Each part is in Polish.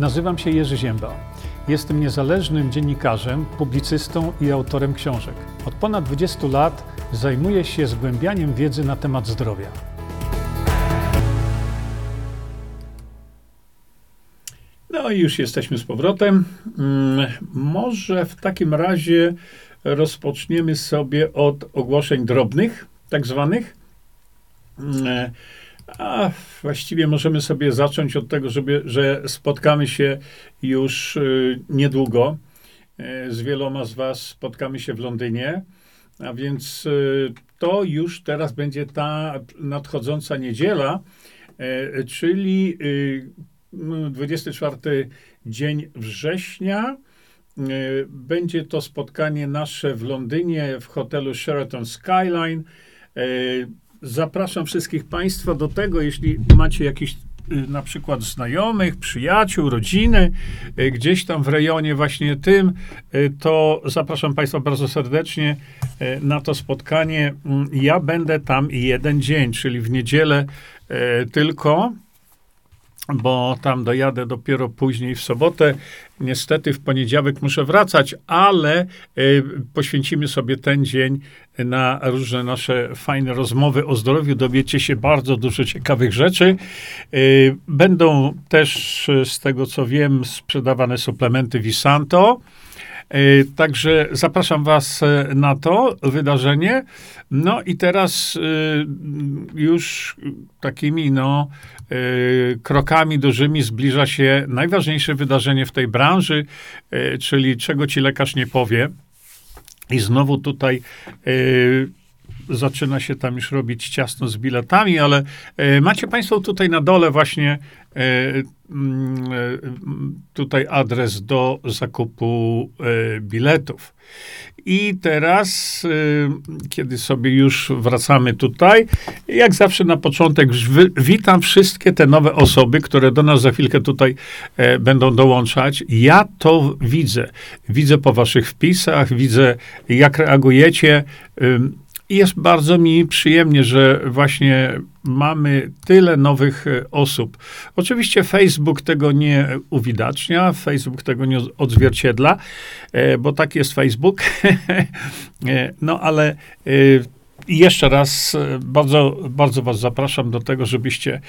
Nazywam się Jerzy Ziemba. Jestem niezależnym dziennikarzem, publicystą i autorem książek. Od ponad 20 lat zajmuję się zgłębianiem wiedzy na temat zdrowia. No i już jesteśmy z powrotem. Mm, może w takim razie rozpoczniemy sobie od ogłoszeń drobnych, tak zwanych. A właściwie możemy sobie zacząć od tego, żeby, że spotkamy się już y, niedługo. Y, z wieloma z Was spotkamy się w Londynie. A więc y, to już teraz będzie ta nadchodząca niedziela, czyli 24 dzień września. Będzie to spotkanie nasze w Londynie w hotelu Sheraton Skyline. Zapraszam wszystkich Państwa do tego, jeśli macie jakiś y, na przykład znajomych, przyjaciół, rodziny, y, gdzieś tam w rejonie właśnie tym, y, to zapraszam Państwa bardzo serdecznie na to spotkanie. Mm, ja będę tam jeden dzień, czyli w niedzielę tylko bo tam dojadę dopiero później w sobotę. Niestety w poniedziałek muszę wracać, ale y, poświęcimy sobie ten dzień na różne nasze fajne rozmowy o zdrowiu. Dowiecie się bardzo dużo ciekawych rzeczy. Y, będą też, z tego co wiem, sprzedawane suplementy Visanto. Y, także zapraszam Was na to wydarzenie. No i teraz już takimi, no, krokami dużymi zbliża się najważniejsze wydarzenie w tej branży, czyli czego ci lekarz nie powie. I znowu tutaj zaczyna się tam już robić ciasno z biletami, ale macie Państwo tutaj na dole właśnie Mm, e, tutaj adres do zakupu e, biletów. I teraz, e, kiedy sobie już wracamy tutaj, jak zawsze na początek witam wszystkie te nowe osoby, które do nas za chwilkę tutaj będą dołączać. Ja to widzę. Widzę po waszych wpisach, widzę jak reagujecie. Jest bardzo mi przyjemnie, że właśnie mamy tyle nowych e, osób. Oczywiście Facebook tego nie uwidacznia, Facebook tego nie odzwierciedla, e, bo tak jest Facebook. E, no ale jeszcze raz bardzo, bardzo Was zapraszam do tego, żebyście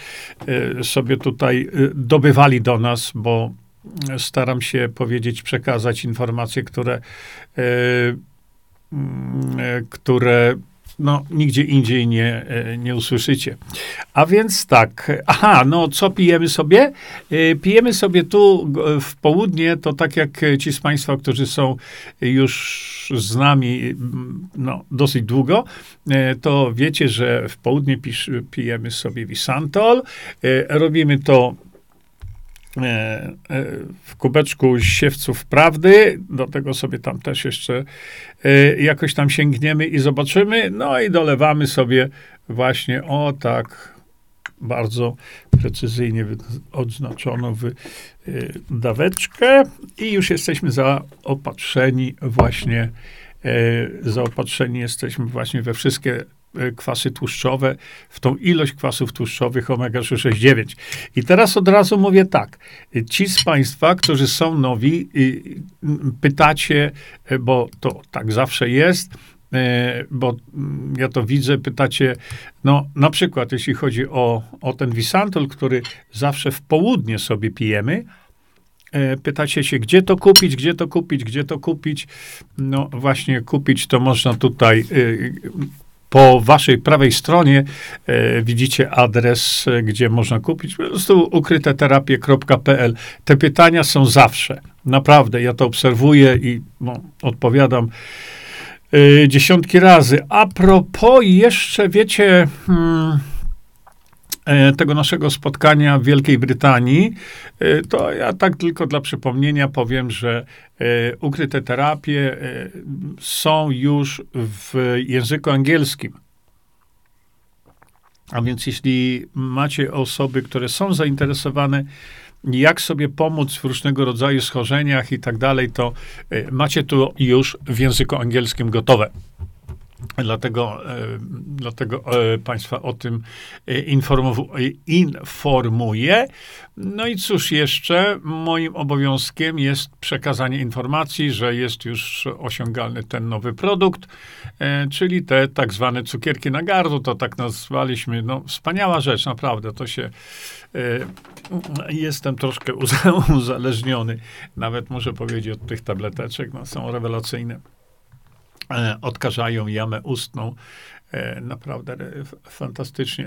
sobie tutaj dobywali do nas, bo staram się powiedzieć, przekazać informacje, które, które no, nigdzie indziej nie, e, nie usłyszycie. A więc tak, aha, no co pijemy sobie? E, pijemy sobie tu w południe, to tak jak ci z Państwa, którzy są już z nami no, dosyć długo, e, to wiecie, że w południe pisz, pijemy sobie Visantol. Robimy to w kubeczku siewców prawdy. Do tego sobie tam też jeszcze jakoś tam sięgniemy i zobaczymy. No i dolewamy sobie właśnie o tak bardzo precyzyjnie odznaczoną w daweczkę i już jesteśmy zaopatrzeni właśnie zaopatrzeni jesteśmy właśnie we wszystkie kwasy tłuszczowe, w tą ilość kwasów tłuszczowych omega-669. I teraz od razu mówię tak. Ci z Państwa, którzy są nowi, pytacie, e, bo to tak zawsze jest, e, bo ja to widzę, pytacie, no na przykład jeśli chodzi o, o ten Visantol, który zawsze w południe sobie pijemy, pytacie się, gdzie to kupić, gdzie to kupić, gdzie to kupić. No właśnie kupić to można tutaj po waszej prawej stronie e, widzicie adres, e, gdzie można kupić. Po prostu ukryteterapie.pl. Te pytania są zawsze. Naprawdę, ja to obserwuję i no, odpowiadam e, dziesiątki razy. A propos jeszcze, wiecie... Hmm, tego naszego spotkania w Wielkiej Brytanii, e, to ja tak tylko dla przypomnienia powiem, że e, ukryte terapie są już w języku angielskim. A więc jeśli macie osoby, które są zainteresowane, jak sobie pomóc w różnego rodzaju schorzeniach i tak dalej, to macie to już w języku angielskim gotowe. Dlatego, e, dlatego e, Państwa o tym e, informuję. No i cóż jeszcze, moim obowiązkiem jest przekazanie informacji, że jest już osiągalny ten nowy produkt, czyli te tak zwane cukierki na gardło, to tak nazwaliśmy. No, wspaniała rzecz, naprawdę, to się jestem troszkę uzależniony, nawet muszę powiedzieć od tych tableteczek, no, są rewelacyjne. E, odkażają jamę ustną. E, naprawdę fantastycznie.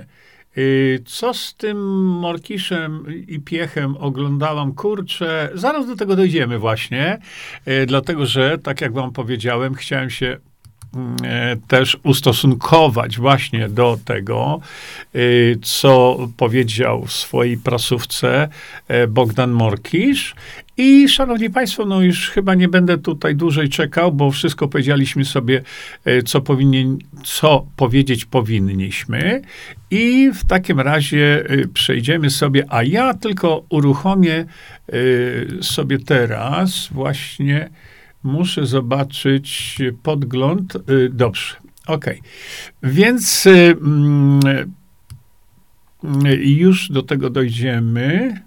E, co z tym Morkiszem i Piechem oglądałam? Kurczę, zaraz do tego dojdziemy właśnie, dlatego że, tak jak wam powiedziałem, chciałem się też ustosunkować właśnie do tego, e, co powiedział w swojej prasówce e, Bogdan Morkisz. I szanowni państwo, no już chyba nie będę tutaj dłużej czekał, bo wszystko powiedzieliśmy sobie, co, powinien, co powiedzieć powinniśmy. I w takim razie przejdziemy sobie, a ja tylko uruchomię sobie teraz właśnie Muszę zobaczyć podgląd. Y, dobrze, ok. Więc y, y, już do tego dojdziemy.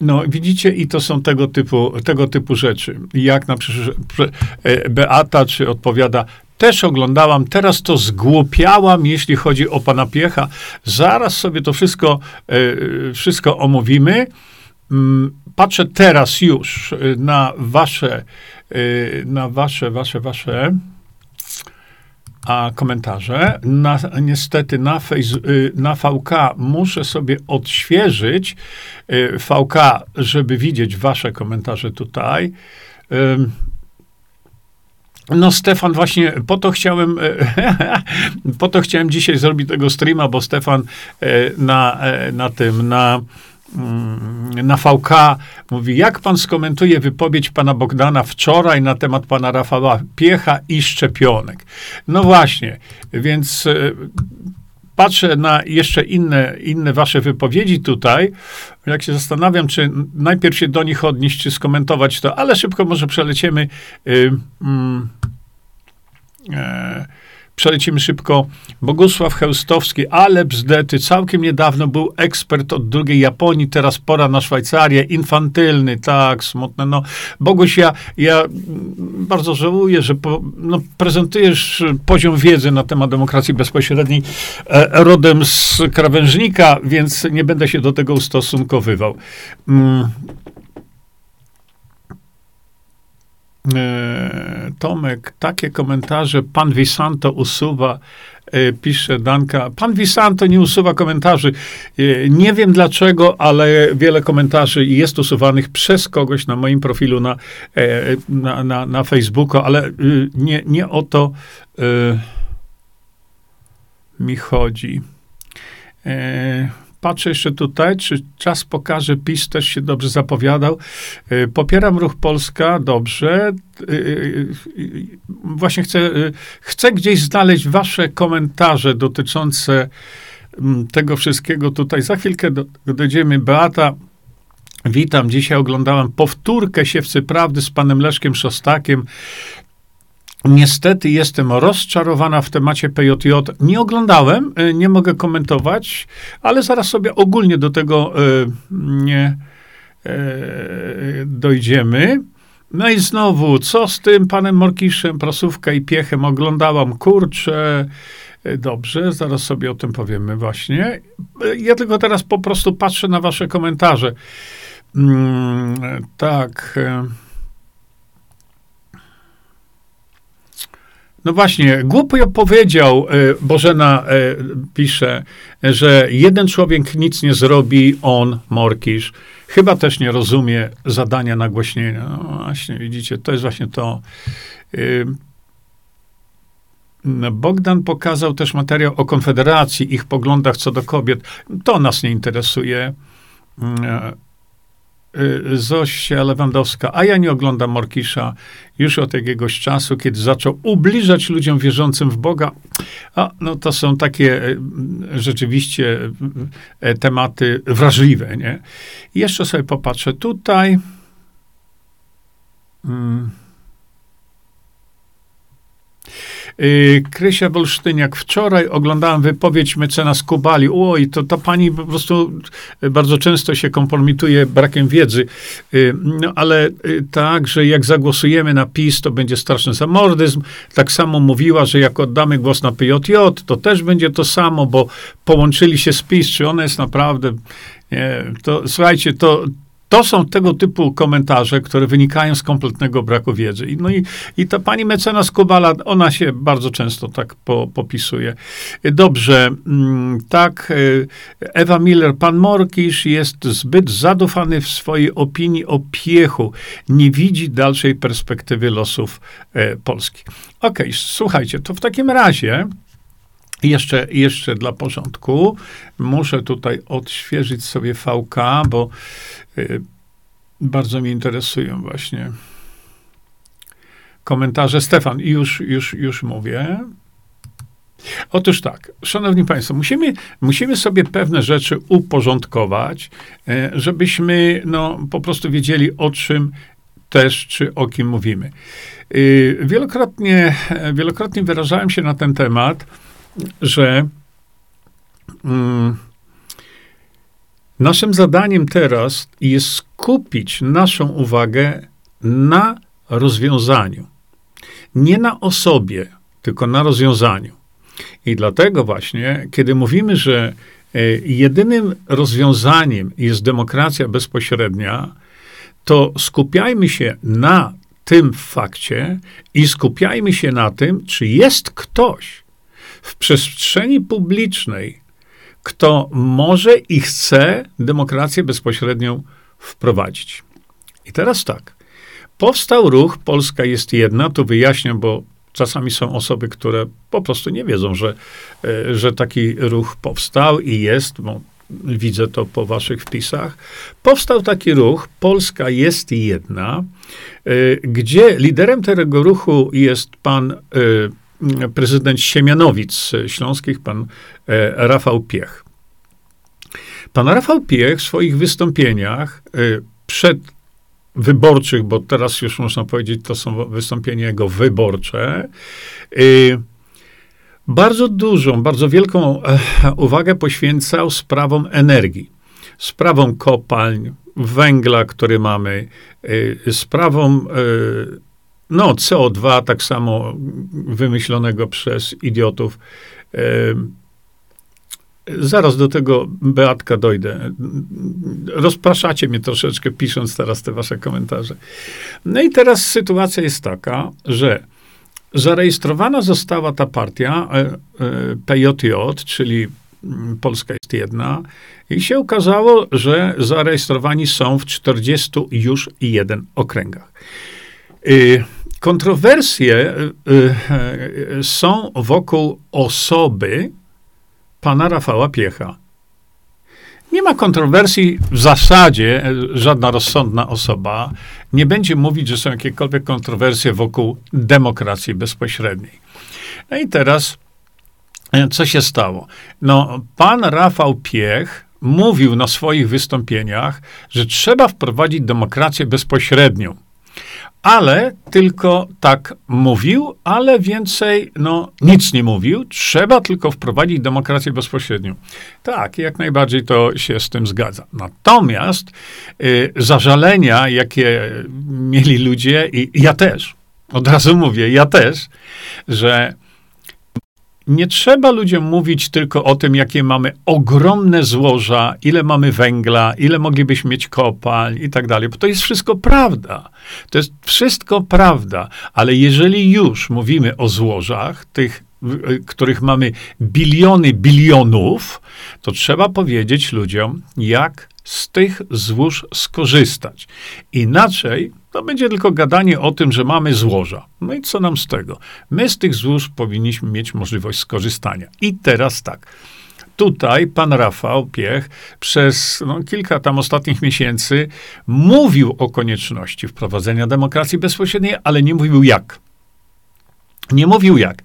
No, widzicie, i to są tego typu, tego typu rzeczy. Jak na przykład e, Beata, czy odpowiada, też oglądałam, teraz to zgłupiałam, jeśli chodzi o pana Piecha. Zaraz sobie to wszystko, e, wszystko omówimy. Mm, patrzę teraz już y, na wasze, y, na wasze, wasze, wasze a komentarze. Na, niestety na, face, y, na VK muszę sobie odświeżyć VK, żeby widzieć wasze komentarze tutaj. No, Stefan, właśnie po to chciałem, po to chciałem dzisiaj zrobić tego streama, bo Stefan na, na tym, na na VK mówi, jak pan skomentuje wypowiedź pana Bogdana wczoraj na temat pana Rafała Piecha i szczepionek? No właśnie, więc e, patrzę na jeszcze inne, inne wasze wypowiedzi tutaj, jak się zastanawiam, czy najpierw się do nich odnieść, czy skomentować to, ale szybko może przeleciemy. Yy, yy, Przelecimy szybko. Bogusław Chełstowski, ale bzdety. Całkiem niedawno był ekspert od drugiej Japonii, teraz pora na Szwajcarię. Infantylny, tak, smutne. No, Boguś, ja, ja bardzo żałuję, że po, no, prezentujesz poziom wiedzy na temat demokracji bezpośredniej e, rodem z krawężnika, więc nie będę się do tego ustosunkowywał. Mm. E, Tomek, takie komentarze pan Visanto usuwa, e, pisze Danka. Pan Visanto nie usuwa komentarzy. E, nie wiem dlaczego, ale wiele komentarzy jest usuwanych przez kogoś na moim profilu na, na, na, na Facebooku, ale nie, nie o to mi chodzi. Patrzę jeszcze tutaj, czy czas pokaże, PiS też się dobrze zapowiadał. Y, popieram ruch Polska, dobrze. Y, y, właśnie chcę, chcę gdzieś znaleźć wasze komentarze dotyczące mm, tego wszystkiego tutaj. Za chwilkę do, dojdziemy. Beata, witam. Dzisiaj oglądałem powtórkę Siewcy Prawdy z panem Leszkiem Szostakiem. Niestety jestem rozczarowana w temacie PJJ. Nie oglądałem, e, nie mogę komentować, ale zaraz sobie ogólnie do tego e, nie e, dojdziemy. No i znowu, co z tym panem Morkiszem, prasówkę i piechem oglądałam? Kurczę, dobrze, zaraz sobie o tym powiemy właśnie. Ja tylko teraz po prostu patrzę na wasze komentarze. Mm, tak. No właśnie, głupio powiedział, e, Bożena e, pisze, że jeden człowiek nic nie zrobi, on, Morkisz, chyba też nie rozumie zadania nagłośnienia. No właśnie, widzicie, to jest właśnie to. Bogdan pokazał też materiał o Konfederacji, ich poglądach co do kobiet. To nas nie interesuje. Y, Zosia Lewandowska, a ja nie oglądam Morkisza już od jakiegoś czasu, kiedy zaczął ubliżać ludziom wierzącym w Boga. A, no to są takie y, rzeczywiście y, tematy wrażliwe, nie? Jeszcze sobie popatrzę tutaj. Hmm. Yy, Krysia Wolsztyniak, wczoraj oglądałem wypowiedź mecenas Kubali. Oj, to ta pani po prostu bardzo często się kompromituje brakiem wiedzy. Yy, no ale tak, że jak zagłosujemy na PiS, to będzie straszny zamordyzm. Tak samo mówiła, że jak oddamy głos na PJJ, to też będzie to samo, bo połączyli się z PiS. Czy ona jest naprawdę... Nie, to, słuchajcie, to, to są tego typu komentarze, które wynikają z kompletnego braku wiedzy. No i, i ta pani mecenas Kubala, ona się bardzo często tak po, popisuje. Dobrze, mm, tak, y, Ewa Miller, pan Morkisz jest zbyt zadufany w swojej opinii o piechu. Nie widzi dalszej perspektywy losów e, Polski. Okej, okay, słuchajcie, to w takim razie jeszcze, jeszcze dla porządku muszę tutaj odświeżyć sobie VK, bo y, bardzo mnie interesują właśnie komentarze. Stefan, już, już, już mówię. Otóż tak, szanowni państwo, musimy, musimy sobie pewne rzeczy uporządkować, y, żebyśmy no, po prostu wiedzieli o czym też, czy o kim mówimy. Y, wielokrotnie, wielokrotnie wyrażałem się na ten temat, że mm, naszym zadaniem teraz jest skupić naszą uwagę na rozwiązaniu. Nie na osobie, tylko na rozwiązaniu. I dlatego właśnie, kiedy mówimy, że e, jedynym rozwiązaniem jest demokracja bezpośrednia, to skupiajmy się na tym fakcie i skupiajmy się na tym, czy jest ktoś, w przestrzeni publicznej, kto może i chce demokrację bezpośrednią wprowadzić. I teraz tak. Powstał ruch Polska jest jedna, tu wyjaśniam, bo czasami są osoby, które po prostu nie wiedzą, że, e, że taki ruch powstał i jest, bo widzę to po waszych wpisach. Powstał taki ruch Polska jest jedna, e, gdzie liderem tego ruchu jest pan e, prezydent Siemianowic Śląskich, pan e, Rafał Piech. Pan Rafał Piech w swoich wystąpieniach e, przed wyborczych, bo teraz już można powiedzieć, to są wystąpienia jego wyborcze, e, bardzo dużą, bardzo wielką uwagę poświęcał sprawom energii, sprawom kopalń, węgla, który mamy, sprawom no, CO2 tak samo wymyślonego przez idiotów. Zaraz do tego, Beatka, dojdę. Rozpraszacie mnie troszeczkę, pisząc teraz te wasze komentarze. No i teraz sytuacja jest taka, że zarejestrowana została ta partia e, e, PJJ, czyli mm, Polska jest jedna, i się okazało, że zarejestrowani są w 40 już jeden okręgach. Y, kontrowersje y, y, są wokół osoby pana Rafała Piecha. Nie ma kontrowersji w zasadzie, żadna rozsądna osoba nie będzie mówić, że są jakiekolwiek kontrowersje wokół demokracji bezpośredniej. No i teraz, co się stało? No, pan Rafał Piech mówił na swoich wystąpieniach, że trzeba wprowadzić demokrację bezpośrednią ale tylko tak mówił, ale więcej no, nic nie mówił. Trzeba tylko wprowadzić demokrację bezpośrednią. Tak, jak najbardziej to się z tym zgadza. Natomiast y, zażalenia, jakie mieli ludzie, i ja też, od razu mówię, ja też, że nie trzeba ludziom mówić tylko o tym, jakie mamy ogromne złoża, ile mamy węgla, ile moglibyśmy mieć kopalń i tak dalej, bo to jest wszystko prawda. To jest wszystko prawda, ale jeżeli już mówimy o złożach, tych, których mamy biliony bilionów, to trzeba powiedzieć ludziom, jak z tych złóż skorzystać. Inaczej to będzie tylko gadanie o tym, że mamy złoża. No i co nam z tego? My z tych złóż powinniśmy mieć możliwość skorzystania. I teraz tak. Tutaj pan Rafał Piech przez no, kilka tam ostatnich miesięcy mówił o konieczności wprowadzenia demokracji bezpośredniej, ale nie mówił jak. Nie mówił jak.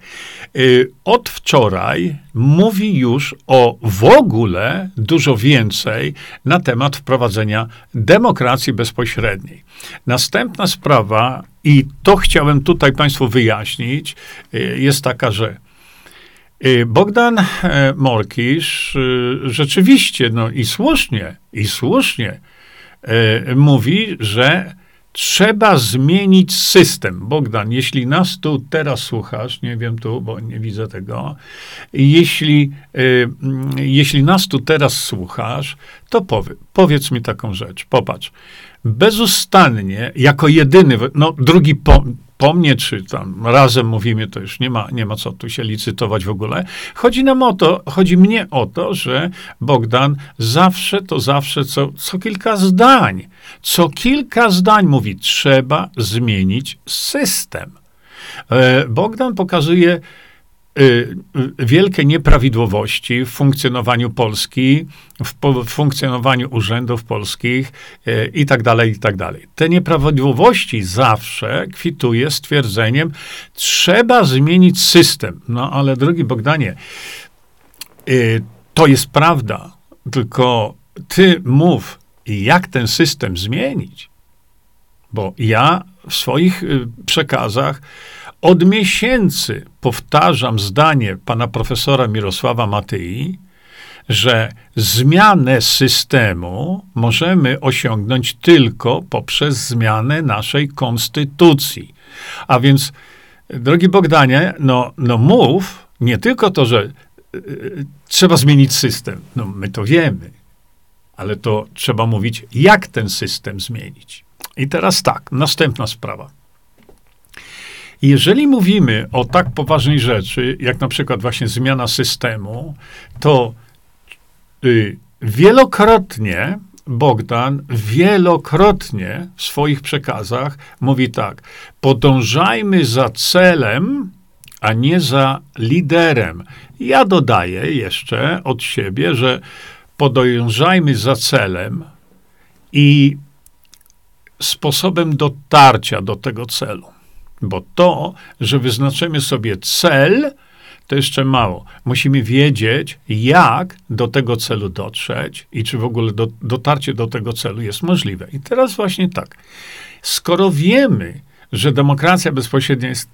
Y, od wczoraj mówi już o w ogóle dużo więcej na temat wprowadzenia demokracji bezpośredniej. Następna sprawa, i to chciałem tutaj Państwu wyjaśnić, y, jest taka, że y, Bogdan e, Morkisz rzeczywiście, no i słusznie, i słusznie mówi, że Trzeba zmienić system. Bogdan, jeśli nas tu teraz słuchasz, nie wiem tu, bo nie widzę tego, jeśli, y, jeśli nas tu teraz słuchasz, to powie, powiedz mi taką rzecz. Popatrz. Bezustannie, jako jedyny, no drugi po, po mnie, czy tam razem mówimy, to już nie ma, nie ma co tu się licytować w ogóle. Chodzi nam o to, chodzi mnie o to, że Bogdan zawsze to zawsze co, co kilka zdań, co kilka zdań mówi, trzeba zmienić system. E, Bogdan pokazuje wielkie nieprawidłowości w funkcjonowaniu Polski, w funkcjonowaniu urzędów polskich y, i tak dalej, i tak dalej. Te nieprawidłowości zawsze kwituje stwierdzeniem, trzeba zmienić system. No ale drogi Bogdanie, to jest prawda, tylko ty mów, jak ten system zmienić. Bo ja w swoich przekazach od miesięcy powtarzam zdanie pana profesora Mirosława Matyi, że zmianę systemu możemy osiągnąć tylko poprzez zmianę naszej konstytucji. A więc, drogi Bogdanie, no, no mów nie tylko to, że y, trzeba zmienić system. No my to wiemy, ale to trzeba mówić, jak ten system zmienić. I teraz tak, następna sprawa. Jeżeli mówimy o tak poważnej rzeczy, jak na przykład właśnie zmiana systemu, to y, wielokrotnie Bogdan wielokrotnie w swoich przekazach mówi tak: podążajmy za celem, a nie za liderem. Ja dodaję jeszcze od siebie, że podążajmy za celem i sposobem dotarcia do tego celu. Bo to, że wyznaczymy sobie cel, to jeszcze mało. Musimy wiedzieć, jak do tego celu dotrzeć i czy w ogóle do, dotarcie do tego celu jest możliwe. I teraz właśnie tak. Skoro wiemy, że demokracja bezpośrednia jest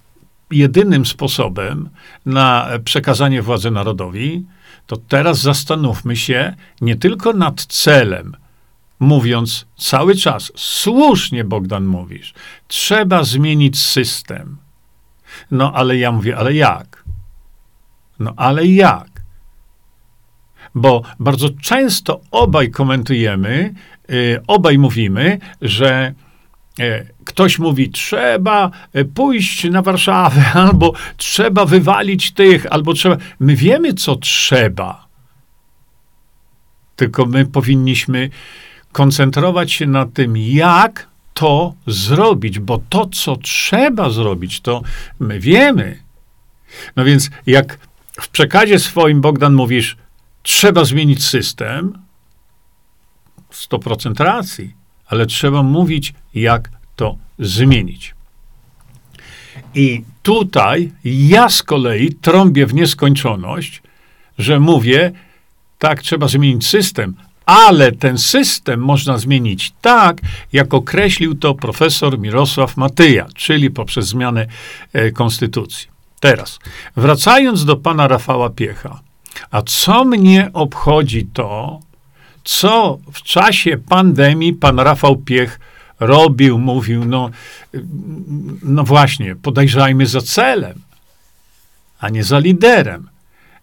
jedynym sposobem na przekazanie władzy narodowi, to teraz zastanówmy się nie tylko nad celem, mówiąc cały czas, słusznie Bogdan mówisz, trzeba zmienić system. No ale ja mówię, ale jak? No ale jak? Bo bardzo często obaj komentujemy, yy, obaj mówimy, że yy, ktoś mówi, trzeba y, pójść na Warszawę, albo trzeba wywalić tych, albo trzeba. My wiemy, co trzeba. Tylko my powinniśmy koncentrować się na tym, jak to zrobić, bo to, co trzeba zrobić, to my wiemy. No więc, jak w przekazie swoim, Bogdan, mówisz, trzeba zmienić system, 100% racji, ale trzeba mówić, jak to zmienić. I tutaj ja z kolei trąbię w nieskończoność, że mówię, tak, trzeba zmienić system, ale ten system można zmienić tak, jak określił to profesor Mirosław Matyja, czyli poprzez zmianę e, konstytucji. Teraz, wracając do pana Rafała Piecha, a co mnie obchodzi to, co w czasie pandemii pan Rafał Piech robił, mówił, no, no właśnie, podejrzajmy za celem, a nie za liderem.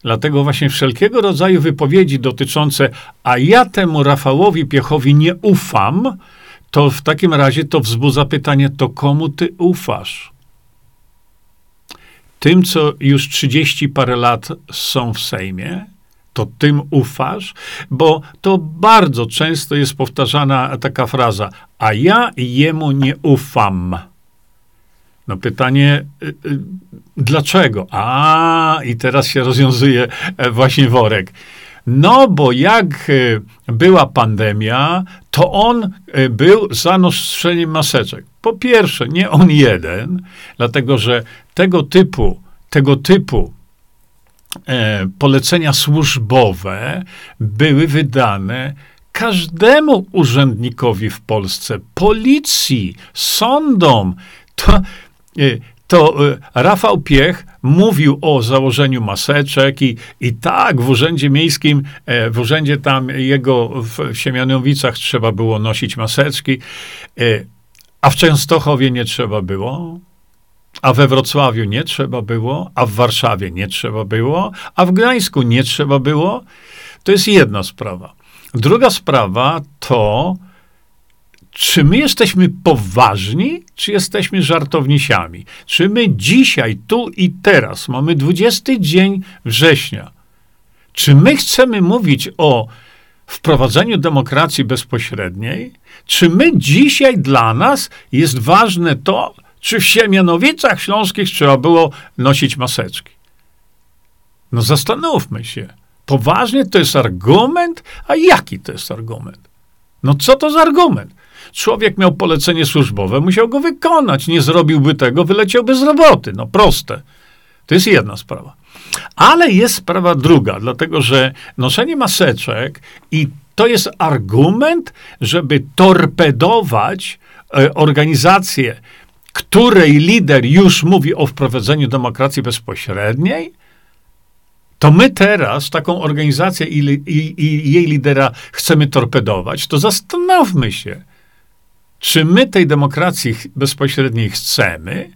Dlatego właśnie wszelkiego rodzaju wypowiedzi dotyczące, a ja temu Rafałowi Piechowi nie ufam, to w takim razie to wzbudza pytanie, to komu ty ufasz? Tym, co już 30 parę lat są w Sejmie, to tym ufasz, bo to bardzo często jest powtarzana taka fraza, a ja jemu nie ufam. No pytanie, y, y, dlaczego? A, i teraz się rozwiązuje e, właśnie worek. No, bo jak e, była pandemia, to on był za noszeniem maseczek. Po pierwsze, nie on jeden, dlatego że tego typu, tego typu e, polecenia służbowe były wydane każdemu urzędnikowi w Polsce, policji, sądom. To, to e, Rafał Piech mówił o założeniu maseczek i, i tak w urzędzie miejskim, e, w urzędzie tam jego w Siemianowicach trzeba było nosić maseczki, a w Częstochowie nie trzeba było, a we Wrocławiu nie trzeba było, a w Warszawie nie trzeba było, a w Gdańsku nie trzeba było. To jest jedna sprawa. Druga sprawa to, czy my jesteśmy poważni, czy jesteśmy żartownisiami? Czy my dzisiaj, tu i teraz, mamy 20 dzień września, czy my chcemy mówić o wprowadzeniu demokracji bezpośredniej? Czy my dzisiaj dla nas jest ważne to, czy w Siemianowicach Śląskich trzeba było nosić maseczki? No zastanówmy się. Poważnie to jest argument? A jaki to jest argument? No co to za argument? Człowiek miał polecenie służbowe, musiał go wykonać. Nie zrobiłby tego, wyleciałby z roboty. No proste. To jest jedna sprawa. Ale jest sprawa druga, dlatego że noszenie maseczek i to jest argument, żeby torpedować e, organizację, której lider już mówi o wprowadzeniu demokracji bezpośredniej, to my teraz taką organizację i, i, i, jej lidera chcemy torpedować, to zastanówmy się, czy my tej demokracji bezpośredniej chcemy,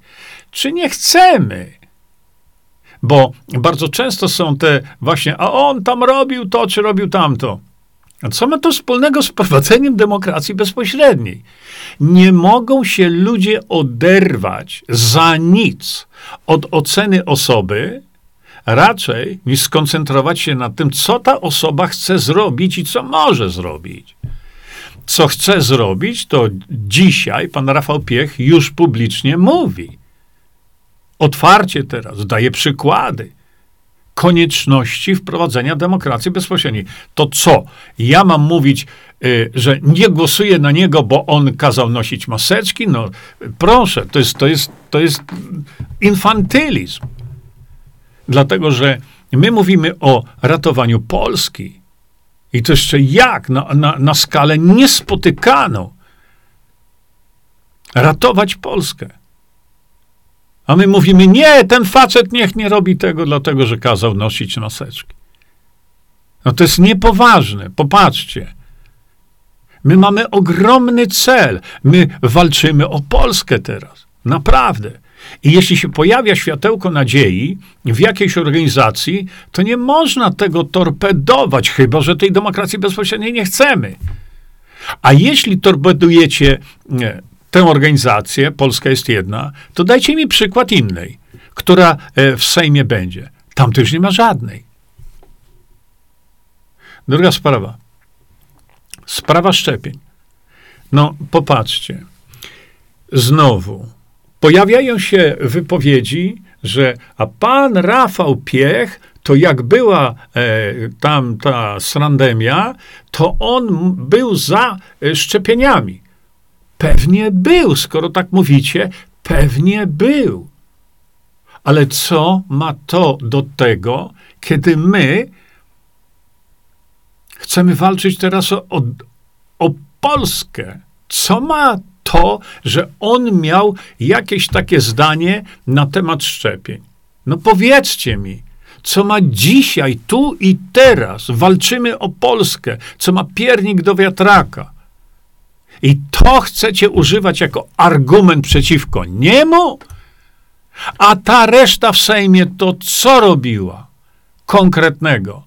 czy nie chcemy. Bo bardzo często są te właśnie, a on tam robił to, czy robił tamto. A co ma to wspólnego z prowadzeniem demokracji bezpośredniej? Nie mogą się ludzie oderwać za nic od oceny osoby, raczej niż skoncentrować się na tym, co ta osoba chce zrobić i co może zrobić. Co chce zrobić, to dzisiaj pan Rafał Piech już publicznie mówi. Otwarcie teraz daje przykłady konieczności wprowadzenia demokracji bezpośredniej. To co? Ja mam mówić, y, że nie głosuję na niego, bo on kazał nosić maseczki? No proszę, to jest, to jest, to jest infantylizm. Dlatego, że my mówimy o ratowaniu Polski. I to jeszcze jak? Na, na, na skalę niespotykaną. Ratować Polskę. A my mówimy, nie, ten facet niech nie robi tego, dlatego że kazał nosić maseczki. No to jest niepoważne. Popatrzcie. My mamy ogromny cel. My walczymy o Polskę teraz. Naprawdę. I jeśli się pojawia światełko nadziei w jakiejś organizacji, to nie można tego torpedować, chyba że tej demokracji bezpośredniej nie chcemy. A jeśli torpedujecie nie, tę organizację, Polska jest jedna, to dajcie mi przykład innej, która e, w Sejmie będzie. Tam też nie ma żadnej. Druga sprawa. Sprawa szczepień. No, popatrzcie. Znowu, pojawiają się wypowiedzi, że a pan Rafał Piech, to jak była e, tam ta srandemia, to on był za e, szczepieniami. Pewnie był, skoro tak mówicie, pewnie był. Ale co ma to do tego, kiedy my chcemy walczyć teraz o, o, o Polskę? Co ma to, że on miał jakieś takie zdanie na temat szczepień. No powiedzcie mi, co ma dzisiaj, tu i teraz, walczymy o Polskę, co ma piernik do wiatraka. I to chcecie używać jako argument przeciwko niemu? A ta reszta w Sejmie to co robiła konkretnego?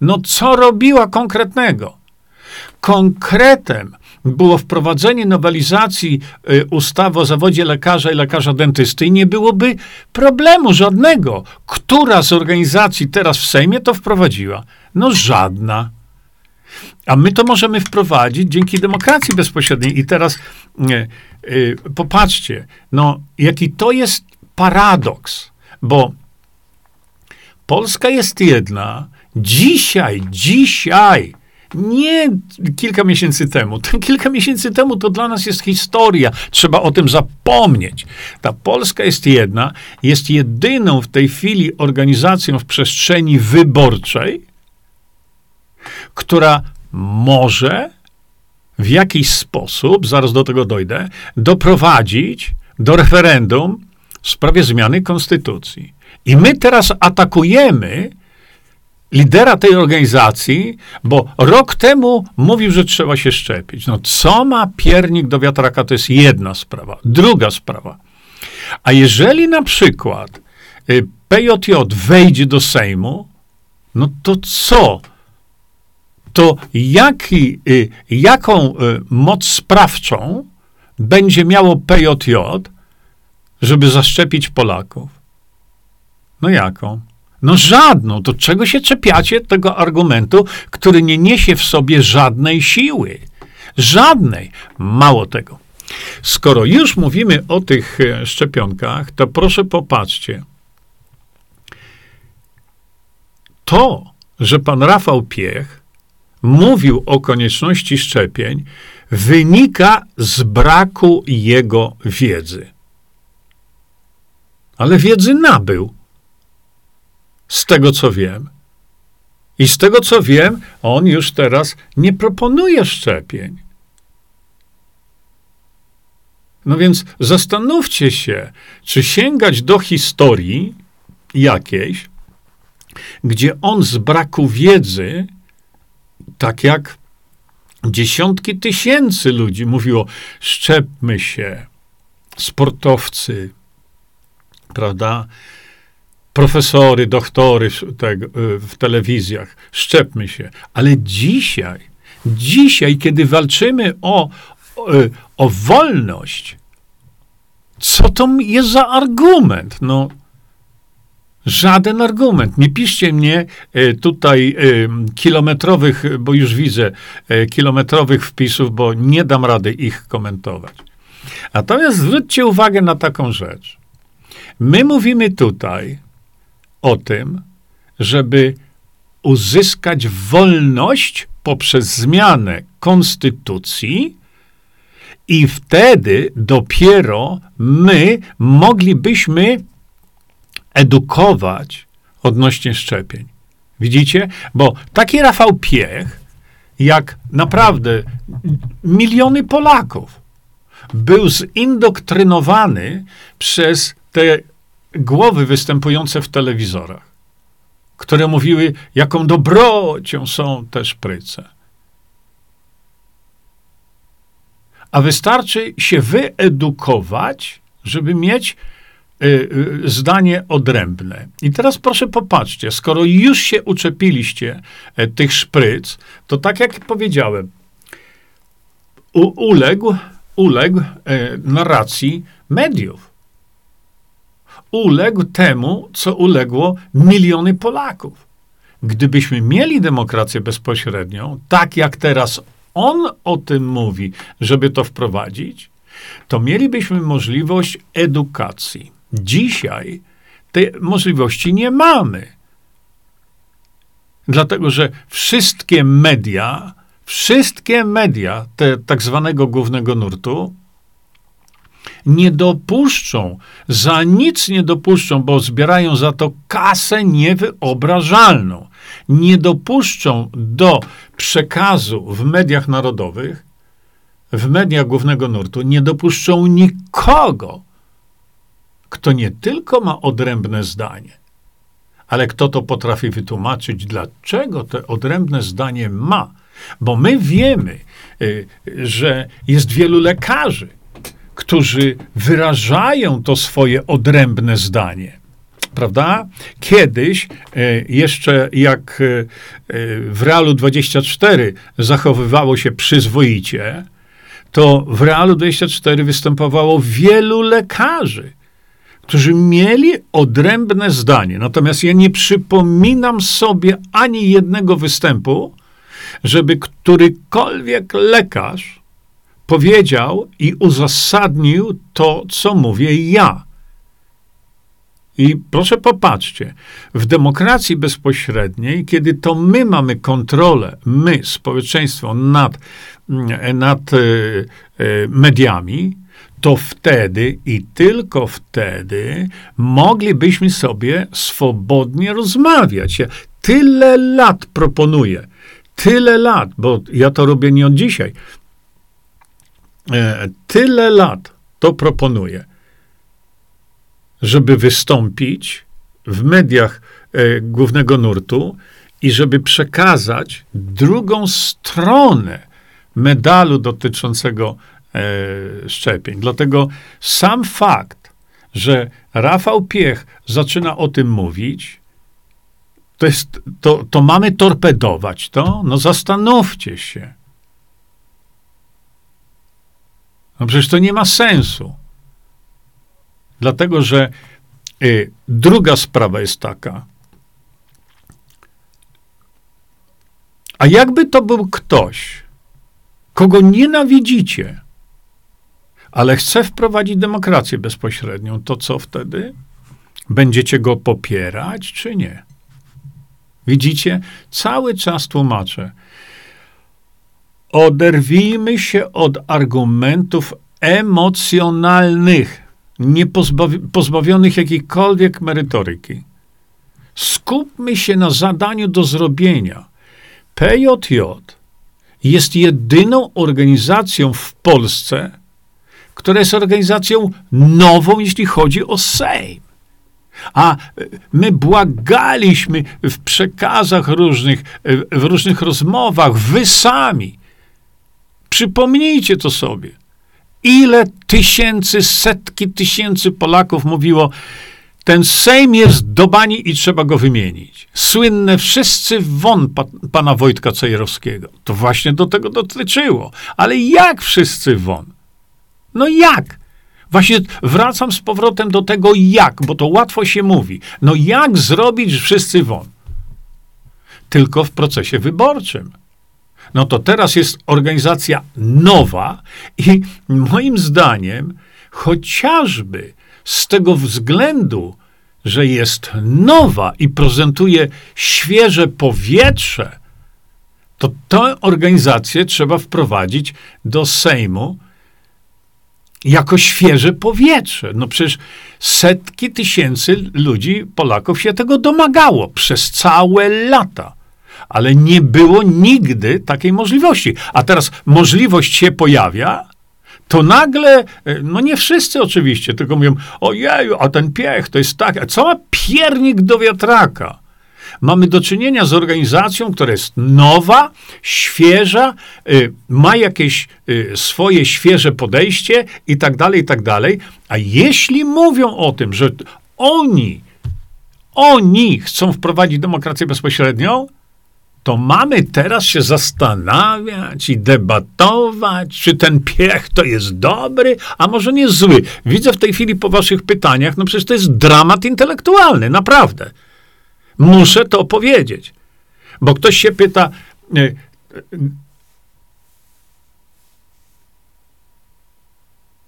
No co robiła konkretnego? Konkretem było wprowadzenie nowelizacji y, ustawy o zawodzie lekarza i lekarza dentysty i nie byłoby problemu żadnego. Która z organizacji teraz w Sejmie to wprowadziła? No żadna. A my to możemy wprowadzić dzięki demokracji bezpośredniej. I teraz y, y, popatrzcie, no jaki to jest paradoks, bo Polska jest jedna. Dzisiaj, dzisiaj nie kilka miesięcy temu. Ten kilka miesięcy temu to dla nas jest historia. Trzeba o tym zapomnieć. Ta Polska jest jedna, jest jedyną w tej chwili organizacją w przestrzeni wyborczej, która może w jakiś sposób, zaraz do tego dojdę, doprowadzić do referendum w sprawie zmiany konstytucji. I my teraz atakujemy lidera tej organizacji, bo rok temu mówił, że trzeba się szczepić. No co ma piernik do wiatraka, to jest jedna sprawa. Druga sprawa. A jeżeli na przykład y, PJJ wejdzie do Sejmu, no to co? To jaki, y, jaką y, moc sprawczą będzie miało PJJ, żeby zaszczepić Polaków? No jaką? No żadną. To czego się czepiacie tego argumentu, który nie niesie w sobie żadnej siły? Żadnej. Mało tego. Skoro już mówimy o tych e, szczepionkach, to proszę popatrzcie. To, że pan Rafał Piech mówił o konieczności szczepień, wynika z braku jego wiedzy. Ale wiedzy nabył z tego co wiem. I z tego co wiem, on już teraz nie proponuje szczepień. No więc zastanówcie się, czy sięgać do historii jakiejś, gdzie on z braku wiedzy, tak jak dziesiątki tysięcy ludzi mówiło: szczepmy się, sportowcy, prawda? Profesory, doktory tego, y, w telewizjach. Szczepmy się. Ale dzisiaj, dzisiaj, kiedy walczymy o, o, y, o wolność, co to jest za argument? No, Żaden argument. Nie piszcie mnie y, tutaj kilometrowych, bo już widzę kilometrowych wpisów, bo nie dam rady ich komentować. Natomiast zwróćcie uwagę na taką rzecz. My mówimy tutaj o tym, żeby uzyskać wolność poprzez zmianę konstytucji, i wtedy dopiero my moglibyśmy edukować odnośnie szczepień. Widzicie? Bo taki Rafał Piech, jak naprawdę miliony Polaków, był zindoktrynowany przez te głowy występujące w telewizorach, które mówiły, jaką dobrocią są te szpryce. A wystarczy się wyedukować, żeby mieć y, y, zdanie odrębne. I teraz proszę popatrzcie, skoro już się uczepiliście y, tych szpryc, to tak jak powiedziałem, uległ, uległ narracji mediów uległ temu, co uległo miliony Polaków. Gdybyśmy mieli demokrację bezpośrednią, tak jak teraz on o tym mówi, żeby to wprowadzić, to mielibyśmy możliwość edukacji. Dzisiaj tej możliwości nie mamy. Dlatego, że wszystkie media, wszystkie media te tak zwanego głównego nurtu, nie dopuszczą, za nic nie dopuszczą, bo zbierają za to kasę niewyobrażalną. Nie dopuszczą do przekazu w mediach narodowych, w mediach głównego nurtu, nie dopuszczą nikogo, kto nie tylko ma odrębne zdanie, ale kto to potrafi wytłumaczyć, dlaczego to odrębne zdanie ma. Bo my wiemy, y, że jest wielu lekarzy, którzy wyrażają to swoje odrębne zdanie. Prawda? Kiedyś, e, jeszcze jak e, e, w Realu 24 zachowywało się przyzwoicie, to w Realu 24 występowało wielu lekarzy, którzy mieli odrębne zdanie. Natomiast ja nie przypominam sobie ani jednego występu, żeby którykolwiek lekarz powiedział i uzasadnił to, co mówię ja. I proszę popatrzcie, w demokracji bezpośredniej, kiedy to my mamy kontrolę, my, społeczeństwo, nad, mm, nad y, y, mediami, to wtedy i tylko wtedy moglibyśmy sobie swobodnie rozmawiać. Ja tyle lat proponuję, tyle lat, bo ja to robię nie od dzisiaj. E, tyle lat to proponuję, żeby wystąpić w mediach e, głównego nurtu i żeby przekazać drugą stronę medalu dotyczącego e, szczepień. Dlatego sam fakt, że Rafał Piech zaczyna o tym mówić, to, jest, to, to mamy torpedować to? No zastanówcie się. No przecież to nie ma sensu. Dlatego, że y, druga sprawa jest taka. A jakby to był ktoś, kogo nienawidzicie, ale chce wprowadzić demokrację bezpośrednią, to co wtedy? Będziecie go popierać, czy nie? Widzicie? Cały czas tłumaczę. Oderwijmy się od argumentów emocjonalnych, nie pozbawionych jakiejkolwiek merytoryki. Skupmy się na zadaniu do zrobienia. PJJ jest jedyną organizacją w Polsce, która jest organizacją nową, jeśli chodzi o Sejm. A my błagaliśmy w przekazach różnych, w różnych rozmowach, wy sami, Przypomnijcie to sobie. Ile tysięcy, setki tysięcy Polaków mówiło, ten Sejm jest do bani i trzeba go wymienić. Słynne wszyscy won pa, pana Wojtka Cejrowskiego. To właśnie do tego dotyczyło. Ale jak wszyscy won? No jak? Właśnie wracam z powrotem do tego jak, bo to łatwo się mówi. No jak zrobić wszyscy won? Tylko w procesie wyborczym no to teraz jest organizacja nowa i moim zdaniem chociażby z tego względu, że jest nowa i prezentuje świeże powietrze, to tę organizację trzeba wprowadzić do Sejmu jako świeże powietrze. No przecież setki tysięcy ludzi, Polaków się tego domagało przez całe lata ale nie było nigdy takiej możliwości. A teraz możliwość się pojawia, to nagle, e, no nie wszyscy oczywiście, tylko mówią, ojeju, a ten piech to jest tak, a co ma piernik do wiatraka? Mamy do czynienia z organizacją, która jest nowa, świeża, y, ma jakieś y, swoje świeże podejście i tak dalej, i tak dalej. A jeśli mówią o tym, że oni, oni chcą wprowadzić demokrację bezpośrednią, to mamy teraz się zastanawiać i debatować, czy ten piech to jest dobry, a może nie zły. Widzę w tej chwili po waszych pytaniach, no przecież to jest dramat intelektualny, naprawdę. Muszę to powiedzieć. Bo ktoś się pyta, e,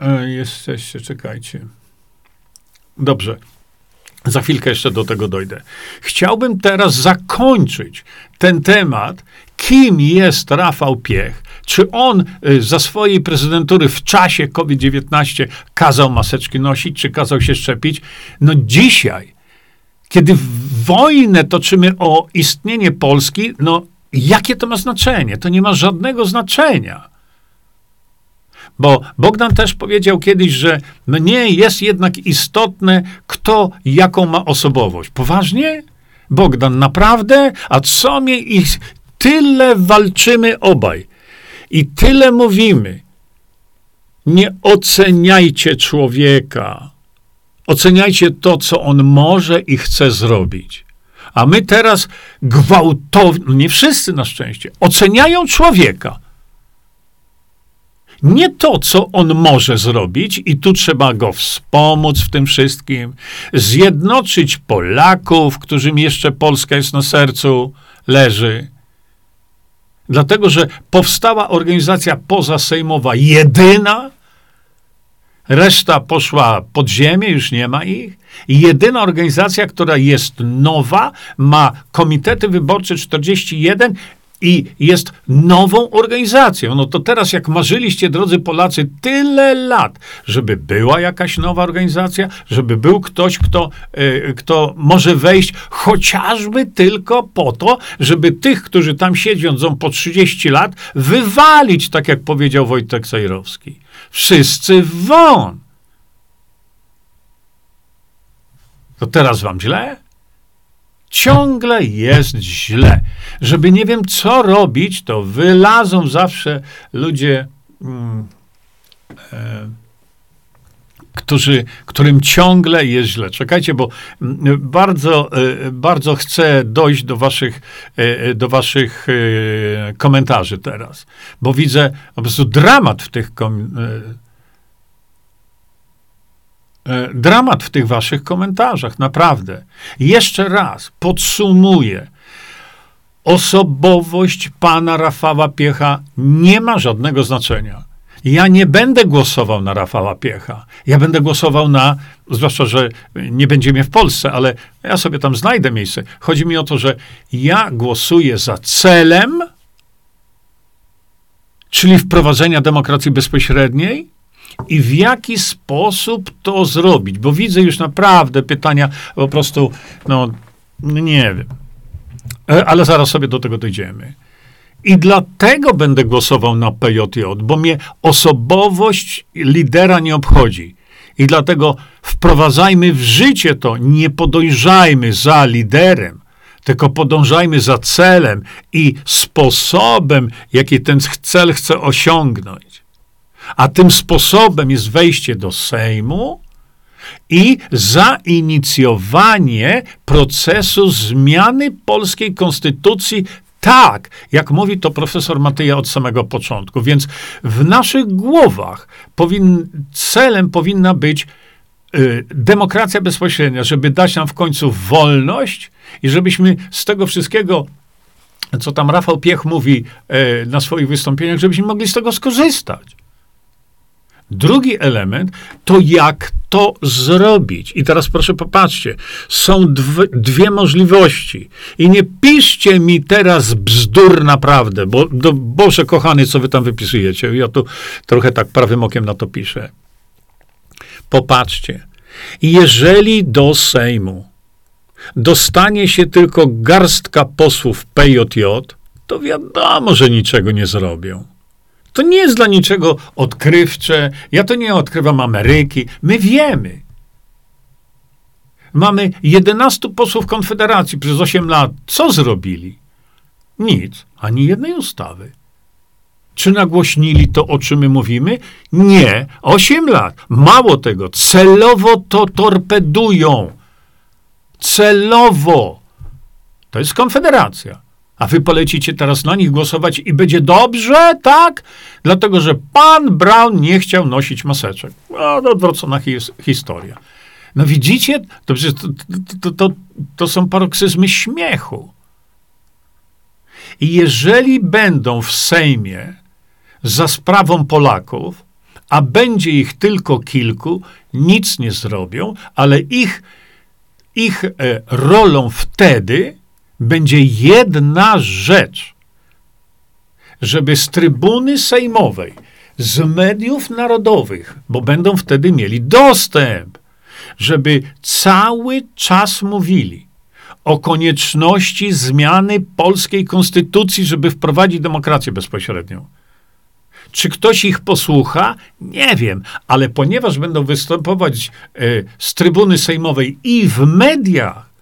e, jesteście, czekajcie. Dobrze. Za chwilkę jeszcze do tego dojdę. Chciałbym teraz zakończyć ten temat, kim jest Rafał Piech. Czy on y, za swojej prezydentury w czasie COVID-19 kazał maseczki nosić, czy kazał się szczepić? No dzisiaj, kiedy wojnę toczymy o istnienie Polski, no jakie to ma znaczenie? To nie ma żadnego znaczenia. Bo Bogdan też powiedział kiedyś, że no nie jest jednak istotne, kto jaką ma osobowość. Poważnie? Bogdan, naprawdę? A co mnie i tyle walczymy obaj i tyle mówimy. Nie oceniajcie człowieka. Oceniajcie to, co on może i chce zrobić. A my teraz gwałtownie, no nie wszyscy na szczęście, oceniają człowieka nie to, co on może zrobić, i tu trzeba go wspomóc w tym wszystkim, zjednoczyć Polaków, którym jeszcze Polska jest na sercu, leży. Dlatego, że powstała organizacja pozasejmowa, jedyna, Reszta poszła pod ziemię, już nie ma ich. Jedyna organizacja, która jest nowa, ma komitety wyborcze 41 i jest nową organizacją. No to teraz, jak marzyliście, drodzy Polacy, tyle lat, żeby była jakaś nowa organizacja, żeby był ktoś, kto, y, kto może wejść chociażby tylko po to, żeby tych, którzy tam siedzą po 30 lat, wywalić, tak jak powiedział Wojtek Sajrowski. Wszyscy won! To teraz wam źle? Ciągle jest źle. Żeby nie wiem co robić, to wylazą zawsze ludzie, mm, e, którzy, którym ciągle jest źle. Czekajcie, bo mm, bardzo, e, bardzo chcę dojść do waszych, e, do waszych e, komentarzy teraz, bo widzę po prostu dramat w tych komentarzach E, dramat w tych waszych komentarzach, naprawdę. Jeszcze raz podsumuję. Osobowość pana Rafała Piecha nie ma żadnego znaczenia. Ja nie będę głosował na Rafała Piecha. Ja będę głosował na, zwłaszcza, że nie będzie mnie w Polsce, ale ja sobie tam znajdę miejsce. Chodzi mi o to, że ja głosuję za celem, czyli wprowadzenia demokracji bezpośredniej, i w jaki sposób to zrobić? Bo widzę już naprawdę pytania po prostu, no, nie wiem. E, ale zaraz sobie do tego dojdziemy. I dlatego będę głosował na PJJ, bo mnie osobowość lidera nie obchodzi. I dlatego wprowadzajmy w życie to, nie podążajmy za liderem, tylko podążajmy za celem i sposobem, jaki ten cel chce osiągnąć. A tym sposobem jest wejście do Sejmu i zainicjowanie procesu zmiany polskiej konstytucji tak, jak mówi to profesor Matyja od samego początku. Więc w naszych głowach powin, celem powinna być y, demokracja bezpośrednia, żeby dać nam w końcu wolność i żebyśmy z tego wszystkiego, co tam Rafał Piech mówi y, na swoich wystąpieniach, żebyśmy mogli z tego skorzystać. Drugi element to jak to zrobić. I teraz proszę popatrzcie, są dwie, dwie możliwości. I nie piszcie mi teraz bzdur naprawdę, bo do, Boże kochany, co wy tam wypisujecie. Ja tu trochę tak prawym okiem na to piszę. Popatrzcie. Jeżeli do Sejmu dostanie się tylko garstka posłów PJJ, to wiadomo, że niczego nie zrobią. To nie jest dla niczego odkrywcze. Ja to nie odkrywam Ameryki. My wiemy. Mamy 11 posłów Konfederacji przez 8 lat. Co zrobili? Nic. Ani jednej ustawy. Czy nagłośnili to, o czym my mówimy? Nie. 8 lat. Mało tego. Celowo to torpedują. Celowo. To jest Konfederacja. A wy polecicie teraz na nich głosować i będzie dobrze, tak? Dlatego, że pan Brown nie chciał nosić maseczek. No, odwrócona his historia. No widzicie? To, to, to, to, to są paroksyzmy śmiechu. I jeżeli będą w Sejmie za sprawą Polaków, a będzie ich tylko kilku, nic nie zrobią, ale ich, ich e, rolą wtedy będzie jedna rzecz, żeby z trybuny sejmowej, z mediów narodowych, bo będą wtedy mieli dostęp, żeby cały czas mówili o konieczności zmiany polskiej konstytucji, żeby wprowadzić demokrację bezpośrednią. Czy ktoś ich posłucha? Nie wiem, ale ponieważ będą występować y, z trybuny sejmowej i w mediach,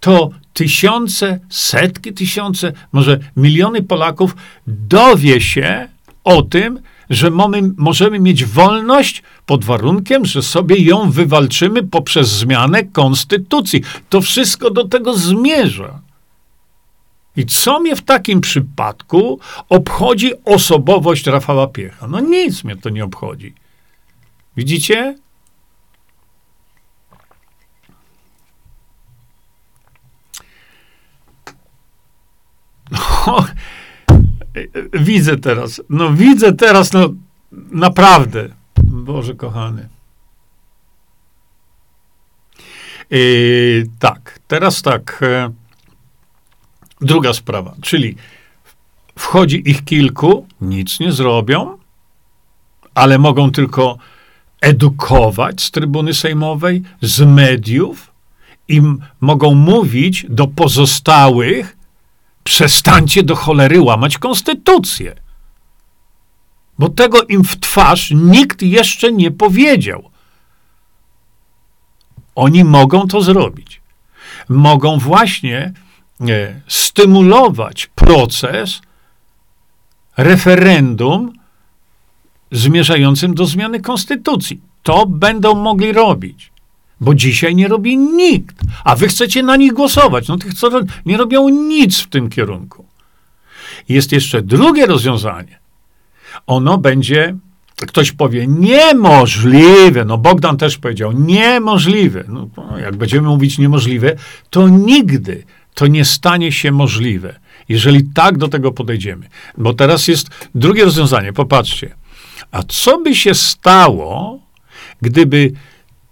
to tysiące, setki tysiące, może miliony Polaków dowie się o tym, że mamy, możemy mieć wolność pod warunkiem, że sobie ją wywalczymy poprzez zmianę konstytucji. To wszystko do tego zmierza. I co mnie w takim przypadku obchodzi osobowość Rafała Piecha? No nic mnie to nie obchodzi. Widzicie? No, widzę teraz, no widzę teraz, no naprawdę, Boże kochany. Yy, tak, teraz tak. E, druga sprawa, czyli wchodzi ich kilku, nic nie zrobią, ale mogą tylko edukować z trybuny sejmowej, z mediów i mogą mówić do pozostałych, przestańcie do cholery łamać konstytucję. Bo tego im w twarz nikt jeszcze nie powiedział. Oni mogą to zrobić. Mogą właśnie nie, stymulować proces referendum zmierzającym do zmiany konstytucji. To będą mogli robić. Bo dzisiaj nie robi nikt. A wy chcecie na nich głosować. No tych, co nie robią nic w tym kierunku. Jest jeszcze drugie rozwiązanie. Ono będzie, ktoś powie, niemożliwe. No Bogdan też powiedział, niemożliwe. No, jak będziemy mówić niemożliwe, to nigdy to nie stanie się możliwe. Jeżeli tak do tego podejdziemy. Bo teraz jest drugie rozwiązanie. Popatrzcie. A co by się stało, gdyby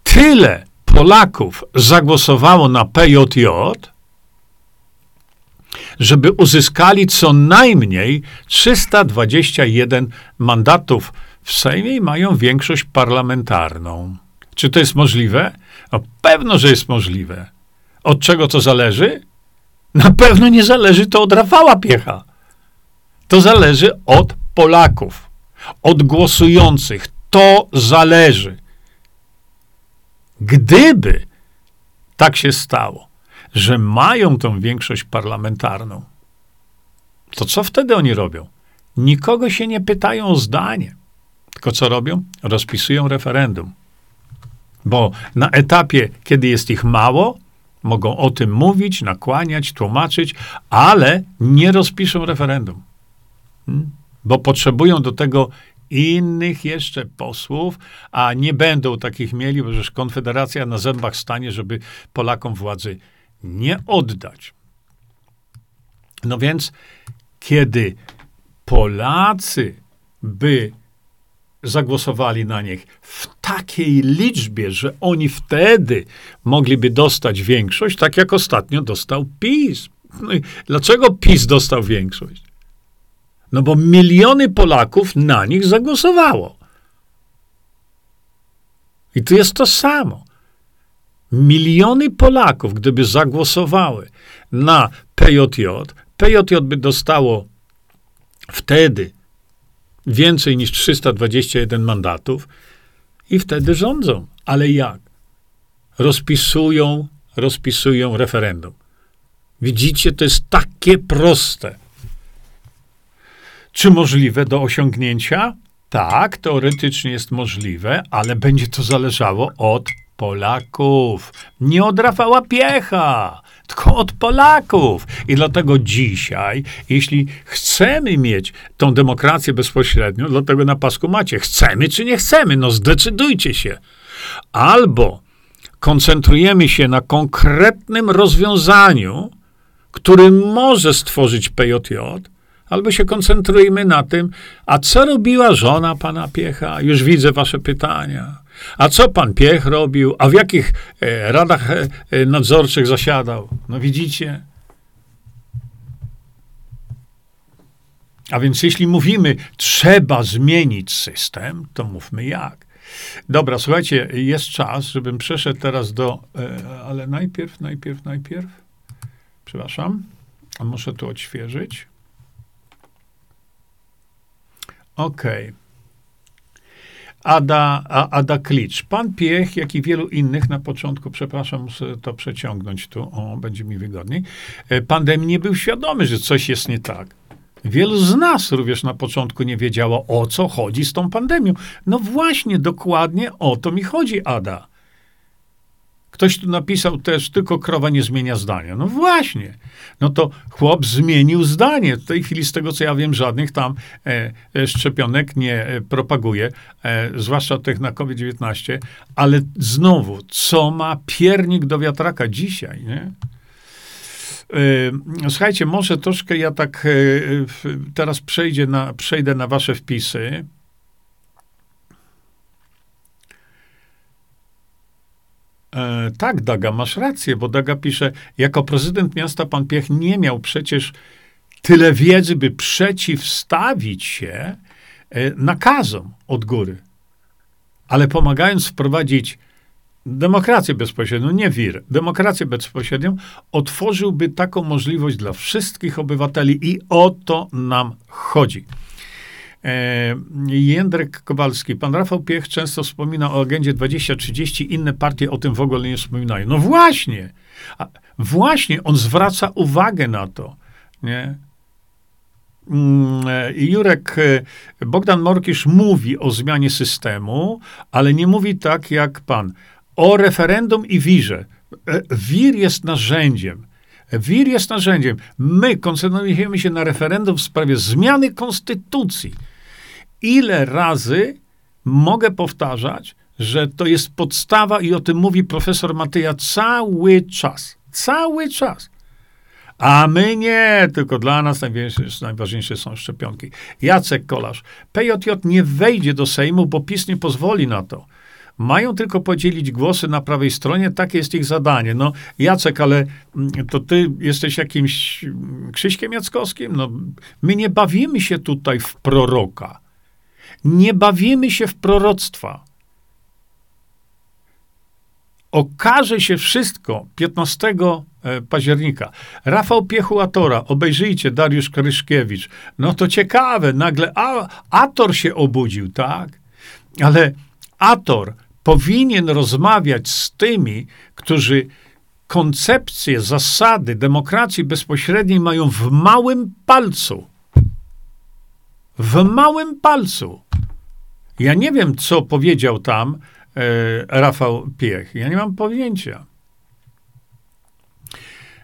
tyle Polaków zagłosowało na PJJ, żeby uzyskali co najmniej 321 mandatów w Sejmie i mają większość parlamentarną. Czy to jest możliwe? No, pewno, że jest możliwe. Od czego to zależy? Na pewno nie zależy to od Rafała Piecha. To zależy od Polaków, od głosujących. To zależy. Gdyby tak się stało, że mają tą większość parlamentarną, to co wtedy oni robią? Nikogo się nie pytają o zdanie. Tylko co robią? Rozpisują referendum. Bo na etapie, kiedy jest ich mało, mogą o tym mówić, nakłaniać, tłumaczyć, ale nie rozpiszą referendum. Hmm? Bo potrzebują do tego innych jeszcze posłów, a nie będą takich mieli, bo już Konfederacja na zębach stanie, żeby Polakom władzy nie oddać. No więc, kiedy Polacy by zagłosowali na nich w takiej liczbie, że oni wtedy mogliby dostać większość, tak jak ostatnio dostał PiS. No dlaczego PiS dostał większość? No bo miliony Polaków na nich zagłosowało. I tu jest to samo. Miliony Polaków, gdyby zagłosowały na PJJ, PJJ by dostało wtedy więcej niż 321 mandatów i wtedy rządzą. Ale jak? Rozpisują, rozpisują referendum. Widzicie, to jest takie proste. Czy możliwe do osiągnięcia? Tak, teoretycznie jest możliwe, ale będzie to zależało od Polaków. Nie od Rafała Piecha, tylko od Polaków. I dlatego dzisiaj, jeśli chcemy mieć tą demokrację bezpośrednią, dlatego na pasku macie, chcemy czy nie chcemy, no zdecydujcie się. Albo koncentrujemy się na konkretnym rozwiązaniu, który może stworzyć PJJ, albo się koncentrujmy na tym, a co robiła żona pana Piecha? Już widzę wasze pytania. A co pan Piech robił? A w jakich e, radach e, e, nadzorczych zasiadał? No widzicie? A więc jeśli mówimy, trzeba zmienić system, to mówmy jak. Dobra, słuchajcie, jest czas, żebym przeszedł teraz do, ale najpierw, najpierw, najpierw, przepraszam, muszę tu odświeżyć. Okej. Okay. Ada, Ada Klicz. Pan Piech, jak i wielu innych na początku, przepraszam, muszę to przeciągnąć tu, o, będzie mi wygodniej, e, pandemii nie był świadomy, że coś jest nie tak. Wielu z nas również na początku nie wiedziało, o co chodzi z tą pandemią. No właśnie, dokładnie o to mi chodzi, Ada. Ktoś tu napisał też, tylko krowa nie zmienia zdania. No właśnie. No to chłop zmienił zdanie. W tej chwili, z tego co ja wiem, żadnych tam e, e szczepionek nie e, propaguje, e, zwłaszcza tych na COVID-19. Ale znowu, co ma piernik do wiatraka dzisiaj, nie? E, słuchajcie, może troszkę ja tak teraz przejdzie na, przejdę na wasze wpisy. E, tak, Daga, masz rację, bo Daga pisze, jako prezydent miasta pan Piech nie miał przecież tyle wiedzy, by przeciwstawić się e, nakazom od góry. Ale pomagając wprowadzić demokrację bezpośrednią, nie wir, demokrację bezpośrednią, otworzyłby taką możliwość dla wszystkich obywateli i o to nam chodzi. E, Jędrek Kowalski. Pan Rafał Piech często wspomina o agendzie 2030, inne partie o tym w ogóle nie wspominają. No właśnie, właśnie on zwraca uwagę na to. Nie? Mm, e, Jurek, e, Bogdan Morkisz mówi o zmianie systemu, ale nie mówi tak jak pan. O referendum i wirze. Wir jest narzędziem. Wir jest narzędziem. My koncentrujemy się na referendum w sprawie zmiany konstytucji ile razy mogę powtarzać, że to jest podstawa i o tym mówi profesor Matyja cały czas. Cały czas. A my nie, tylko dla nas najważniejsze, najważniejsze są szczepionki. Jacek Kolarz. PJJ nie wejdzie do Sejmu, bo PiS nie pozwoli na to. Mają tylko podzielić głosy na prawej stronie, takie jest ich zadanie. No, Jacek, ale mm, to ty jesteś jakimś Krzyśkiem Jackowskim? No, my nie bawimy się tutaj w proroka. Nie bawimy się w proroctwa. Okaże się wszystko 15 e, października. Rafał Piechułatora, obejrzyjcie, Dariusz Kryszkiewicz. No to ciekawe, nagle a, Ator się obudził, tak? Ale Ator powinien rozmawiać z tymi, którzy koncepcje, zasady demokracji bezpośredniej mają w małym palcu. W małym palcu. Ja nie wiem, co powiedział tam e, Rafał Piech. Ja nie mam pojęcia.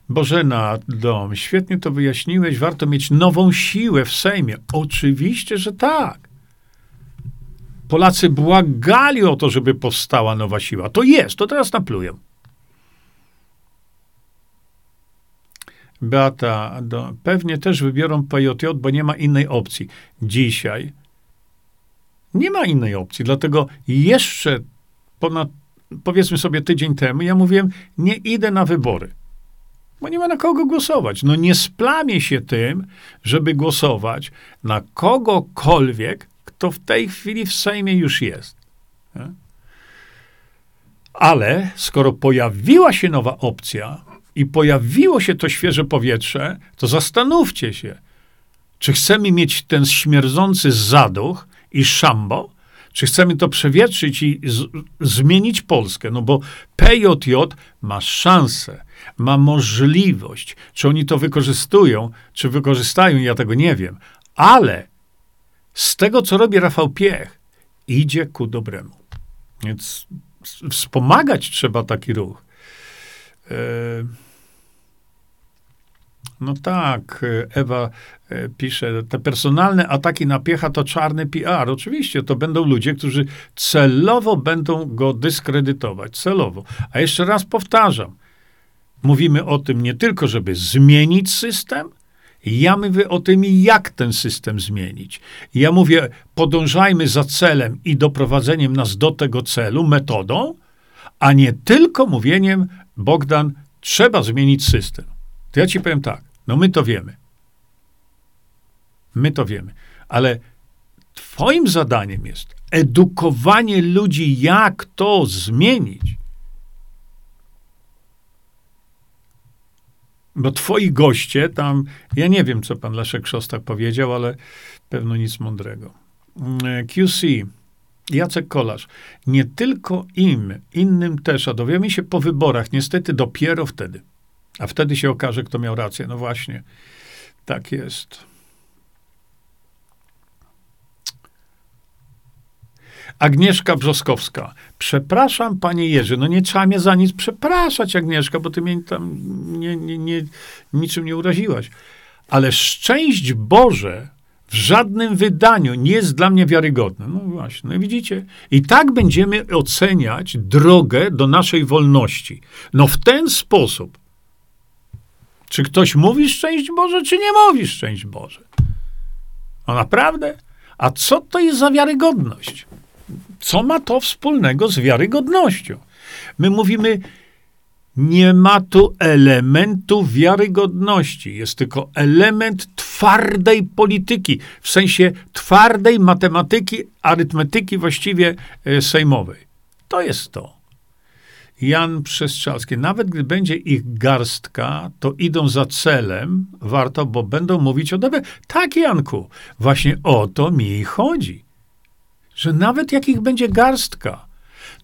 Bożena Dom, świetnie to wyjaśniłeś. Warto mieć nową siłę w Sejmie. Oczywiście, że tak. Polacy błagali o to, żeby powstała nowa siła. To jest, to teraz napluję. Beata, do, pewnie też wybiorą PJJ, bo nie ma innej opcji. Dzisiaj nie ma innej opcji, dlatego jeszcze ponad, powiedzmy sobie tydzień temu, ja mówiłem, nie idę na wybory, bo nie ma na kogo głosować. No nie splamię się tym, żeby głosować na kogokolwiek, kto w tej chwili w Sejmie już jest. Ale skoro pojawiła się nowa opcja i pojawiło się to świeże powietrze, to zastanówcie się, czy chcemy mieć ten śmierdzący zaduch, i szambo? Czy chcemy to przewietrzyć i z, zmienić Polskę? No bo PJJ ma szansę, ma możliwość. Czy oni to wykorzystują, czy wykorzystają, ja tego nie wiem. Ale z tego, co robi Rafał Piech, idzie ku dobremu. Więc wspomagać trzeba taki ruch. Yy. No tak, Ewa e, pisze, te personalne ataki na piecha to czarny PR. Oczywiście, to będą ludzie, którzy celowo będą go dyskredytować. Celowo. A jeszcze raz powtarzam, mówimy o tym nie tylko, żeby zmienić system, ja mówię o tym, jak ten system zmienić. Ja mówię, podążajmy za celem i doprowadzeniem nas do tego celu metodą, a nie tylko mówieniem, Bogdan, trzeba zmienić system. To ja ci powiem tak. No my to wiemy. My to wiemy. Ale Twoim zadaniem jest edukowanie ludzi, jak to zmienić. Bo twoi goście tam, ja nie wiem, co pan Leszek Szostak powiedział, ale pewno nic mądrego. Mm, QC, Jacek Kolarz. Nie tylko im, innym też, a dowiemy się po wyborach, niestety dopiero wtedy. A wtedy się okaże, kto miał rację. No właśnie, tak jest. Agnieszka Brzoskowska. Przepraszam, panie Jerzy, no nie trzeba mnie za nic przepraszać, Agnieszka, bo ty mnie tam nie, nie, nie, niczym nie uraziłaś. Ale szczęść Boże w żadnym wydaniu nie jest dla mnie wiarygodne. No właśnie, no widzicie? I tak będziemy oceniać drogę do naszej wolności. No w ten sposób, czy ktoś mówi szczęść Boże, czy nie mówi szczęść Boże? No naprawdę? A co to jest za wiarygodność? Co ma to wspólnego z wiarygodnością? My mówimy, nie ma tu elementu wiarygodności. Jest tylko element twardej polityki, w sensie twardej matematyki, arytmetyki właściwie e, sejmowej. To jest to. Jan Przestrzelski. Nawet gdy będzie ich garstka, to idą za celem, warto, bo będą mówić o dobie. Tak, Janku, właśnie o to mi chodzi. Że nawet jak ich będzie garstka,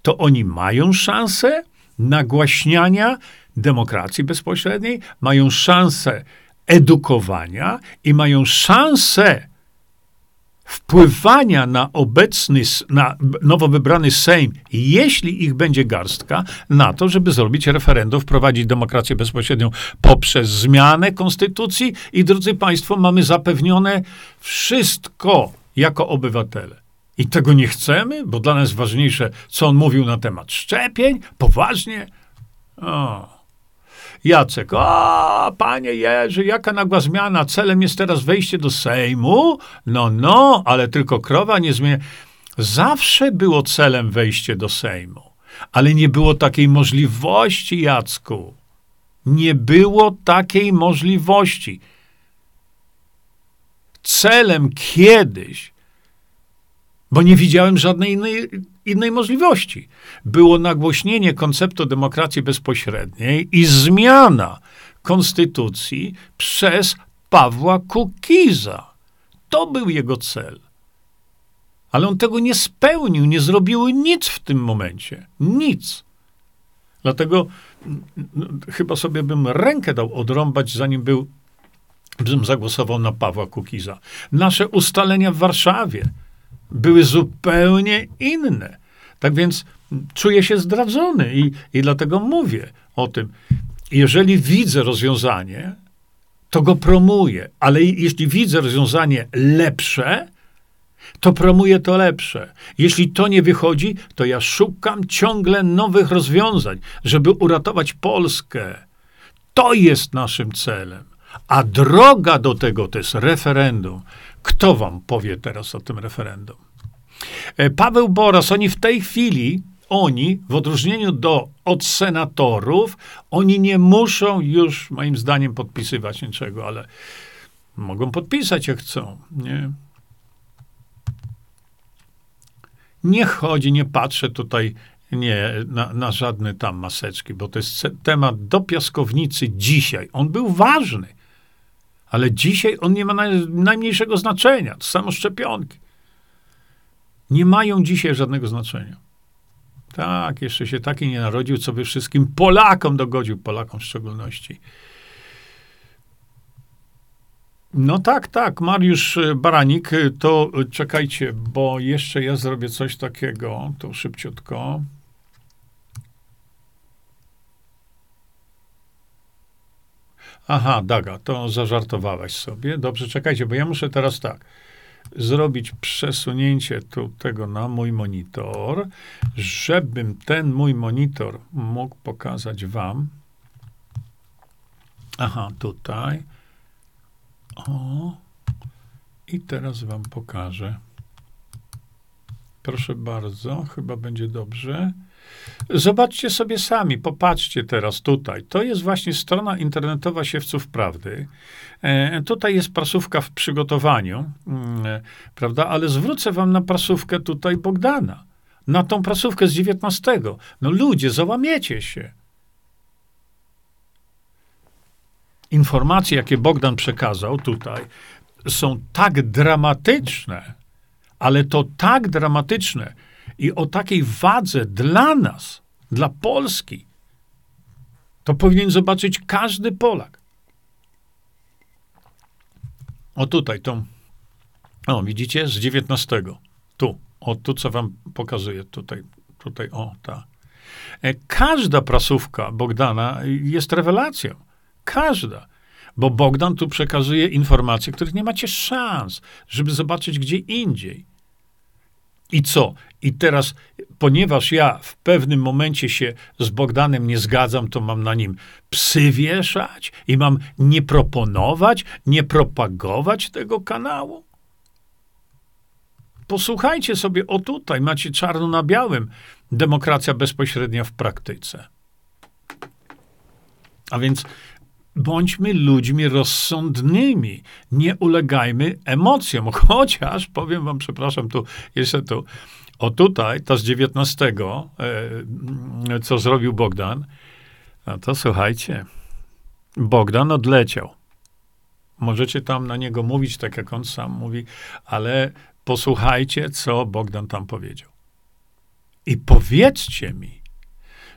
to oni mają szansę nagłaśniania demokracji bezpośredniej, mają szansę edukowania i mają szansę wpływania na obecny, na nowo wybrany Sejm, jeśli ich będzie garstka, na to, żeby zrobić referendum, wprowadzić demokrację bezpośrednią poprzez zmianę konstytucji i drodzy Państwo, mamy zapewnione wszystko jako obywatele. I tego nie chcemy, bo dla nas ważniejsze, co on mówił na temat szczepień. Poważnie? O. Jacek, o, panie Jerzy, jaka nagła zmiana, celem jest teraz wejście do Sejmu? No, no, ale tylko krowa nie zmienia. Zawsze było celem wejście do Sejmu, ale nie było takiej możliwości, Jacku. Nie było takiej możliwości. Celem kiedyś bo nie widziałem żadnej innej, innej możliwości. Było nagłośnienie konceptu demokracji bezpośredniej i zmiana konstytucji przez Pawła Kukiza. To był jego cel. Ale on tego nie spełnił, nie zrobił nic w tym momencie. Nic. Dlatego no, chyba sobie bym rękę dał odrąbać, zanim był, bym zagłosował na Pawła Kukiza. Nasze ustalenia w Warszawie, były zupełnie inne. Tak więc czuję się zdradzony i, i dlatego mówię o tym. Jeżeli widzę rozwiązanie, to go promuję, ale jeśli widzę rozwiązanie lepsze, to promuję to lepsze. Jeśli to nie wychodzi, to ja szukam ciągle nowych rozwiązań, żeby uratować Polskę. To jest naszym celem. A droga do tego to jest referendum. Kto wam powie teraz o tym referendum? E, Paweł Boras, oni w tej chwili, oni, w odróżnieniu do, od senatorów, oni nie muszą już, moim zdaniem, podpisywać niczego, ale mogą podpisać, jak chcą. Nie? Nie chodzi, nie patrzę tutaj nie, na, na żadne tam maseczki, bo to jest temat do piaskownicy dzisiaj. On był ważny. Ale dzisiaj on nie ma najmniejszego znaczenia. To samo szczepionki. Nie mają dzisiaj żadnego znaczenia. Tak, jeszcze się taki nie narodził, co by wszystkim Polakom dogodził, Polakom w szczególności. No tak, tak, Mariusz Baranik, to czekajcie, bo jeszcze ja zrobię coś takiego, to szybciutko. Aha, Daga, to zażartowałaś sobie. Dobrze, czekajcie, bo ja muszę teraz tak zrobić przesunięcie tu tego na mój monitor, żebym ten mój monitor mógł pokazać wam. Aha, tutaj. O. I teraz wam pokażę. Proszę bardzo, chyba będzie dobrze. Zobaczcie sobie sami, popatrzcie teraz tutaj. To jest właśnie strona internetowa Siewców Prawdy. E, tutaj jest prasówka w przygotowaniu, e, prawda? Ale zwrócę wam na prasówkę tutaj Bogdana. Na tą prasówkę z 19. No ludzie, załamiecie się. Informacje, jakie Bogdan przekazał tutaj, są tak dramatyczne, ale to tak dramatyczne, i o takiej wadze dla nas, dla Polski, to powinien zobaczyć każdy Polak. O tutaj, tą, o widzicie, z 19. Tu, o tu, co wam pokazuję, tutaj, tutaj, o, ta. E, każda prasówka Bogdana jest rewelacją. Każda. Bo Bogdan tu przekazuje informacje, których nie macie szans, żeby zobaczyć gdzie indziej. I co? I teraz, ponieważ ja w pewnym momencie się z Bogdanem nie zgadzam, to mam na nim psy wieszać i mam nie proponować, nie propagować tego kanału? posłuchajcie sobie, o tutaj macie czarno na białym, demokracja bezpośrednia w praktyce. A więc bądźmy ludźmi rozsądnymi, nie ulegajmy emocjom, chociaż powiem wam, przepraszam, tu jeszcze tu, o tutaj, to z 19, e, co zrobił Bogdan, no to słuchajcie, Bogdan odleciał. Możecie tam na niego mówić, tak jak on sam mówi, ale posłuchajcie, co Bogdan tam powiedział. I powiedzcie mi,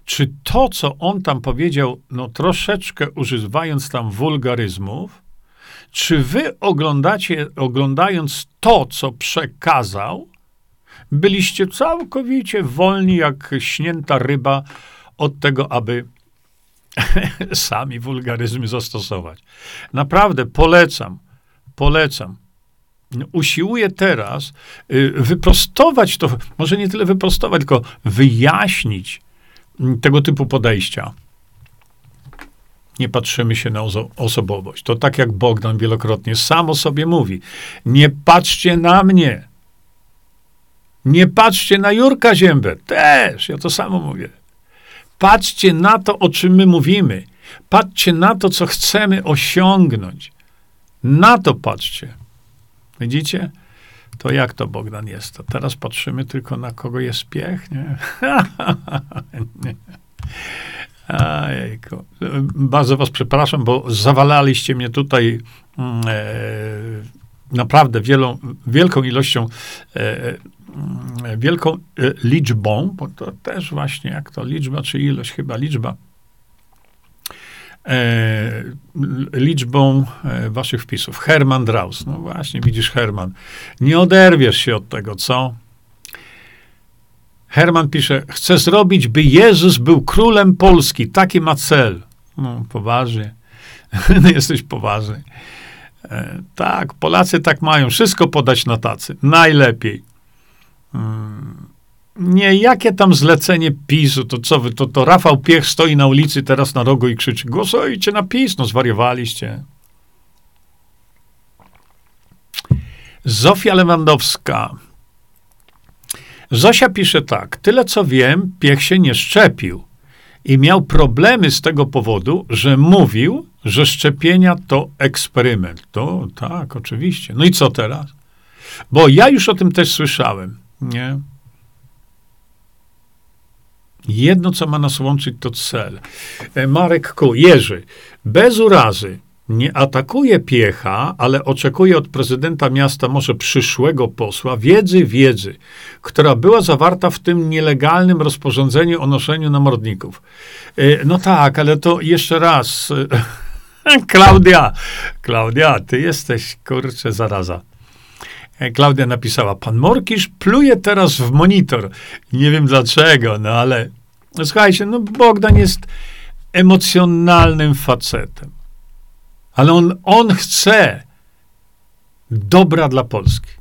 czy to, co on tam powiedział, no troszeczkę używając tam wulgaryzmów, czy wy oglądacie, oglądając to, co przekazał, byliście całkowicie wolni jak śnięta ryba od tego, aby sami wulgaryzmy zastosować. Naprawdę polecam, polecam. Usiłuję teraz y, wyprostować to, może nie tyle wyprostować, tylko wyjaśnić tego typu podejścia. Nie patrzymy się na oso- osobowość. To tak jak Bogdan wielokrotnie sam o sobie mówi. Nie patrzcie na mnie. Nie patrzcie na Jurka Ziębę. Też, ja to samo mówię. Patrzcie na to, o czym my mówimy. Patrzcie na to, co chcemy osiągnąć. Na to patrzcie. Widzicie? To jak to Bogdan jest? To teraz patrzymy tylko na kogo jest piech, nie? nie. Bardzo was przepraszam, bo zawalaliście mnie tutaj mm, e, naprawdę wielą, wielką ilością e, Mm, wielką e, liczbą, bo to też właśnie jak to liczba, czy ilość, chyba liczba, e, liczbą e, waszych wpisów. Herman Draus. No właśnie, widzisz, Herman. Nie oderwiesz się od tego, co? Herman pisze, chcę zrobić, by Jezus był królem Polski. Taki ma cel. No, poważnie. Jesteś poważny. E, tak, Polacy tak mają. Wszystko podać na tacy. Najlepiej. Nie, jakie tam zlecenie PiSu, to co wy, to, to Rafał Piech stoi na ulicy teraz na rogu i krzyczy, głosujcie na PiS, no zwariowaliście. Zofia Lewandowska. Zosia pisze tak, tyle co wiem, Piech się nie szczepił i miał problemy z tego powodu, że mówił, że szczepienia to eksperyment. To tak, oczywiście. No i co teraz? Bo ja już o tym też słyszałem. Nie. Jedno, co ma nas łączyć, to cel. E, Marek Ku, Jerzy, bez urazy, nie atakuje piecha, ale oczekuje od prezydenta miasta, może przyszłego posła, wiedzy, wiedzy, która była zawarta w tym nielegalnym rozporządzeniu o noszeniu namordników. E, no tak, ale to jeszcze raz. Klaudia, Klaudia, ty jesteś, kurczę, zaraza. Klaudia napisała, pan Morkisz pluje teraz w monitor. Nie wiem dlaczego, no ale no, słuchajcie, no Bogdan jest emocjonalnym facetem. Ale on, on chce dobra dla Polski.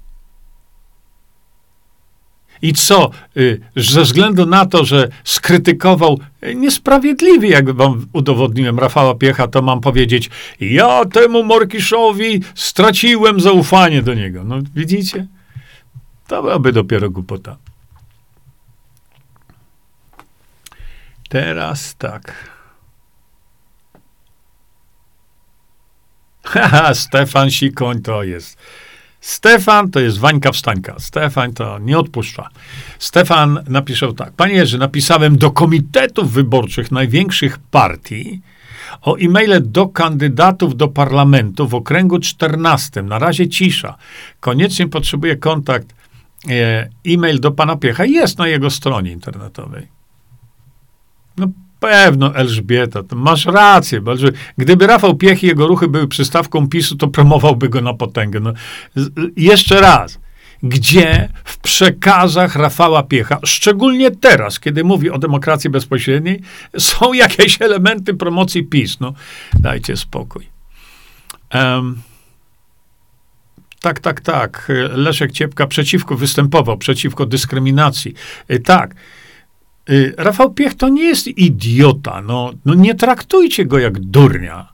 I co? Y, ze względu na to, że skrytykował y, niesprawiedliwie, jakby wam udowodniłem Rafała Piecha, to mam powiedzieć, ja temu Morkiszowi straciłem zaufanie do niego. No widzicie? To byłaby dopiero głupota. Teraz tak. Haha, Stefan Sikoń to jest. Stefan to jest Wańka Wstańka. Stefan to nie odpuszcza. Stefan napisał tak. Panie Jerzy, napisałem do komitetów wyborczych największych partii o e-maile do kandydatów do parlamentu w okręgu 14. Na razie cisza. Koniecznie potrzebuję kontakt. E, e-mail do pana Piecha jest na jego stronie internetowej. No pewno, Elżbieta, masz rację. Gdyby Rafał Piech i jego ruchy były przystawką PiSu, to promowałby go na potęgę. No, jeszcze raz. Gdzie w przekazach Rafała Piecha, szczególnie teraz, kiedy mówi o demokracji bezpośredniej, są jakieś elementy promocji PiS? No, dajcie spokój. Um, tak, tak, tak. Leszek Ciepka przeciwko występował, przeciwko dyskryminacji. Y, tak. Y, Rafał Piech to nie jest idiota. No, no nie traktujcie go jak durnia.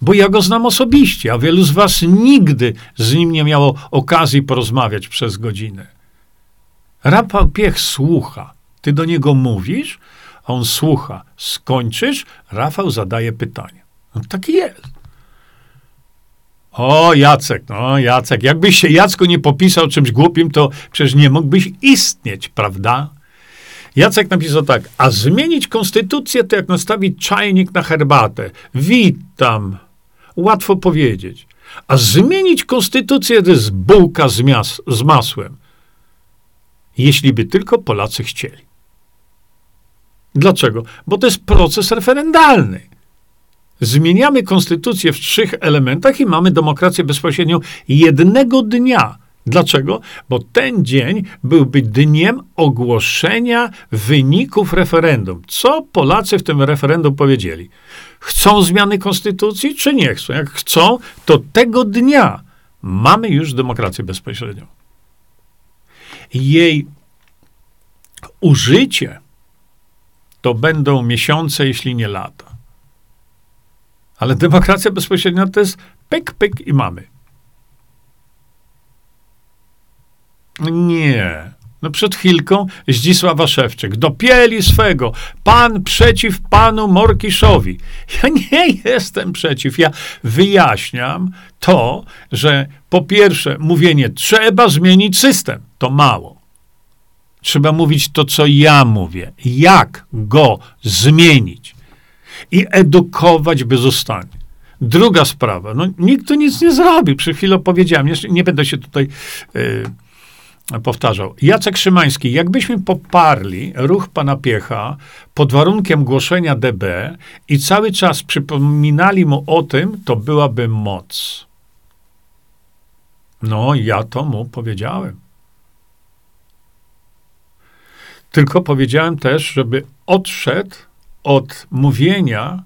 bo ja go znam osobiście, a wielu z was nigdy z nim nie miało okazji porozmawiać przez godzinę. Rafał Piech słucha. Ty do niego mówisz, a on słucha. Skończysz, Rafał zadaje pytanie. No taki jest. O, Jacek, no Jacek, jakbyś się Jacku nie popisał czymś głupim, to przecież nie mógłbyś istnieć, prawda? Jacek napisał tak, a zmienić konstytucję to jak nastawić czajnik na herbatę. Witam. Łatwo powiedzieć. A zmienić konstytucję to jest bułka z, mias- z masłem. Jeśli by tylko Polacy chcieli. Dlaczego? Bo to jest proces referendalny. Zmieniamy konstytucję w trzech elementach i mamy demokrację bezpośrednią jednego dnia. Dlaczego? Bo ten dzień byłby dniem ogłoszenia wyników referendum. Co Polacy w tym referendum powiedzieli? Chcą zmiany konstytucji, czy nie chcą? Jak chcą, to tego dnia mamy już demokrację bezpośrednią. Jej użycie to będą miesiące, jeśli nie lata. Ale demokracja bezpośrednia to jest pyk, pyk i mamy. Nie. No przed chwilką Zdzisława Szewczyk. Dopieli swego. Pan przeciw panu Morkiszowi. Ja nie jestem przeciw. Ja wyjaśniam to, że po pierwsze mówienie trzeba zmienić system. To mało. Trzeba mówić to, co ja mówię. Jak go zmienić. I edukować bezustannie. Druga sprawa. No, nikt tu nic nie zrobił. Przed chwilą powiedziałem. Jeszcze nie będę się tutaj... Yy, powtarzał. Jacek Szymański, jakbyśmy poparli ruch pana Piecha pod warunkiem głoszenia DB i cały czas przypominali mu o tym, to byłaby moc. No, ja to mu powiedziałem. Tylko powiedziałem też, żeby odszedł od mówienia,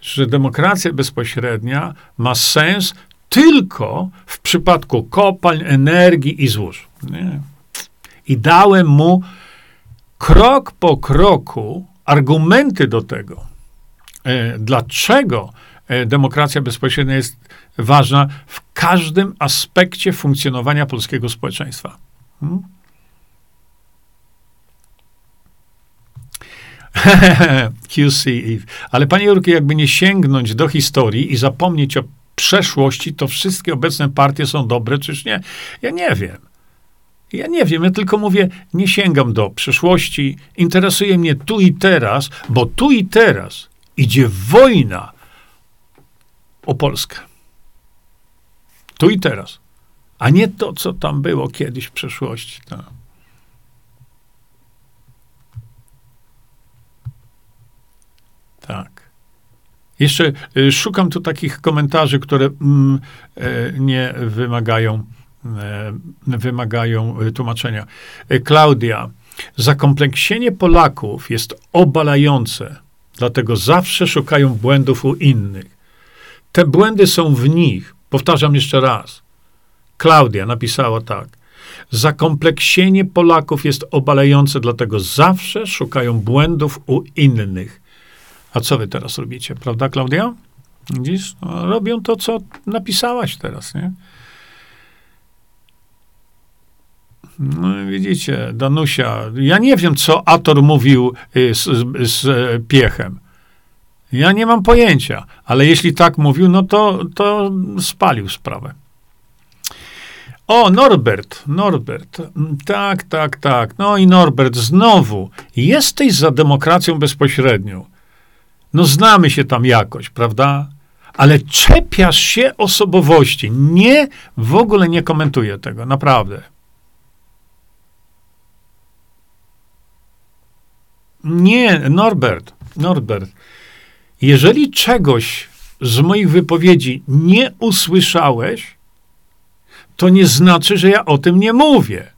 że demokracja bezpośrednia ma sens tylko w przypadku kopalń, energii i złóż. Nie. I dałem mu krok po kroku argumenty do tego, e, dlaczego e, demokracja bezpośrednia jest ważna w każdym aspekcie funkcjonowania polskiego społeczeństwa. Hmm? QC Eve. Ale panie Jurki, jakby nie sięgnąć do historii i zapomnieć o przeszłości, to wszystkie obecne partie są dobre, czyż nie? Ja nie wiem. Ja nie wiem, ja tylko mówię, nie sięgam do przeszłości, interesuje mnie tu i teraz, bo tu i teraz idzie wojna o Polskę. Tu i teraz. A nie to, co tam było kiedyś w przeszłości. No. Tak. Jeszcze y, szukam tu takich komentarzy, które mm, e, nie wymagają, e, wymagają y, tłumaczenia. E, Klaudia, zakompleksienie Polaków jest obalające, dlatego zawsze szukają błędów u innych. Te błędy są w nich. Powtarzam jeszcze raz. Klaudia napisała tak. Zakompleksienie Polaków jest obalające, dlatego zawsze szukają błędów u innych. A co wy teraz robicie, prawda, Klaudia? Widzisz? No, robią to, co napisałaś teraz, nie? No widzicie, Danusia, ja nie wiem, co Ator mówił y, z, z, z Piechem. Ja nie mam pojęcia, ale jeśli tak mówił, no to, to spalił sprawę. O, Norbert, Norbert. Tak, tak, tak. No i Norbert, znowu, jesteś za demokracją bezpośrednią. No znamy się tam jakoś, prawda? Ale czepiasz się osobowości. Nie, w ogóle nie komentuję tego, naprawdę. Nie, Norbert, Norbert. Jeżeli czegoś z moich wypowiedzi nie usłyszałeś, to nie znaczy, że ja o tym nie mówię.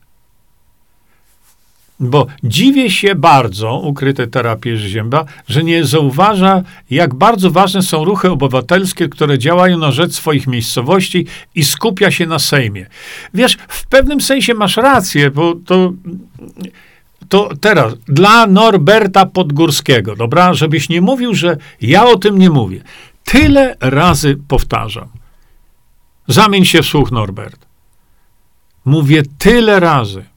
Bo dziwię się bardzo, ukryte terapie Zięba, że nie zauważa, jak bardzo ważne są ruchy obywatelskie, które działają na rzecz swoich miejscowości i skupia się na Sejmie. Wiesz, w pewnym sensie masz rację, bo to, to teraz dla Norberta Podgórskiego, dobra, żebyś nie mówił, że ja o tym nie mówię. tyle razy powtarzam. Zamień się w słuch, Norbert. Mówię tyle razy.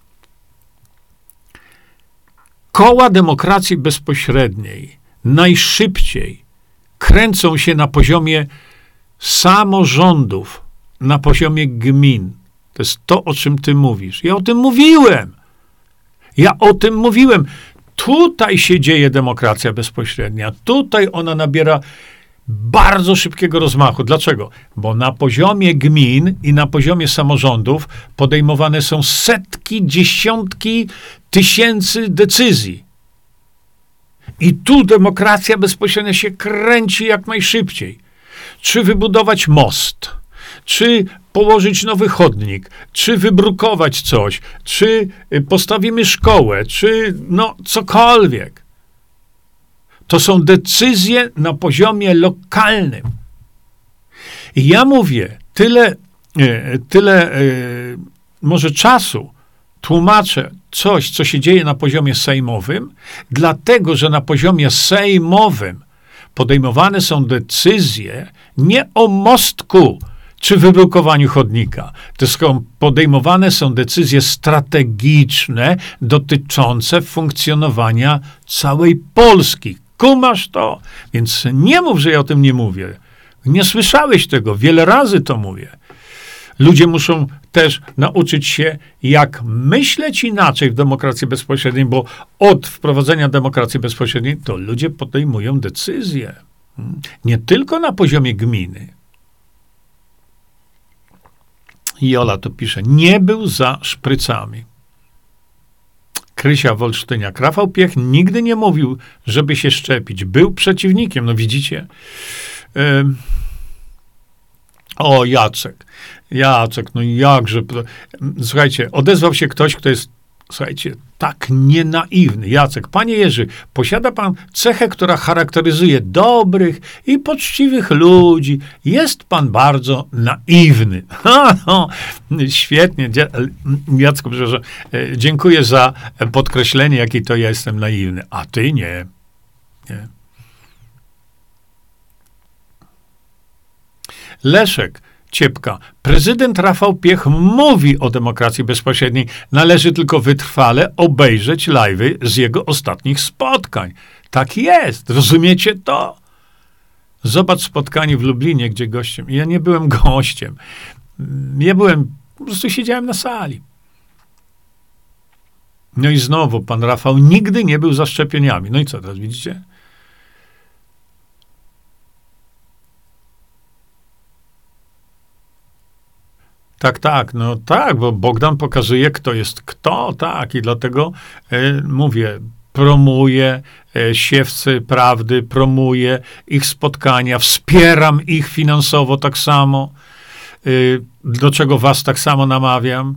Koła demokracji bezpośredniej najszybciej kręcą się na poziomie samorządów, na poziomie gmin. To jest to, o czym ty mówisz. Ja o tym mówiłem. Ja o tym mówiłem. Tutaj się dzieje demokracja bezpośrednia. Tutaj ona nabiera bardzo szybkiego rozmachu. Dlaczego? Bo na poziomie gmin i na poziomie samorządów podejmowane są setki, dziesiątki tysięcy decyzji. I tu demokracja bezpośrednia się kręci jak najszybciej. Czy wybudować most, czy położyć nowy chodnik, czy wybrukować coś, czy y, postawimy szkołę, czy no cokolwiek. To są decyzje na poziomie lokalnym. I ja mówię, tyle, y, tyle y, może czasu tłumaczę coś, co się dzieje na poziomie sejmowym, dlatego że na poziomie sejmowym podejmowane są decyzje nie o mostku, czy wyblokowaniu chodnika. To podejmowane są decyzje strategiczne dotyczące funkcjonowania całej Polski. Kumasz to? Więc nie mów, że ja o tym nie mówię. Nie słyszałeś tego, wiele razy to mówię. Ludzie muszą też nauczyć się, jak myśleć inaczej w demokracji bezpośredniej, bo od wprowadzenia demokracji bezpośredniej to ludzie podejmują decyzje. Hmm? Nie tylko na poziomie gminy, Jola to pisze, nie był za szprycami. Krysia Wolsztyniak. Rafał Piech nigdy nie mówił, żeby się szczepić. Był przeciwnikiem, no widzicie. O, Jacek. Jacek, no jakże. Słuchajcie, odezwał się ktoś, kto jest słuchajcie, tak nienaiwny. Jacek, panie Jerzy, posiada pan cechę, która charakteryzuje dobrych i poczciwych ludzi. Jest pan bardzo naiwny. Świetnie. Jacku, przepraszam, e, dziękuję za podkreślenie, jaki to ja jestem naiwny. A ty nie. nie. Leszek, Ciepka. Prezydent Rafał Piech mówi o demokracji bezpośredniej. Należy tylko wytrwale obejrzeć live'y z jego ostatnich spotkań. Tak jest. Rozumiecie to? Zobacz spotkanie w Lublinie, gdzie gościem. Ja nie byłem gościem. Ja byłem, po prostu siedziałem na sali. No i znowu pan Rafał nigdy nie był za szczepieniami. No i co teraz widzicie? Tak, tak, no tak, bo Bogdan pokazuje, kto jest kto, tak, i dlatego e, mówię, promuje e, siewcy prawdy, promuje ich spotkania, wspieram ich finansowo tak samo, e, do czego was tak samo namawiam.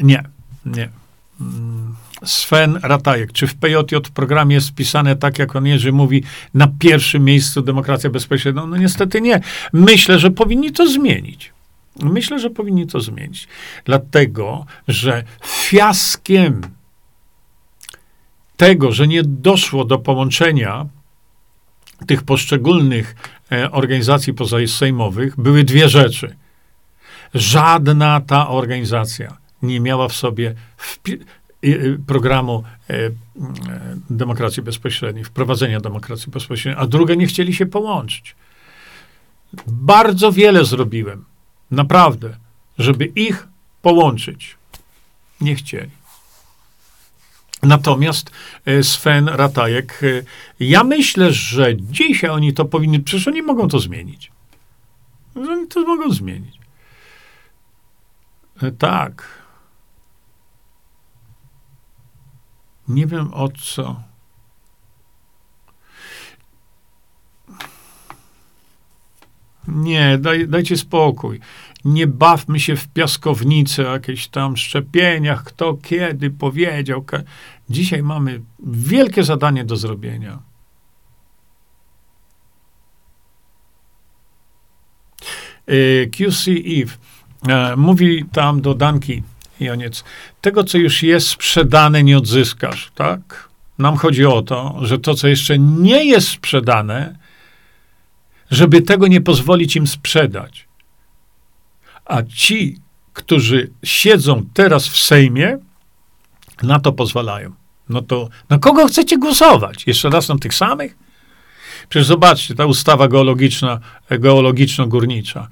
Nie, nie. Sven Ratajek. Czy w PJ programie jest wpisane tak, jak on Jerzy mówi, na pierwszym miejscu demokracja bezpośrednia? No niestety nie. Myślę, że powinni to zmienić. Myślę, że powinni to zmienić. Dlatego, że fiaskiem tego, że nie doszło do połączenia tych poszczególnych e, organizacji pozasejmowych, były dwie rzeczy. Żadna ta organizacja nie miała w sobie programu e, e, demokracji bezpośredniej, wprowadzenia demokracji bezpośredniej, a drugie nie chcieli się połączyć. Bardzo wiele zrobiłem, naprawdę, żeby ich połączyć. Nie chcieli. Natomiast e, Sven Ratajek, ja myślę, że dzisiaj oni to powinni, przecież oni mogą to zmienić. Oni to mogą zmienić. Tak. Nie wiem o co. Nie, daj, dajcie spokój. Nie bawmy się w piaskownicy, o jakichś tam szczepieniach, kto kiedy powiedział. Dzisiaj mamy wielkie zadanie do zrobienia. E, QC Eve e, mówi tam do Danki Joniec, tego, co już jest sprzedane, nie odzyskasz, tak? Nam chodzi o to, że to, co jeszcze nie jest sprzedane, żeby tego nie pozwolić im sprzedać. A ci, którzy siedzą teraz w Sejmie, na to pozwalają. No to na kogo chcecie głosować? Jeszcze raz na tych samych? Przecież zobaczcie, ta ustawa geologiczna, geologiczno-górnicza.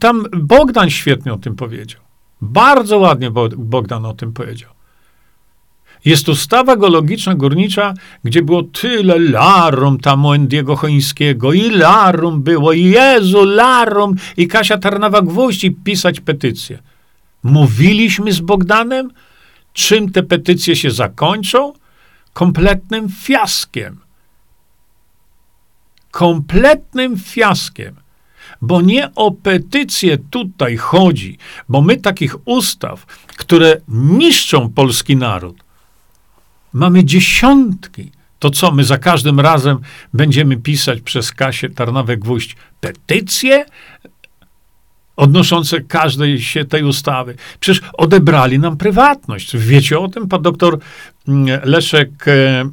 Tam Bogdan świetnie o tym powiedział. Bardzo ładnie Bogdan o tym powiedział. Jest ustawa geologiczna górnicza, gdzie było tyle larum tam u Endiego Chońskiego i larum było, i Jezu, larum i Kasia Tarnawa-Gwóźdź i pisać petycję. Mówiliśmy z Bogdanem, czym te petycje się zakończą? Kompletnym fiaskiem. Kompletnym fiaskiem. Bo nie o petycję tutaj chodzi, bo my takich ustaw, które niszczą polski naród, Mamy dziesiątki. To co, my za każdym razem będziemy pisać przez Kasię Tarnawę Gwóźdź petycje odnoszące każdej się tej ustawy? Przecież odebrali nam prywatność. Wiecie o tym? Pan doktor mm, Leszek e,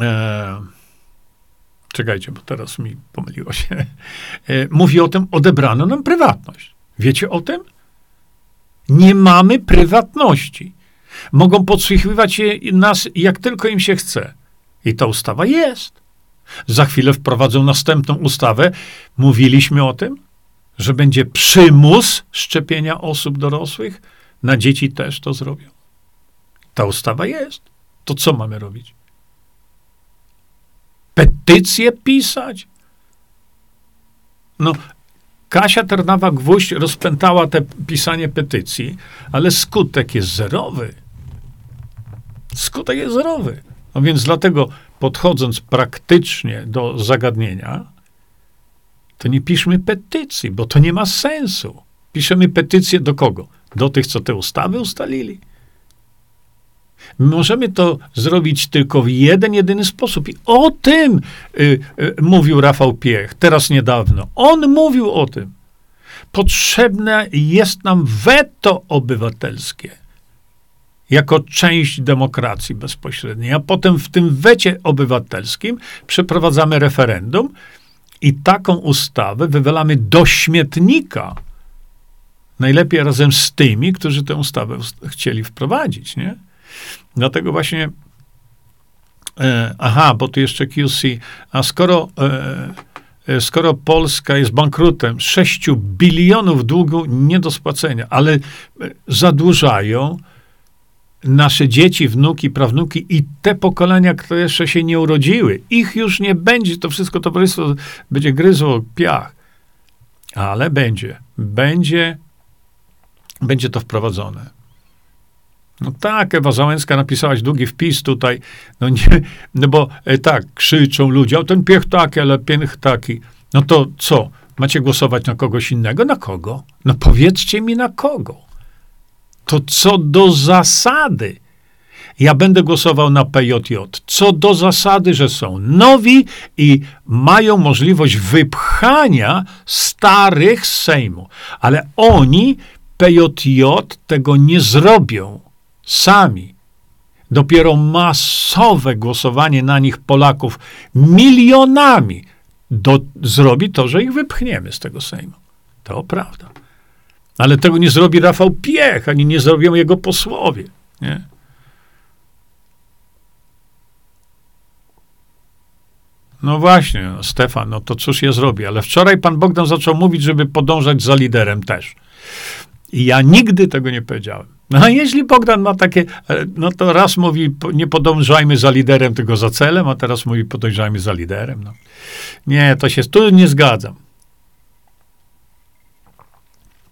e, czekajcie, bo teraz mi pomyliło się. E, mówi o tym, odebrano nam prywatność. Wiecie o tym? Nie mamy prywatności. Mogą podsłuchiwać nas jak tylko im się chce. I ta ustawa jest. Za chwilę wprowadzą następną ustawę. Mówiliśmy o tym, że będzie przymus szczepienia osób dorosłych. Na dzieci też to zrobią. Ta ustawa jest. To co mamy robić? Petycje pisać? No, Kasia Ternawa-Gwóźdź rozpętała te pisanie petycji, ale skutek jest zerowy. Skutek jest zerowy. No więc dlatego podchodząc praktycznie do zagadnienia, to nie piszmy petycji, bo to nie ma sensu. Piszemy petycję do kogo? Do tych, co te ustawy ustalili. Możemy to zrobić tylko w jeden, jedyny sposób. I o tym y, y, mówił Rafał Piech teraz niedawno. On mówił o tym. Potrzebne jest nam weto obywatelskie jako część demokracji bezpośredniej, a potem w tym wecie obywatelskim przeprowadzamy referendum i taką ustawę wywalamy do śmietnika. Najlepiej razem z tymi, którzy tę ustawę chcieli wprowadzić, nie? Dlatego właśnie, e, aha, bo tu jeszcze QC, a skoro, e, e skoro Polska jest bankrutem, 6 bilionów długu nie do spłacenia, ale e, zadłużają nasze dzieci, wnuki, prawnuki i te pokolenia, które jeszcze się nie urodziły. Ich już nie będzie, to wszystko towarzystwo będzie gryzło piach. Ale będzie, będzie, będzie to wprowadzone. No tak, Ewa Załęska napisałaś długi wpis tutaj, no nie, no bo e, tak, krzyczą ludzie, o ten piech taki, ale piech taki. No to co, macie głosować na kogoś innego? Na kogo? No powiedzcie mi na kogo. To co do zasady, ja będę głosował na PJJ. Co do zasady, że są nowi i mają możliwość wypchania starych z Sejmu. Ale oni, PJJ, tego nie zrobią sami. Dopiero masowe głosowanie na nich Polaków milionami do, zrobi to, że ich wypchniemy z tego Sejmu. To prawda. Ale tego nie zrobi Rafał Piech, ani nie zrobią jego posłowie. Nie? No właśnie, no, Stefan, no to cóż ja zrobię? Ale wczoraj pan Bogdan zaczął mówić, żeby podążać za liderem też. I ja nigdy tego nie powiedziałem. No a jeśli Bogdan ma takie, e, no to raz mówi, nie podążajmy za liderem, tylko za celem, a teraz mówi, podążajmy za liderem. No. Nie, to się tu nie zgadzam.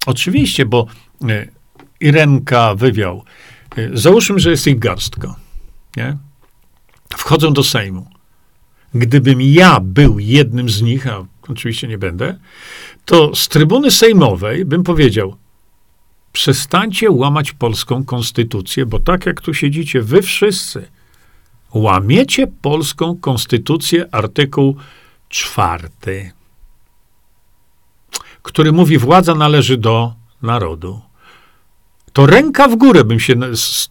Oczywiście, bo e, Irenka wywiał. E, załóżmy, że jest ich garstka. Nie? Wchodzą do Sejmu. Gdybym ja był jednym z nich, a oczywiście nie będę, to z trybuny sejmowej bym powiedział: przestańcie łamać polską konstytucję, bo tak jak tu siedzicie, wy wszyscy łamiecie polską konstytucję, artykuł czwarty który mówi, władza należy do narodu. to ręka w górę bym się z,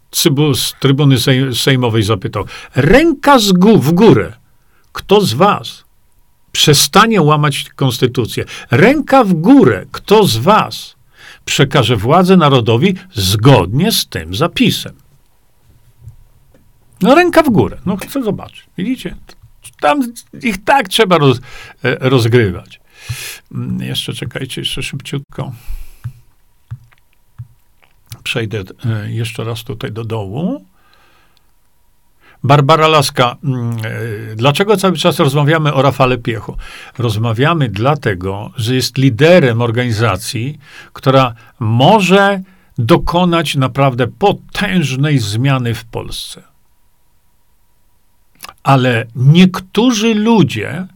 z trybuny sejmowej zapytał. Ręka z gó w górę. Kto z was przestanie łamać konstytucję? Ręka w górę. Kto z was przekaże władzę narodowi zgodnie z tym zapisem? No ręka w górę. No chcę zobaczyć. Widzicie? Tam ich tak trzeba roz, e, rozgrywać. Mm, jeszcze czekajcie, jeszcze szybciutko. Przejdę e, jeszcze raz tutaj do dołu. Barbara Laska, mm, e, dlaczego cały czas rozmawiamy o Rafale Piechu? Rozmawiamy dlatego, że jest liderem organizacji, która może dokonać naprawdę potężnej zmiany w Polsce. Ale niektórzy ludzie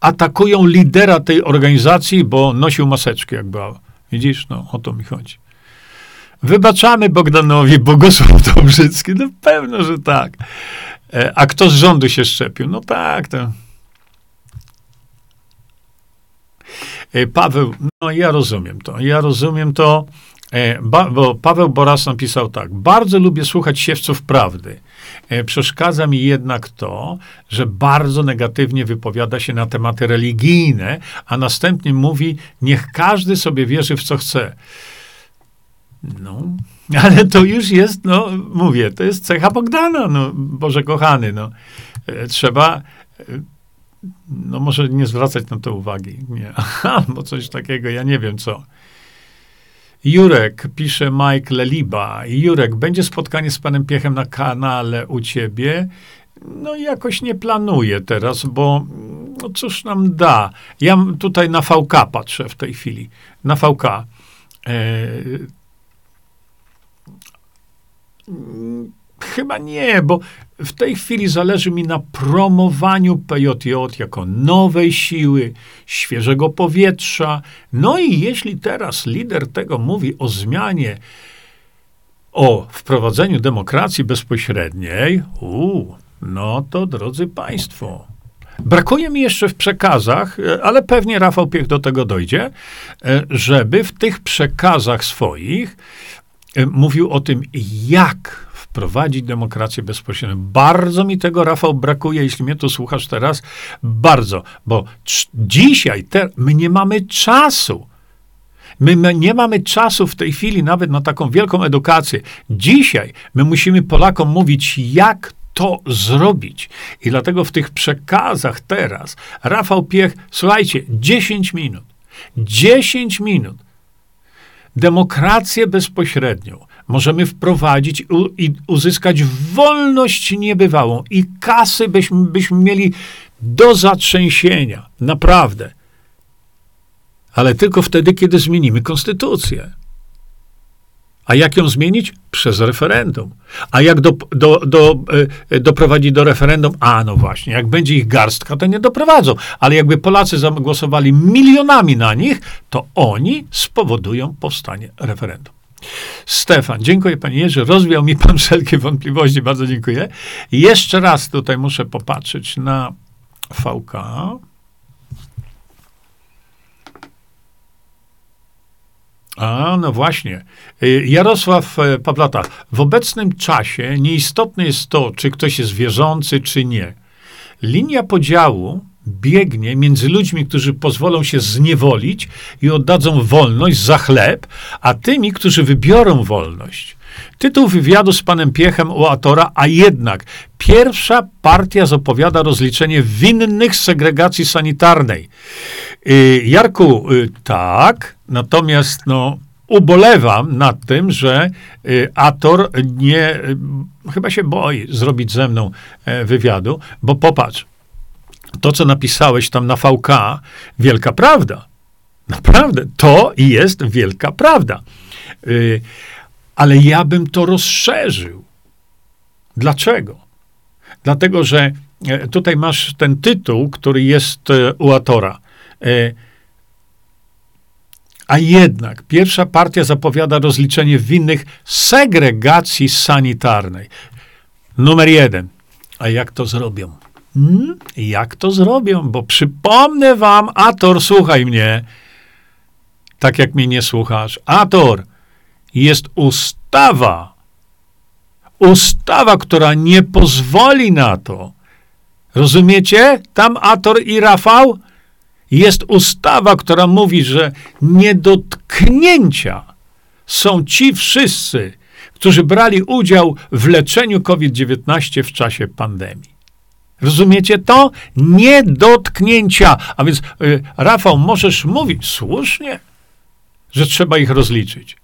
atakują lidera tej organizacji, bo nosił maseczkę, jak była. Widzisz, no o to mi chodzi. Wybaczamy Bogdanowi Bogosław Dobrzycki. No pewno, że tak. E, a kto z rządu się szczepił? No tak, to... E, Paweł, no ja rozumiem to. Ja rozumiem to, e, bo Paweł Boras napisał tak. Bardzo lubię słuchać siewców prawdy. Przeszkadza mi jednak to, że bardzo negatywnie wypowiada się na tematy religijne, a następnie mówi, niech każdy sobie wierzy w co chce. No, ale to już jest, no, mówię, to jest cecha Bogdana, no, Boże kochany, no. E, trzeba, e, no może nie zwracać na to uwagi, nie, albo coś takiego, ja nie wiem co. Jurek, pisze Mike Leliba. Jurek, będzie spotkanie z panem Piechem na kanale u ciebie? No jakoś nie planuję teraz, bo no cóż nam da. Ja tutaj na VK patrzę w tej chwili. Na VK. E, chyba nie, bo w tej chwili zależy mi na promowaniu PJJ jako nowej siły, świeżego powietrza. No i jeśli teraz lider tego mówi o zmianie, o wprowadzeniu demokracji bezpośredniej, uu, no to drodzy Państwo, Brakuje mi jeszcze w przekazach, ale pewnie Rafał Piech do tego dojdzie, e, żeby w tych przekazach swoich E, mówił o tym, jak wprowadzić demokrację bezpośrednią. Bardzo mi tego, Rafał, brakuje, jeśli mnie tu słuchasz teraz, bardzo, bo dzisiaj te, my nie mamy czasu. My, my, nie mamy czasu w tej chwili nawet na taką wielką edukację. Dzisiaj my musimy Polakom mówić, jak to zrobić. I dlatego w tych przekazach teraz Rafał Piech, słuchajcie, 10 minut. 10 minut demokrację bezpośrednią możemy wprowadzić i uzyskać wolność niebywałą i kasy byśmy, byśmy mieli do zatrzęsienia. Naprawdę. Ale tylko wtedy, kiedy zmienimy konstytucję. A jak ją zmienić? Przez referendum. A jak do, do, do, e, doprowadzi do referendum? A no właśnie, jak będzie ich garstka, to nie doprowadzą. Ale jakby Polacy zagłosowali milionami na nich, to oni spowodują powstanie referendum. Stefan, dziękuję panie Jerzy, rozwiał mi pan wszelkie wątpliwości, bardzo dziękuję. Jeszcze raz tutaj muszę popatrzeć na VK. A, no właśnie. Y, Jarosław e, Pawlata. W obecnym czasie nieistotne jest to, czy ktoś jest wierzący, czy nie. Linia podziału biegnie między ludźmi, którzy pozwolą się zniewolić i oddadzą wolność za chleb, a tymi, którzy wybiorą wolność. Tytuł wywiadu z panem Piechem u Atora, a jednak pierwsza partia zapowiada rozliczenie winnych segregacji sanitarnej. Y, Jarku, y, tak, natomiast no, ubolewam nad tym, że y, Ator nie, chyba się boi zrobić ze mną e, wywiadu, bo popatrz, to, co napisałeś tam na VK, wielka prawda. Naprawdę, to jest wielka prawda. Ale ja bym to rozszerzył. Dlaczego? Dlatego, że e, tutaj masz ten tytuł, który jest e, u Atora. E, a jednak pierwsza partia zapowiada rozliczenie winnych segregacji sanitarnej. Numer jeden. A jak to zrobią? Hmm? Jak to zrobią? Bo przypomnę wam, Ator, słuchaj mnie, tak jak mnie nie słuchasz. Ator, jest ustawa. Ustawa, która nie pozwoli na to. Rozumiecie? Tam Ator i Rafał jest ustawa, która mówi, że nie dotknięcia są ci wszyscy, którzy brali udział w leczeniu COVID-19 w czasie pandemii. Rozumiecie to? Nie dotknięcia. A więc, y, Rafał, możesz mówić słusznie, że trzeba ich rozliczyć.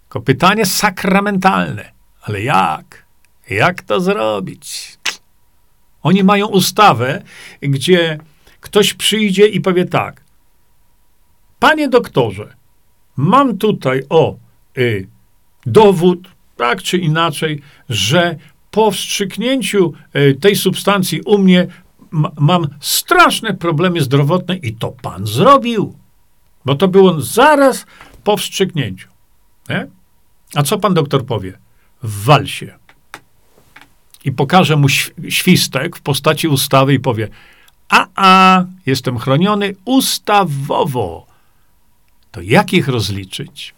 Tylko pytanie sakramentalne. Ale jak? Jak to zrobić? Oni mają ustawę, gdzie ktoś przyjdzie i powie tak. Panie doktorze, mam tutaj o y, dowód, tak czy inaczej, że po wstrzyknięciu y, tej substancji u mnie mam straszne problemy zdrowotne i to pan zrobił. Bo to było zaraz po wstrzyknięciu. Nie? A co pan doktor powie? Wal się. I pokaże mu świstek w postaci ustawy i powie: A, a, jestem chroniony ustawowo. To jak ich rozliczyć?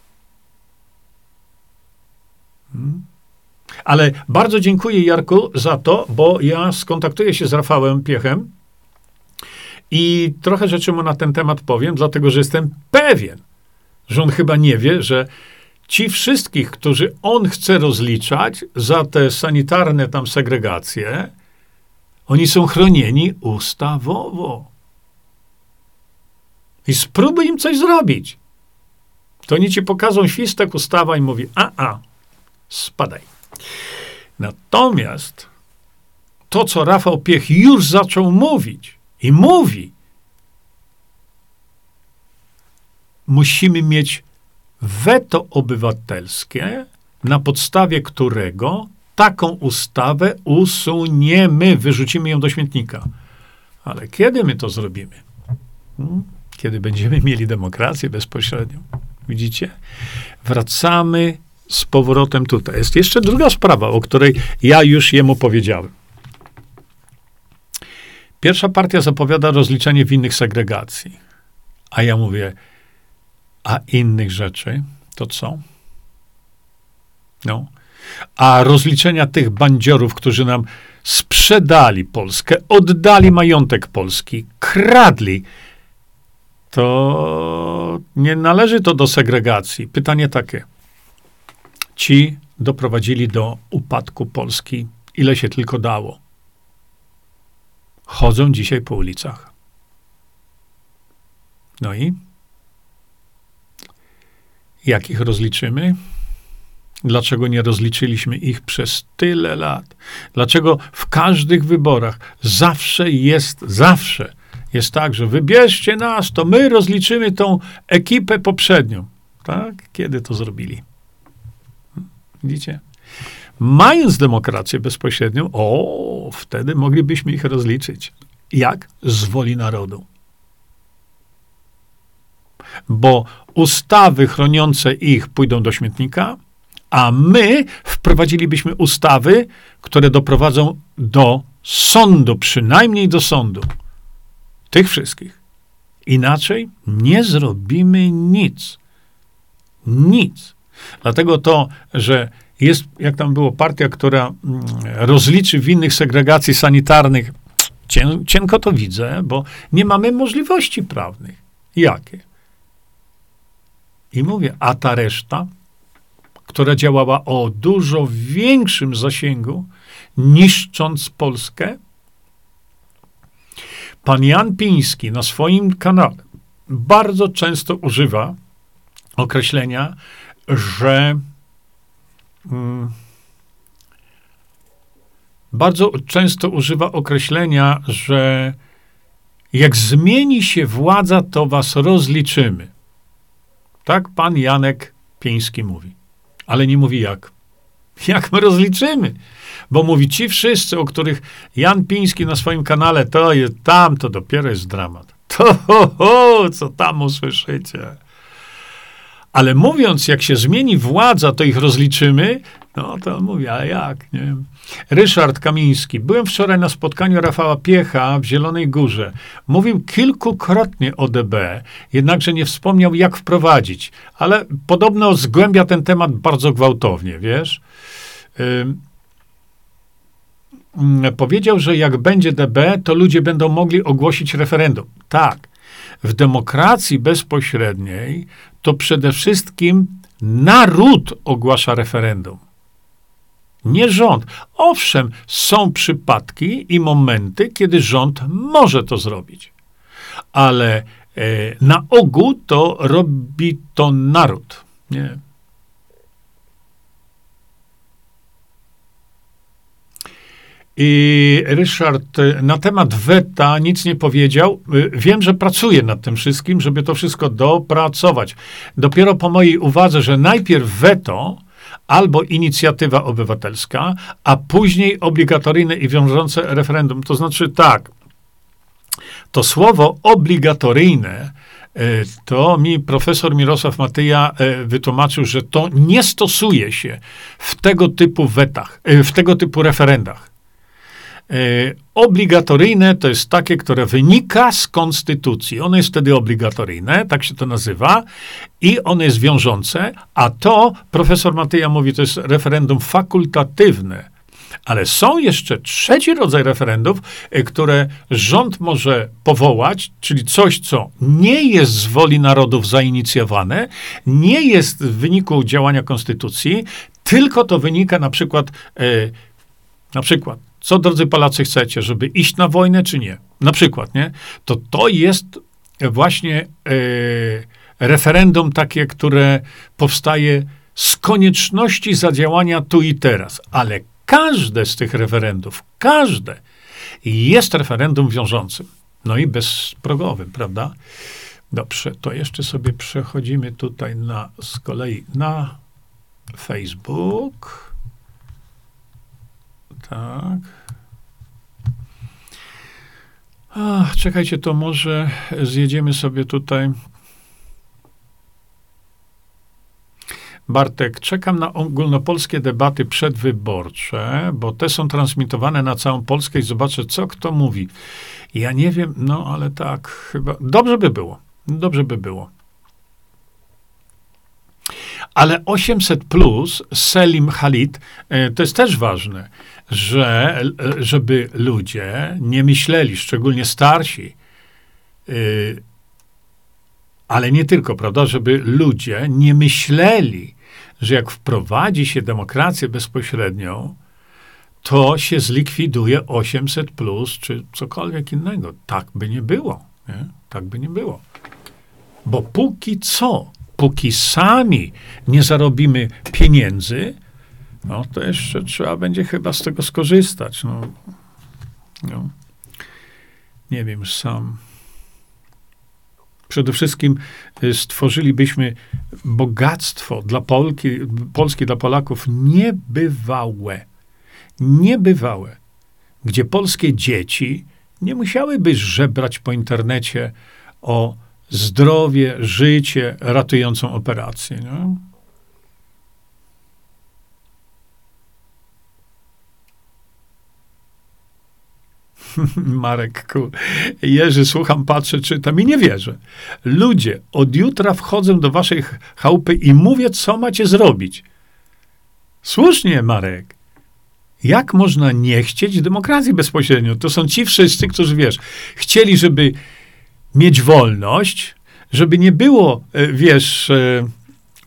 Hmm? Ale bardzo dziękuję Jarku za to, bo ja skontaktuję się z Rafałem Piechem i trochę rzeczy mu na ten temat powiem, dlatego że jestem pewien, że on chyba nie wie, że ci wszystkich, którzy on chce rozliczać za te sanitarne tam segregacje, oni są chronieni ustawowo. I spróbuj im coś zrobić. To oni ci pokażą świstek, ustawa i mówi, a, a, spadaj. Natomiast to, co Rafał Piech już zaczął mówić i mówi, musimy mieć weto obywatelskie, na podstawie którego taką ustawę usuniemy, wyrzucimy ją do śmietnika. Ale kiedy my to zrobimy? Hmm? Kiedy będziemy mieli demokrację bezpośrednią. Widzicie? Wracamy z powrotem tutaj. Jest jeszcze druga sprawa, o której ja już jemu powiedziałem. Pierwsza partia zapowiada rozliczenie winnych segregacji. A ja mówię, a innych rzeczy to co? No. A rozliczenia tych bandziorów, którzy nam sprzedali Polskę, oddali majątek Polski, kradli, to nie należy to do segregacji. Pytanie takie ci doprowadzili do upadku Polski, ile się tylko dało. Chodzą dzisiaj po ulicach. No i jak ich rozliczymy? Dlaczego nie rozliczyliśmy ich przez tyle lat? Dlaczego w każdych wyborach zawsze jest, zawsze jest tak, że wybierzcie nas, to my rozliczymy tą ekipę poprzednią. Tak? Kiedy to zrobili? Widzicie? Mając demokrację bezpośrednią, o, wtedy moglibyśmy ich rozliczyć. Jak? Z woli narodu. Bo ustawy chroniące ich pójdą do śmietnika, a my wprowadzilibyśmy ustawy, które doprowadzą do sądu, przynajmniej do sądu. Tych wszystkich. Inaczej nie zrobimy nic. Nic. Dlatego to, że jest, jak tam było, partia, która mm, rozliczy winnych segregacji sanitarnych, cien, cienko to widzę, bo nie mamy możliwości prawnych. Jakie? I mówię, a ta reszta, która działała o dużo większym zasięgu, niszcząc Polskę, pan Jan Piński na swoim kanale bardzo często używa określenia, że mm, bardzo często używa określenia, że jak zmieni się władza, to was rozliczymy. Tak pan Janek Pieński mówi. Ale nie mówi jak. Jak my rozliczymy? Bo mówi ci wszyscy, o których Jan Piński na swoim kanale, to jest tam, to dopiero jest dramat. To, ho, ho, co tam usłyszycie. Ale mówiąc, jak się zmieni władza, to ich rozliczymy, no to mówię, a jak, nie? Ryszard Kamiński. Byłem wczoraj na spotkaniu Rafała Piecha w Zielonej Górze. Mówił kilkukrotnie o DB, jednakże nie wspomniał, jak wprowadzić. Ale podobno zgłębia ten temat bardzo gwałtownie, wiesz? Powiedział, że jak będzie DB, to ludzie będą mogli ogłosić referendum. Tak. W demokracji bezpośredniej to przede wszystkim naród ogłasza referendum nie rząd. Owszem, są przypadki i momenty, kiedy rząd może to zrobić, ale e, na ogół to robi to naród. Nie. I Ryszard na temat weta nic nie powiedział. E, wiem, że pracuje nad tym wszystkim, żeby to wszystko dopracować. Dopiero po mojej uwadze, że najpierw weto, albo inicjatywa obywatelska, a później obligatoryjne i wiążące referendum. To znaczy tak, to słowo obligatoryjne e, to mi profesor Mirosław Matyja wytłumaczył, że to nie stosuje się w tego typu wetach, w tego typu referendach. E, obligatoryjne to jest takie, które wynika z konstytucji. Ono jest wtedy obligatoryjne, tak się to nazywa, i ono jest wiążące, a to, profesor Matyja mówi, to jest referendum fakultatywne. Ale są jeszcze trzeci rodzaj referendów, e, które rząd może powołać, czyli coś, co nie jest z woli narodów zainicjowane, nie jest w wyniku działania konstytucji, tylko to wynika na przykład, e, na przykład co, drodzy Polacy, chcecie, żeby iść na wojnę, czy nie? Na przykład, nie? To to jest właśnie e, referendum takie, które powstaje z konieczności zadziałania tu i teraz. Ale każde z tych referendów, każde jest referendum wiążącym. No i bezprogowym, prawda? Dobrze, to jeszcze sobie przechodzimy tutaj na, z kolei na Facebook. Tak. Ach, czekajcie, to może zjedziemy sobie tutaj. Bartek, czekam na ogólnopolskie debaty przedwyborcze, bo te są transmitowane na całą Polskę i zobaczę, co kto mówi. Ja nie wiem, no ale tak, chyba. Dobrze by było. Dobrze by było. Ale 800 plus Selim Khalid, e, to jest też ważne, że żeby ludzie nie myśleli, szczególnie starsi, e, ale nie tylko, prawda, żeby ludzie nie myśleli, że jak wprowadzi się demokrację bezpośrednią, to się zlikwiduje 800 plus, czy cokolwiek innego. Tak by nie było. Nie? Tak by nie było. Bo póki co póki sami nie zarobimy pieniędzy, no to jeszcze trzeba będzie chyba z tego skorzystać. No, no. Nie wiem, sam. Przede wszystkim y, stworzylibyśmy bogactwo dla Polki, Polski, dla Polaków niebywałe. Niebywałe. Gdzie polskie dzieci nie musiałyby żebrać po internecie o zdrowie, życie, ratującą operację. Marek, ku. Jerzy, słucham, patrzę, czytam i nie wierzę. Ludzie, od jutra wchodzę do waszej chałupy i mówię, co macie zrobić. Słusznie, Marek. Jak można nie chcieć demokracji bezpośrednio? To są ci wszyscy, którzy, wiesz, chcieli, żeby mieć wolność, żeby nie było, e, wiesz, e,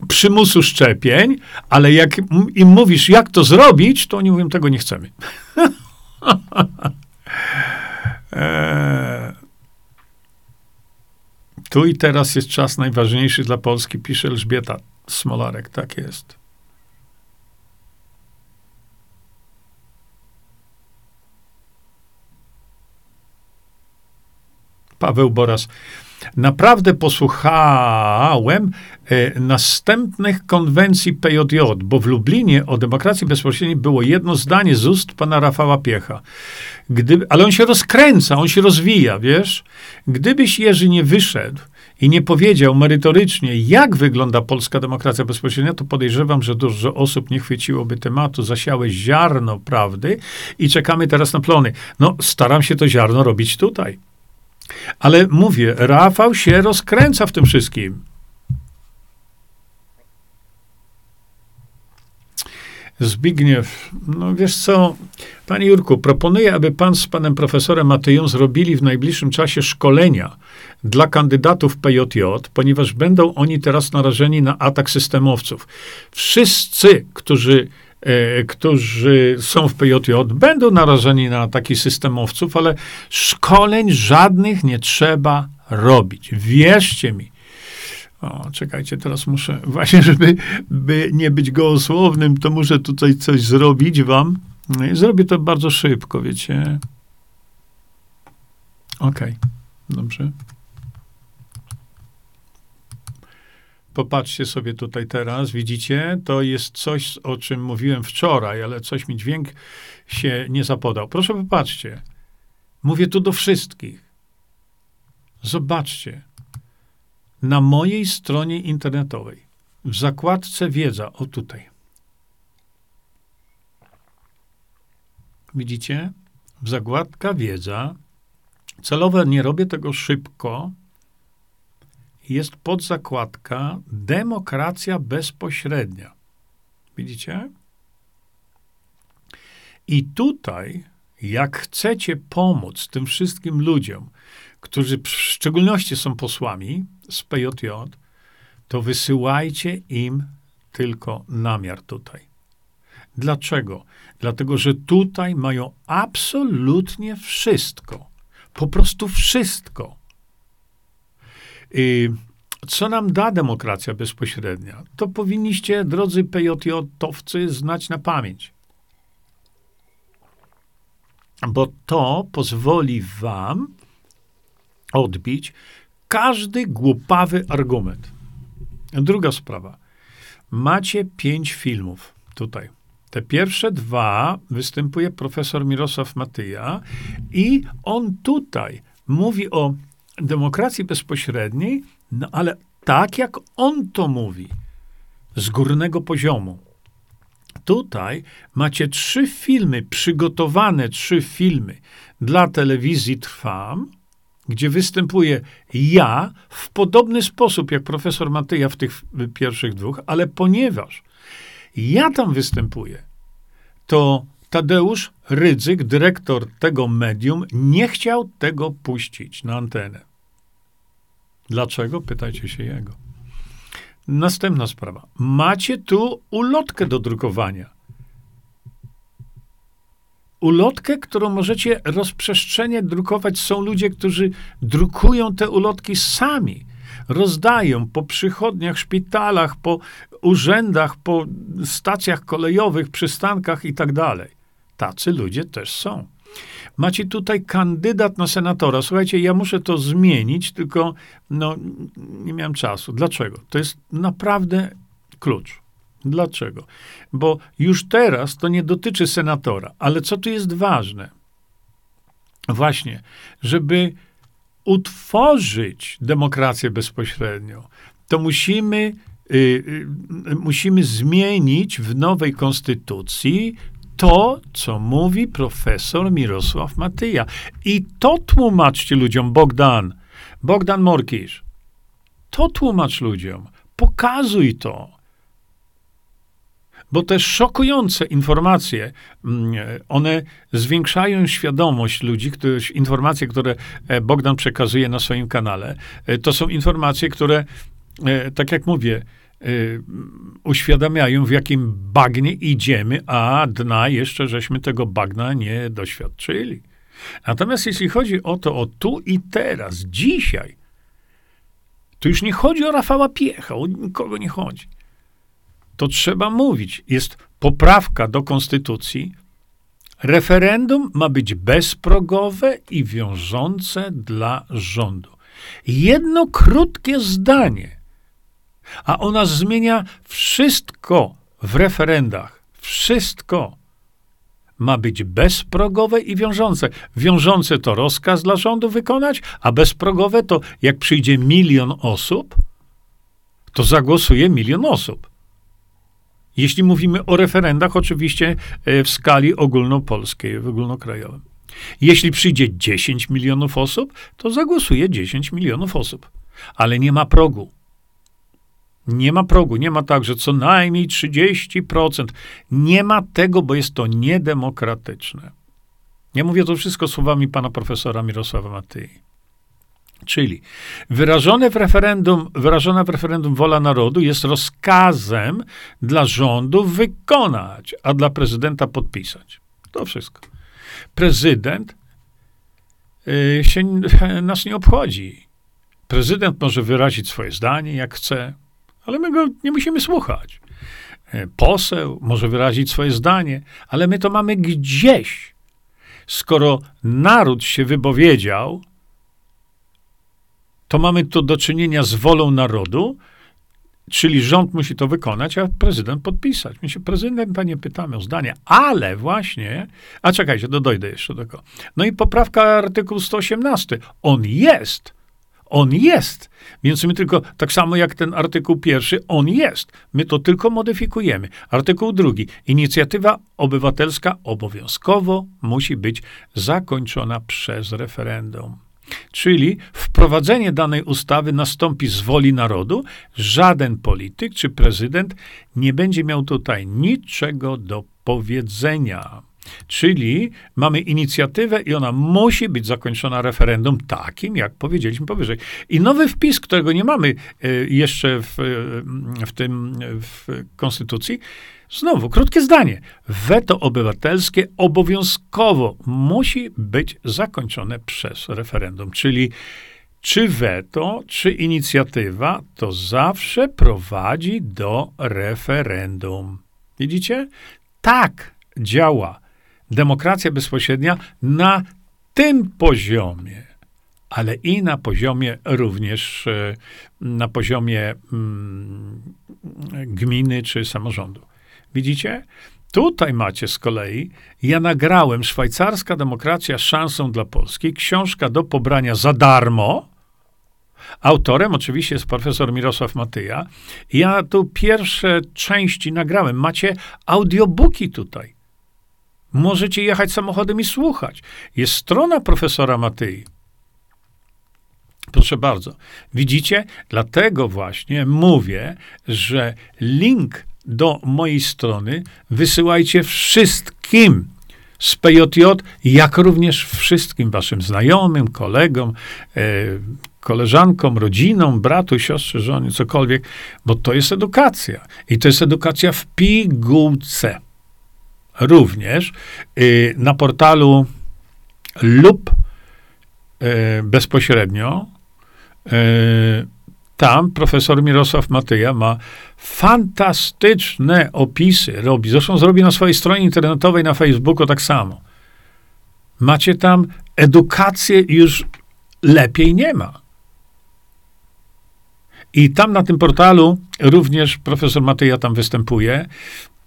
przymusu szczepień, ale jak im mówisz, jak to zrobić, to oni mówią, tego nie chcemy. E, tu i teraz jest czas najważniejszy dla Polski, pisze Elżbieta Smolarek. Tak jest. Paweł Boras. Naprawdę posłuchałem e, następnych konwencji PJJ, bo w Lublinie o demokracji bezpośredniej było jedno zdanie z ust pana Rafała Piecha. Gdyby, ale on się rozkręca, on się rozwija, wiesz? Gdybyś Jerzy nie wyszedł i nie powiedział merytorycznie, jak wygląda polska demokracja bezpośrednia, to podejrzewam, że dużo osób nie chwyciłoby tematu, zasiałeś ziarno prawdy i czekamy teraz na plony. No, staram się to ziarno robić tutaj. Ale mówię, Rafał się rozkręca w tym wszystkim. Zbigniew, no wiesz co, panie Jurku, proponuję, aby pan z panem profesorem Matyją zrobili w najbliższym czasie szkolenia dla kandydatów PJJ, ponieważ będą oni teraz narażeni na atak systemowców. Wszyscy, którzy którzy są w PJJ, będą narażeni na ataki systemowców, ale szkoleń żadnych nie trzeba robić. Wierzcie mi. O, czekajcie, teraz muszę, właśnie, żeby by nie być gołosłownym, to muszę tutaj coś zrobić wam. No zrobię to bardzo szybko, wiecie. Okej, okay. dobrze. Popatrzcie sobie tutaj teraz, widzicie? To jest coś, o czym mówiłem wczoraj, ale coś mi dźwięk się nie zapodał. Proszę popatrzcie. Mówię tu do wszystkich. Zobaczcie na mojej stronie internetowej, w zakładce wiedza, o tutaj. Widzicie? W zakładka wiedza. Celowo nie robię tego szybko. Jest podzakładka demokracja bezpośrednia. Widzicie? I tutaj, jak chcecie pomóc tym wszystkim ludziom, którzy w szczególności są posłami z PJJ, to wysyłajcie im tylko namiar tutaj. Dlaczego? Dlatego, że tutaj mają absolutnie wszystko. Po prostu wszystko. I co nam da demokracja bezpośrednia? To powinniście, drodzy PJJ-owcy, znać na pamięć. Bo to pozwoli wam odbić każdy głupawy argument. Druga sprawa. Macie pięć filmów tutaj. Te pierwsze dwa występuje profesor Mirosław Matyja i on tutaj mówi o demokracji bezpośredniej, no ale tak jak on to mówi, z górnego poziomu. Tutaj macie trzy filmy, przygotowane trzy filmy dla telewizji Trwam, gdzie występuję ja w podobny sposób jak profesor Matyja w tych pierwszych dwóch, ale ponieważ ja tam występuję, to Tadeusz Rydzyk, dyrektor tego medium, nie chciał tego puścić na antenę. Dlaczego? Pytajcie się jego. Następna sprawa. Macie tu ulotkę do drukowania ulotkę, którą możecie rozprzestrzenie drukować. Są ludzie, którzy drukują te ulotki sami. Rozdają po przychodniach, szpitalach, po urzędach, po stacjach kolejowych, przystankach i tak. Tacy ludzie też są. Macie tutaj kandydat na senatora. Słuchajcie, ja muszę to zmienić, tylko no, nie miałem czasu. Dlaczego? To jest naprawdę klucz. Dlaczego? Bo już teraz to nie dotyczy senatora, ale co tu jest ważne? Właśnie, żeby utworzyć demokrację bezpośrednią, to musimy, y, y, musimy zmienić w nowej konstytucji to, co mówi profesor Mirosław Matyja. I to tłumaczcie ludziom, Bogdan, Bogdan Morkisz. To tłumacz ludziom. Pokazuj to bo te szokujące informacje, mm, one zwiększają świadomość ludzi, które, informacje, które e, Bogdan przekazuje na swoim kanale, e, to są informacje, które, e, tak jak mówię, uświadamiają, w jakim bagnie idziemy, a dna jeszcze żeśmy tego bagna nie doświadczyli. Natomiast jeśli chodzi o to, o tu i teraz, dzisiaj, to już nie chodzi o Rafała Piecha, o nikogo nie chodzi to trzeba mówić. Jest poprawka do konstytucji. Referendum ma być bezprogowe i wiążące dla rządu. Jedno krótkie zdanie, a ona zmienia wszystko w referendach. Wszystko. ma być bezprogowe i wiążące. Wiążące to rozkaz dla rządu wykonać, a bezprogowe to jak przyjdzie milion osób, to zagłosuje milion osób. Jeśli mówimy o referendach, oczywiście e, w skali ogólnopolskiej, w ogólnokrajowym. Jeśli przyjdzie 10 milionów osób, to zagłosuje 10 milionów osób. Ale nie ma progu. Nie ma progu, nie ma tak, że co najmniej 30%. Nie ma tego, bo jest to niedemokratyczne. Ja mówię to wszystko słowami pana profesora Mirosława Matyi. Czyli wyrażone w referendum, wyrażona w referendum wola narodu jest rozkazem dla rządu wykonać, a dla prezydenta podpisać. To wszystko. Prezydent y, się nas nie obchodzi. Prezydent może wyrazić swoje zdanie, jak chce, ale my go nie musimy słuchać. Y, poseł może wyrazić swoje zdanie, ale my to mamy gdzieś. Skoro naród się wypowiedział, to mamy tu do czynienia z wolą narodu, czyli rząd musi to wykonać, a prezydent podpisać. My się prezydenta nie pytamy o zdanie, ale właśnie, a czekajcie, do, dojdę jeszcze do tego. No i poprawka artykuł 118. On jest. On jest. Więc my tylko, tak samo jak ten artykuł pierwszy, on jest. My to tylko modyfikujemy. Artykuł drugi. Inicjatywa obywatelska obowiązkowo musi być zakończona przez referendum. Czyli wprowadzenie danej ustawy nastąpi z woli narodu. Żaden polityk czy prezydent nie będzie miał tutaj niczego do powiedzenia. Czyli mamy inicjatywę i ona musi być zakończona referendum takim, jak powiedzieliśmy powyżej. I nowy wpis, którego nie mamy e, jeszcze w, w tym w konstytucji, Znowu, krótkie zdanie. Weto obywatelskie obowiązkowo musi być zakończone przez referendum. Czyli czy weto, czy inicjatywa, to zawsze prowadzi do referendum. Widzicie? Tak działa demokracja bezpośrednia na tym poziomie, ale i na poziomie również e, na poziomie mm, gminy czy samorządu. Widzicie? Tutaj macie z kolei, ja nagrałem Szwajcarska Demokracja szansą dla Polski, książka do pobrania za darmo. Autorem oczywiście jest profesor Mirosław Matyja. Ja tu pierwsze części nagrałem. Macie audiobooki tutaj. Możecie jechać samochodem i słuchać. Jest strona profesora Matyi. Proszę bardzo. Widzicie? Dlatego właśnie mówię, że link do mojej strony wysyłajcie wszystkim z PJJ, jak również wszystkim waszym znajomym, kolegom, e, koleżankom, rodzinom, bratu, siostrze, żonie, cokolwiek, bo to jest edukacja. I to jest edukacja w pigułce. Również y, na portalu lub y, bezpośrednio y, tam profesor Mirosław Matyja ma fantastyczne opisy, robi. Zresztą zrobi na swojej stronie internetowej, na Facebooku tak samo. Macie tam edukację już lepiej nie ma. I tam na tym portalu również profesor Matyja tam występuje.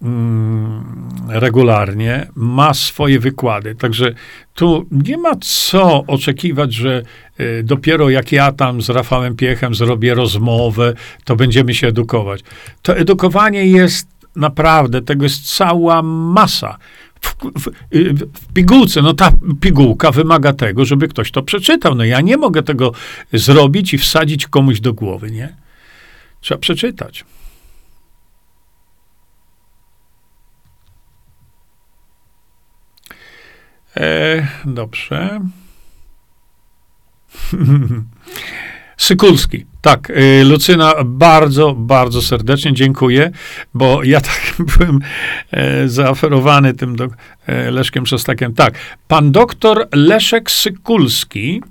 Mm, regularnie, ma swoje wykłady. Także tu nie ma co oczekiwać, że y, dopiero jak ja tam z Rafałem Piechem zrobię rozmowę, to będziemy się edukować. To edukowanie jest naprawdę, tego jest cała masa. W, w, w, pigułce, no ta pigułka wymaga tego, żeby ktoś to przeczytał. No ja nie mogę tego zrobić i wsadzić komuś do głowy, nie? Trzeba przeczytać. E, dobrze. Sykulski. Tak, e, Lucyna, bardzo, bardzo serdecznie dziękuję, bo ja tak byłem e, zaoferowany tym do, e, Leszkiem Szostakiem. Tak, pan doktor Leszek Sykulski,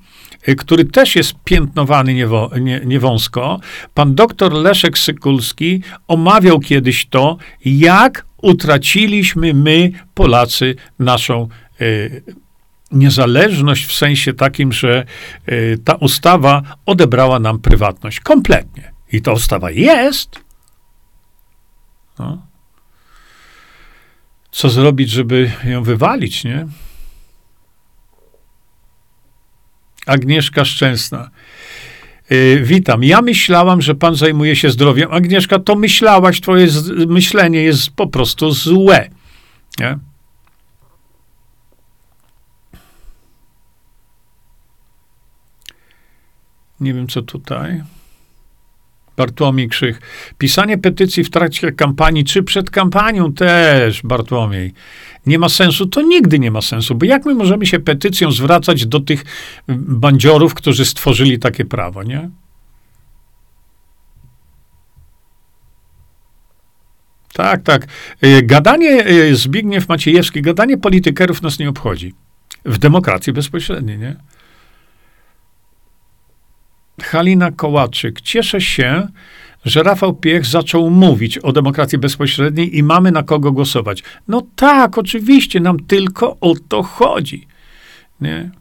e, który też jest piętnowany niewo, nie, niewąsko, pan doktor Leszek Sykulski omawiał kiedyś to, jak utraciliśmy my, Polacy, naszą niezależność w sensie takim, że y, ta ustawa odebrała nam prywatność kompletnie. I ta ustawa jest. No. co zrobić, żeby ją wywalić, nie? Agnieszka Szczęsna. Yy, witam. Ja myślałam, że pan zajmuje się zdrowiem. Agnieszka, to myślałaś, twoje myślenie jest po prostu złe. Nie? Nie wiem, co tutaj. Bartłomiej Krzych. Pisanie petycji w trakcie kampanii, czy przed kampanią też, Bartłomiej, nie ma sensu. To nigdy nie ma sensu, bo jak my możemy się petycją zwracać do tych bandziorów, którzy stworzyli takie prawo, nie? Tak, tak. Y, Gadanie, y, Zbigniew Maciejewski, gadanie politykerów nas nie obchodzi. W demokracji bezpośredniej, nie? Halina Kołaczyk. Cieszę się, że Rafał Piech zaczął mówić o demokracji bezpośredniej i mamy na kogo głosować. No tak, oczywiście, nam tylko o to chodzi. Nie?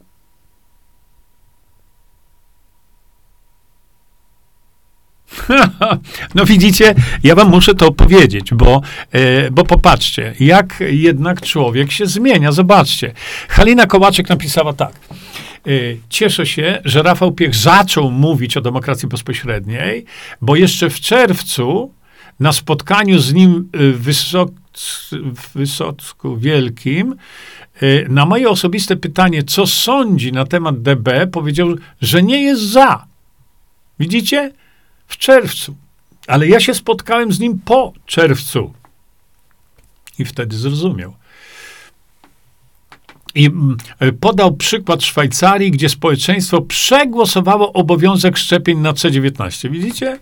No widzicie, ja wam muszę to powiedzieć, bo, e, bo popatrzcie, jak jednak człowiek się zmienia. Zobaczcie. Halina Kołaczyk napisała tak. E, Cieszę się, że Rafał Piech zaczął mówić o demokracji bezpośredniej, bo jeszcze w czerwcu na spotkaniu z nim e, w Wysoc, Wysocku Wielkim e, na moje osobiste pytanie, co sądzi na temat DB, powiedział, że nie jest za. Widzicie? W czerwcu. Ale ja się spotkałem z nim po czerwcu. I wtedy zrozumiał. I mm, podał przykład Szwajcarii, gdzie społeczeństwo przegłosowało obowiązek szczepień na C19. Widzicie?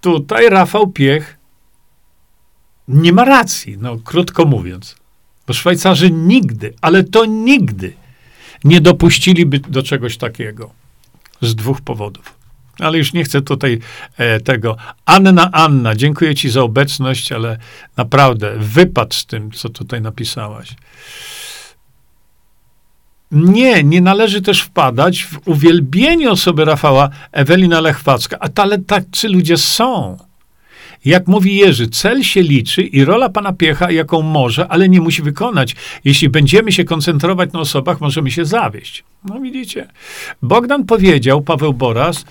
Tutaj Rafał Piech nie ma racji, no krótko mówiąc. Bo Szwajcarzy nigdy, ale to nigdy nie dopuściliby do czegoś takiego. Z dwóch powodów. Ale już nie chcę tutaj e, tego. Anna, Anna, dziękuję ci za obecność, ale naprawdę wypad z tym, co tutaj napisałaś. Nie, nie należy też wpadać w uwielbienie osoby Rafała Ewelina Lechwacka, a ale tacy ludzie są. Jak mówi Jerzy, cel się liczy i rola pana Piecha, jaką może, ale nie musi wykonać. Jeśli będziemy się koncentrować na osobach, możemy się zawieść. No widzicie. Bogdan powiedział, Paweł Boras,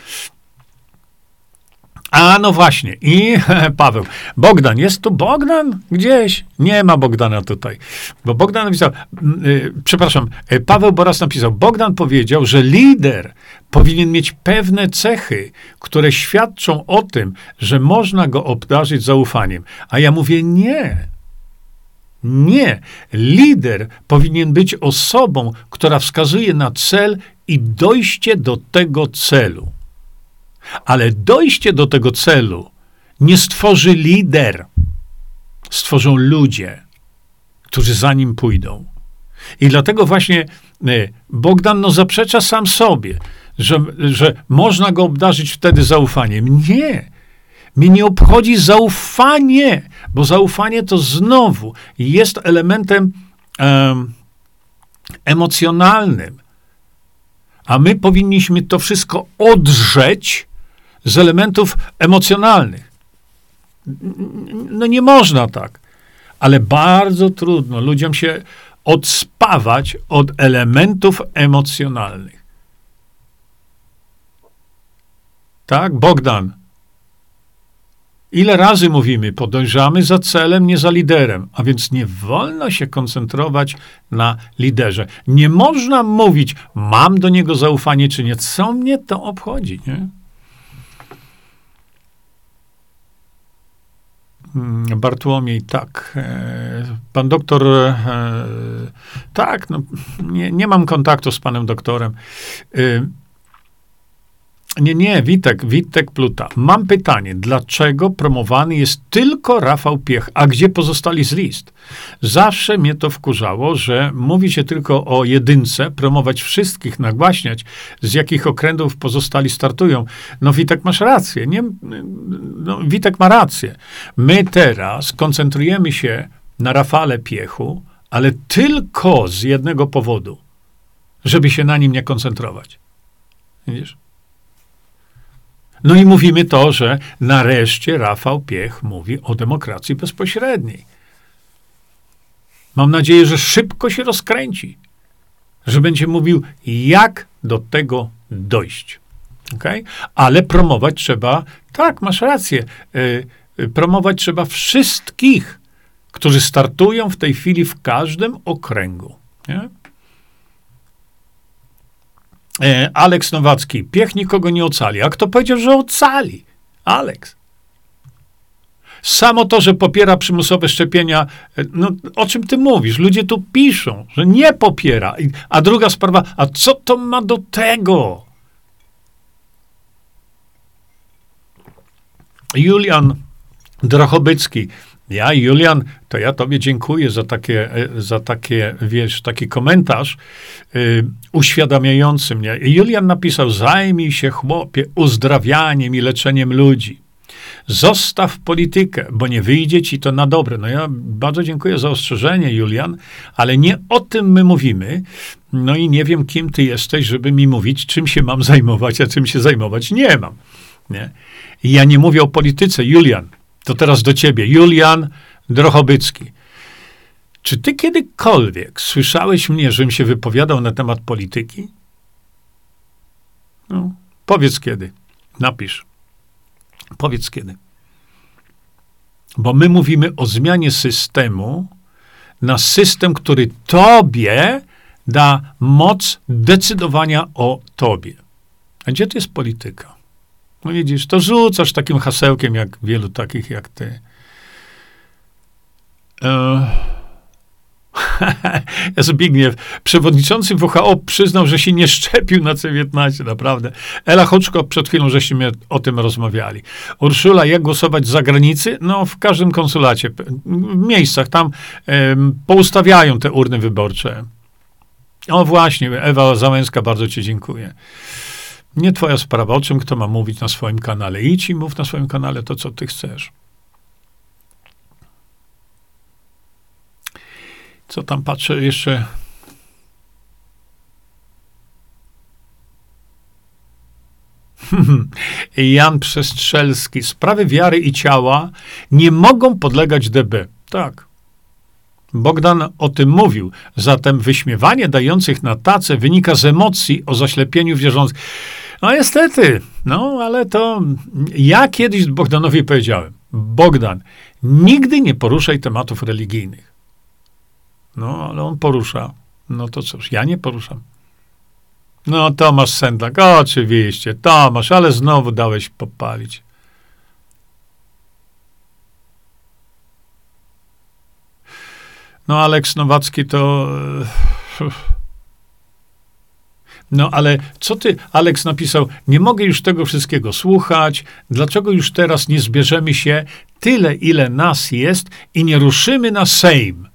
a no właśnie, i Paweł. Bogdan, jest tu Bogdan? Gdzieś? Nie ma Bogdana tutaj. Bo Bogdan napisał, y, przepraszam, y, Paweł Boras napisał, Bogdan powiedział, że lider powinien mieć pewne cechy, które świadczą o tym, że można go obdarzyć zaufaniem. A ja mówię, nie. Nie. Lider powinien być osobą, która wskazuje na cel i dojście do tego celu. Ale dojście do tego celu nie stworzy lider, stworzą ludzie, którzy za nim pójdą. I dlatego właśnie e, Bogdan no, zaprzecza sam sobie, że, że można go obdarzyć wtedy zaufaniem. Nie. Mnie nie obchodzi zaufanie, bo zaufanie to znowu jest elementem um, emocjonalnym. A my powinniśmy to wszystko odrzeć z elementów emocjonalnych. No nie można tak. Ale bardzo trudno ludziom się odspawać od elementów emocjonalnych. Tak, Bogdan. Ile razy mówimy, podążamy za celem, nie za liderem, a więc nie wolno się koncentrować na liderze. Nie można mówić, mam do niego zaufanie, czy nie. Co mnie to obchodzi, nie? Bartłomiej, tak. E, pan doktor, e, tak, no, nie, nie mam kontaktu z panem doktorem. Nie, nie, Witek, Witek Pluta. Mam pytanie, dlaczego promowany jest tylko Rafał Piech, a gdzie pozostali z list? Zawsze mnie to wkurzało, że mówi się tylko o jedynce, promować wszystkich, nagłaśniać, z jakich okrętów pozostali startują. No Witek, masz rację. Nie, no, Witek ma rację. My teraz koncentrujemy się na Rafale Piechu, ale tylko z jednego powodu, żeby się na nim nie koncentrować. Widzisz? No i mówimy to, że nareszcie Rafał Piech mówi o demokracji bezpośredniej. Mam nadzieję, że szybko się rozkręci, że będzie mówił, jak do tego dojść. Okay? Ale promować trzeba, tak, masz rację, yy, promować trzeba wszystkich, którzy startują w tej chwili w każdym okręgu. Nie? E, Aleks Nowacki, piech nikogo nie ocali. A kto powiedział, że ocali? Aleks. Samo to, że popiera przymusowe szczepienia, e, no o czym ty mówisz? Ludzie tu piszą, że nie popiera. A druga sprawa, a co to ma do tego? Julian Drochobycki. Ja, Julian, to ja tobie dziękuję za takie, e, za takie wiesz, taki komentarz yy, uświadamiający mnie. Julian napisał, zajmij się chłopie uzdrawianiem i leczeniem ludzi. Zostaw politykę, bo nie wyjdzie ci to na dobre. No ja bardzo dziękuję za ostrzeżenie, Julian, ale nie o tym my mówimy. No i nie wiem, kim ty jesteś, żeby mi mówić, czym się mam zajmować, a czym się zajmować nie mam. Nie? I ja nie mówię o polityce, Julian. To teraz do ciebie. Julian Drochobycki. Czy ty kiedykolwiek słyszałeś mnie, żebym się wypowiadał na temat polityki? No, powiedz kiedy. Napisz. Powiedz kiedy. Bo my mówimy o zmianie systemu na system, który tobie da moc decydowania o tobie. A gdzie to jest polityka? No widzisz, to rzucasz takim hasełkiem, jak wielu takich jak ty. E... Zbigniew, przewodniczący WHO przyznał, że się nie szczepił na C19, naprawdę. Ela Hoczko, przed chwilą żeśmy o tym rozmawiali. Urszula, jak głosować z zagranicy? No, w każdym konsulacie, w miejscach tam poustawiają te urny wyborcze. O właśnie, Ewa Załęska, bardzo ci dziękuję. Nie twoja sprawa, o czym kto ma mówić na swoim kanale. Idź i mów na swoim kanale to, co ty chcesz. Co tam patrzę jeszcze? Jan Przestrzelski. Sprawy wiary i ciała nie mogą podlegać DB. Tak. Bogdan o tym mówił. Zatem wyśmiewanie dających na tacę wynika z emocji o zaślepieniu wierzących. No niestety, no ale to ja kiedyś Bogdanowi powiedziałem, Bogdan, nigdy nie poruszaj tematów religijnych. No, ale on porusza. No to cóż, ja nie poruszam. No, Tomasz Sendlak, oczywiście, Tomasz, ale znowu dałeś popalić. No, Aleks Nowacki to... No ale co ty, Aleks napisał, nie mogę już tego wszystkiego słuchać, dlaczego już teraz nie zbierzemy się tyle, ile nas jest i nie ruszymy na Sejm?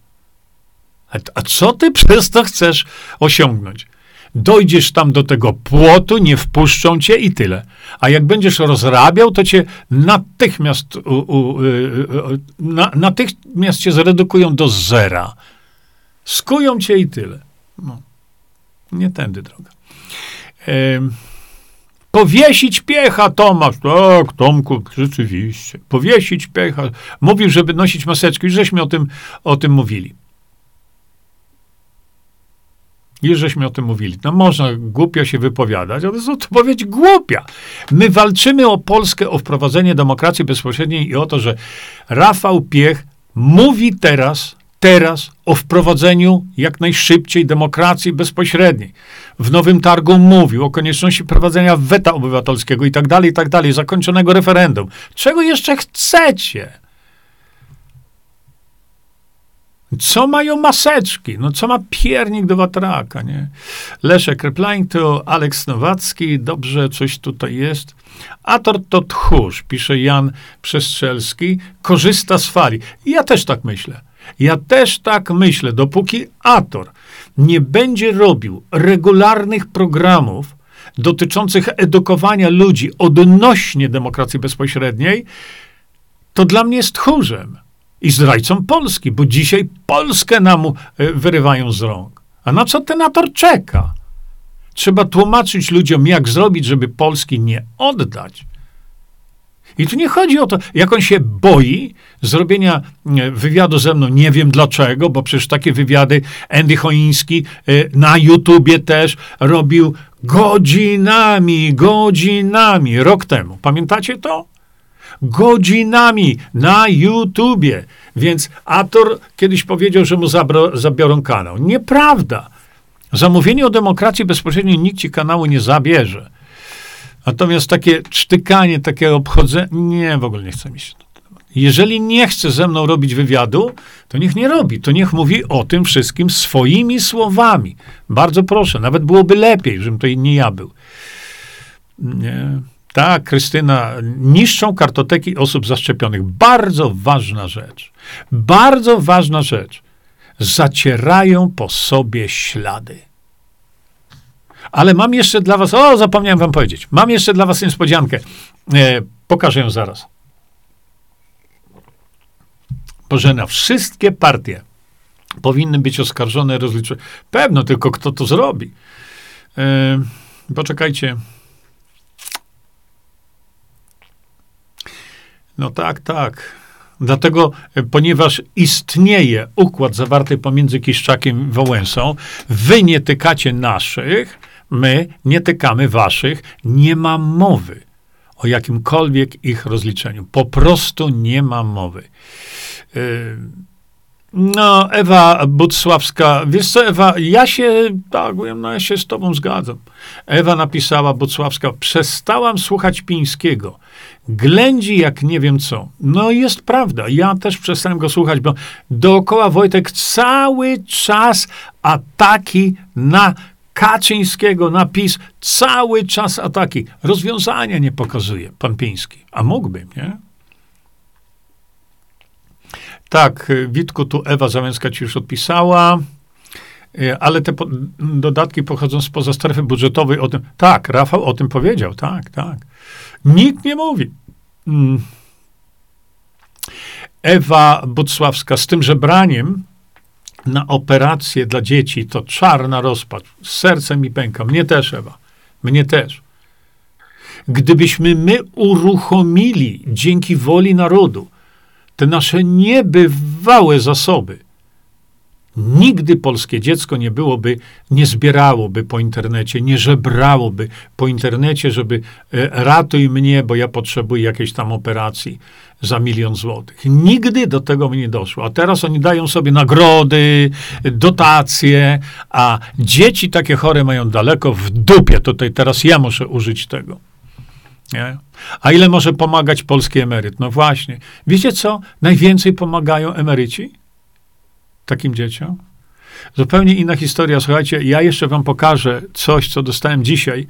A, a co ty przez to chcesz osiągnąć? Dojdziesz tam do tego płotu, nie wpuszczą cię i tyle. A jak będziesz rozrabiał, to cię natychmiast, u, u, y, y, na, natychmiast cię zredukują do zera. Skują cię i tyle. No. Nie tędy droga. Powiesić piecha, Tomasz. Tak, Tomku, rzeczywiście. Powiesić piecha. Mówił, żeby nosić maseczki. Już żeśmy o tym, o tym mówili. Już żeśmy o tym mówili. No można głupio się wypowiadać, ale to jest odpowiedź głupia. My walczymy o Polskę, o wprowadzenie demokracji bezpośredniej i o to, że Rafał Piech mówi teraz, teraz o wprowadzeniu jak najszybciej demokracji bezpośredniej. W Nowym Targu mówił o konieczności prowadzenia weta obywatelskiego i tak dalej, i tak dalej, zakończonego referendum. Czego jeszcze chcecie? Co mają maseczki? No co ma piernik do watraka, nie? Leszek Repline to Aleks Nowacki, dobrze, coś tutaj jest. Ator to tchórz, pisze Jan Przestrzelski, korzysta z fali. ja też tak myślę. Ja też tak myślę, dopóki Ator nie będzie robił regularnych programów dotyczących edukowania ludzi odnośnie demokracji bezpośredniej, to dla mnie jest tchórzem i zdrajcą Polski, bo dzisiaj Polskę nam e, wyrywają z rąk. A na co ten Ator czeka? Trzeba tłumaczyć ludziom, jak zrobić, żeby Polski nie oddać. I tu nie chodzi o to, jak on się boi zrobienia e, wywiadu ze mną. Nie wiem dlaczego, bo przecież takie wywiady Andy Choiński e, na YouTubie też robił godzinami, godzinami, rok temu. Pamiętacie to? Godzinami na YouTubie. Więc Ator kiedyś powiedział, że mu zabro, zabiorą kanał. Nieprawda. Zamówienie o demokracji bezpośrednio nikt ci kanału nie zabierze. Natomiast takie cztykanie, takie obchodzenie, nie, w ogóle nie chcę mi się. Jeżeli nie chce ze mną robić wywiadu, to niech nie robi. To niech mówi o tym wszystkim swoimi słowami. Bardzo proszę, nawet byłoby lepiej, żebym to nie ja był. Nie. Tak, Krystyna, niszczą kartoteki osób zaszczepionych. Bardzo ważna rzecz. Bardzo ważna rzecz. Zacierają po sobie ślady. Ale mam jeszcze dla was, o, zapomniałem wam powiedzieć, mam jeszcze dla was niespodziankę. E, pokażę ją zaraz. Bożena, wszystkie partie powinny być oskarżone, rozliczone. Pewno, tylko kto to zrobi. E, poczekajcie. No tak, tak. Dlatego, e, ponieważ istnieje układ zawarty pomiędzy Kiszczakiem i Wałęsą, wy nie tykacie naszych, my nie tykamy waszych, nie ma mowy o jakimkolwiek ich rozliczeniu. Po prostu nie ma mowy. Y, no, Ewa Bucławska, wiesz co, Ewa, ja się, tak, no ja się z tobą zgadzam. Ewa napisała, Bucławska, przestałam słuchać Pińskiego. Ględzi jak nie wiem co. No jest prawda, ja też przestałem go słuchać, bo dookoła Wojtek cały czas ataki na Kaczyńskiego napis, cały czas ataki. Rozwiązania nie pokazuje pan Piński. A mógłby, nie? Tak, Witku, tu Ewa Załęska ci już odpisała, e, ale te po, dodatki pochodzą spoza strefy budżetowej. O tym, tak, Rafał o tym powiedział, tak, tak. Nikt nie mówi. Mm. Ewa Bucławska z tym żebraniem na operację dla dzieci to czarna rozpacz. Serce mi pęka. Mnie też, Ewa. Mnie też. Gdybyśmy my uruchomili dzięki woli narodu te nasze niebywałe zasoby, Nigdy polskie dziecko nie byłoby, nie zbierałoby po internecie, nie żebrałoby po internecie, żeby e, ratuj mnie, bo ja potrzebuję jakiejś tam operacji za milion złotych. Nigdy do tego mi nie doszło. A teraz oni dają sobie nagrody, dotacje, a dzieci takie chore mają daleko w dupie. Tutaj teraz ja muszę użyć tego. Nie? A ile może pomagać polski emeryt? No właśnie. Wiecie co? Najwięcej pomagają emeryci takim dzieciom? Zupełnie inna historia. Słuchajcie, ja jeszcze wam pokażę coś, co dostałem dzisiaj.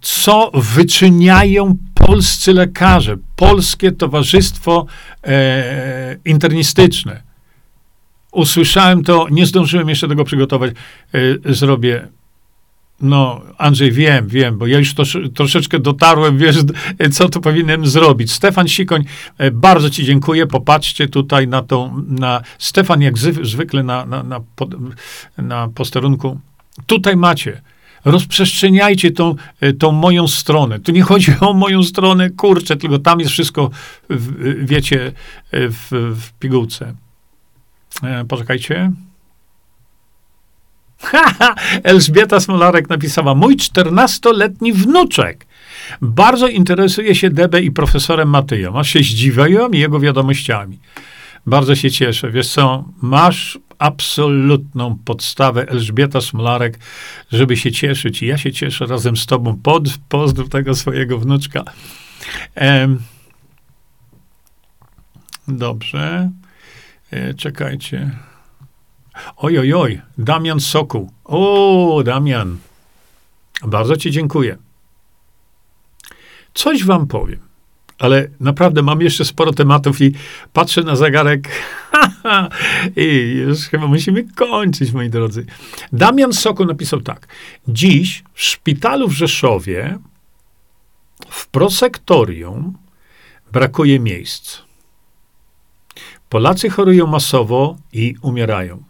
Co wyczyniają polscy lekarze, polskie towarzystwo e, internistyczne. Usłyszałem to, nie zdążyłem jeszcze tego przygotować. E, zrobię no, Andrzej, wiem, wiem, bo ja już to, troszeczkę dotarłem, wiesz, co tu powinienem zrobić. Stefan Sikoń, e, bardzo ci dziękuję. Popatrzcie tutaj na tą, na Stefan jak zwykle na, na, na, na posterunku. Tutaj macie. Rozprzestrzeniajcie tą, e, tą moją stronę. Tu nie chodzi o moją stronę, kurczę, tylko tam jest wszystko, w, wiecie, e, w, w pigułce. Poczekajcie. Elżbieta Smolarek napisała, mój czternastoletni wnuczek bardzo interesuje się DB i profesorem Matyją, a się zdziwiłem jego wiadomościami. Bardzo się cieszę. Wiesz co, masz absolutną podstawę Elżbieta Smolarek, żeby się cieszyć. I ja się cieszę razem z tobą. Pod, pozdrów tego swojego wnuczka. Ehm, dobrze. E, czekajcie. Oj, oj, oj, Damian Sokół. O, Damian, bardzo Ci dziękuję. Coś Wam powiem, ale naprawdę mam jeszcze sporo tematów i patrzę na zegarek i już chyba musimy kończyć, moi drodzy. Damian Sokół napisał tak. Dziś w szpitalu w Rzeszowie w prosektorium brakuje miejsc. Polacy chorują masowo i umierają.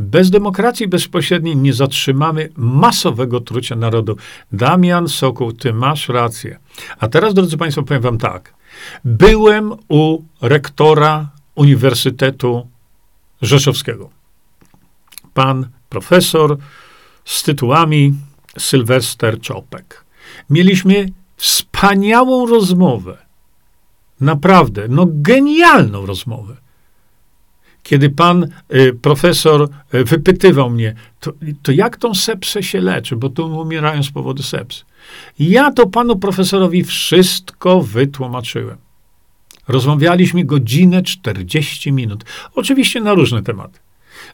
Bez demokracji bezpośredniej nie zatrzymamy masowego trucia narodu. Damian Sokół, ty masz rację. A teraz, drodzy Państwo, powiem Wam tak. Byłem u rektora Uniwersytetu Rzeszowskiego. Pan profesor z tytułami Sylwester Czopek. Mieliśmy wspaniałą rozmowę. Naprawdę, no genialną rozmowę. Kiedy pan y, profesor y, wypytywał mnie, to, to jak tą sepsę się leczy, bo tu umierają z powodu sepsy. Ja to panu profesorowi wszystko wytłumaczyłem. Rozmawialiśmy godzinę 40 minut. Oczywiście na różne tematy.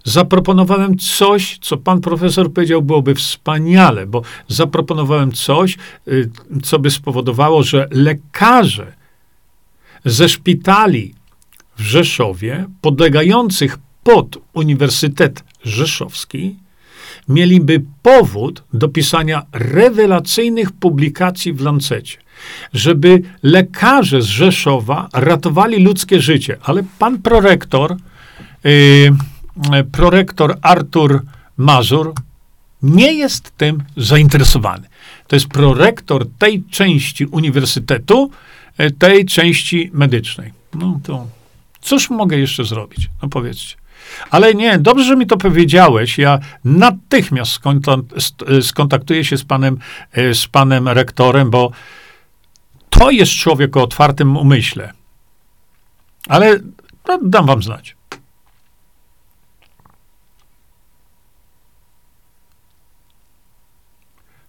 Zaproponowałem coś, co pan profesor powiedział, byłoby wspaniale, bo zaproponowałem coś, y, co by spowodowało, że lekarze ze szpitali w Rzeszowie, podlegających pod Uniwersytet Rzeszowski, mieliby powód do pisania rewelacyjnych publikacji w Lancecie, żeby lekarze z Rzeszowa ratowali ludzkie życie. Ale pan prorektor, yy, prorektor Artur Mazur nie jest tym zainteresowany. To jest prorektor tej części uniwersytetu, y, tej części medycznej. No to cóż mogę jeszcze zrobić? No powiedzcie. Ale nie, dobrze, że mi to powiedziałeś. Ja natychmiast skontaktuję się z panem, e, z panem rektorem, bo to jest człowiek o otwartym umyśle. Ale no, dam wam znać.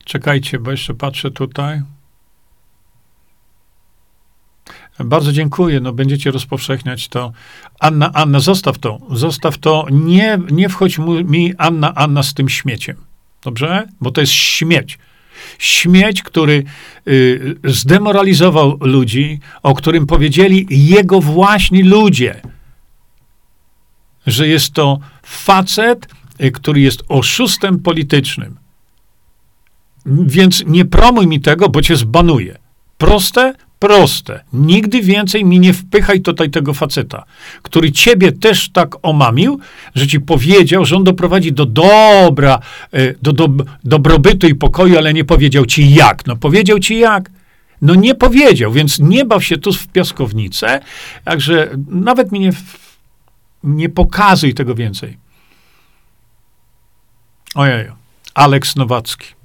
Czekajcie, bo jeszcze patrzę tutaj. Bardzo dziękuję. No, będziecie rozpowszechniać to. Anna, Anna, zostaw to. Zostaw to. Nie, nie wchodź mi, Anna, Anna, z tym śmieciem. Dobrze? Bo to jest śmieć. Śmieć, który y, zdemoralizował ludzi, o którym powiedzieli jego właśnie ludzie, że jest to facet, y, który jest oszustem politycznym. Więc nie promuj mi tego, bo cię zbanuję. Proste, proste. Nigdy więcej mi nie wpychaj tutaj tego faceta, który ciebie też tak omamił, że ci powiedział, że on doprowadzi do dobra, e, do, do dobrobytu i pokoju, ale nie powiedział ci jak. No powiedział ci jak. No nie powiedział, więc nie baw się tu w piaskownicę, także nawet mi nie, nie pokazuj tego więcej. Ojej, Aleks Nowacki.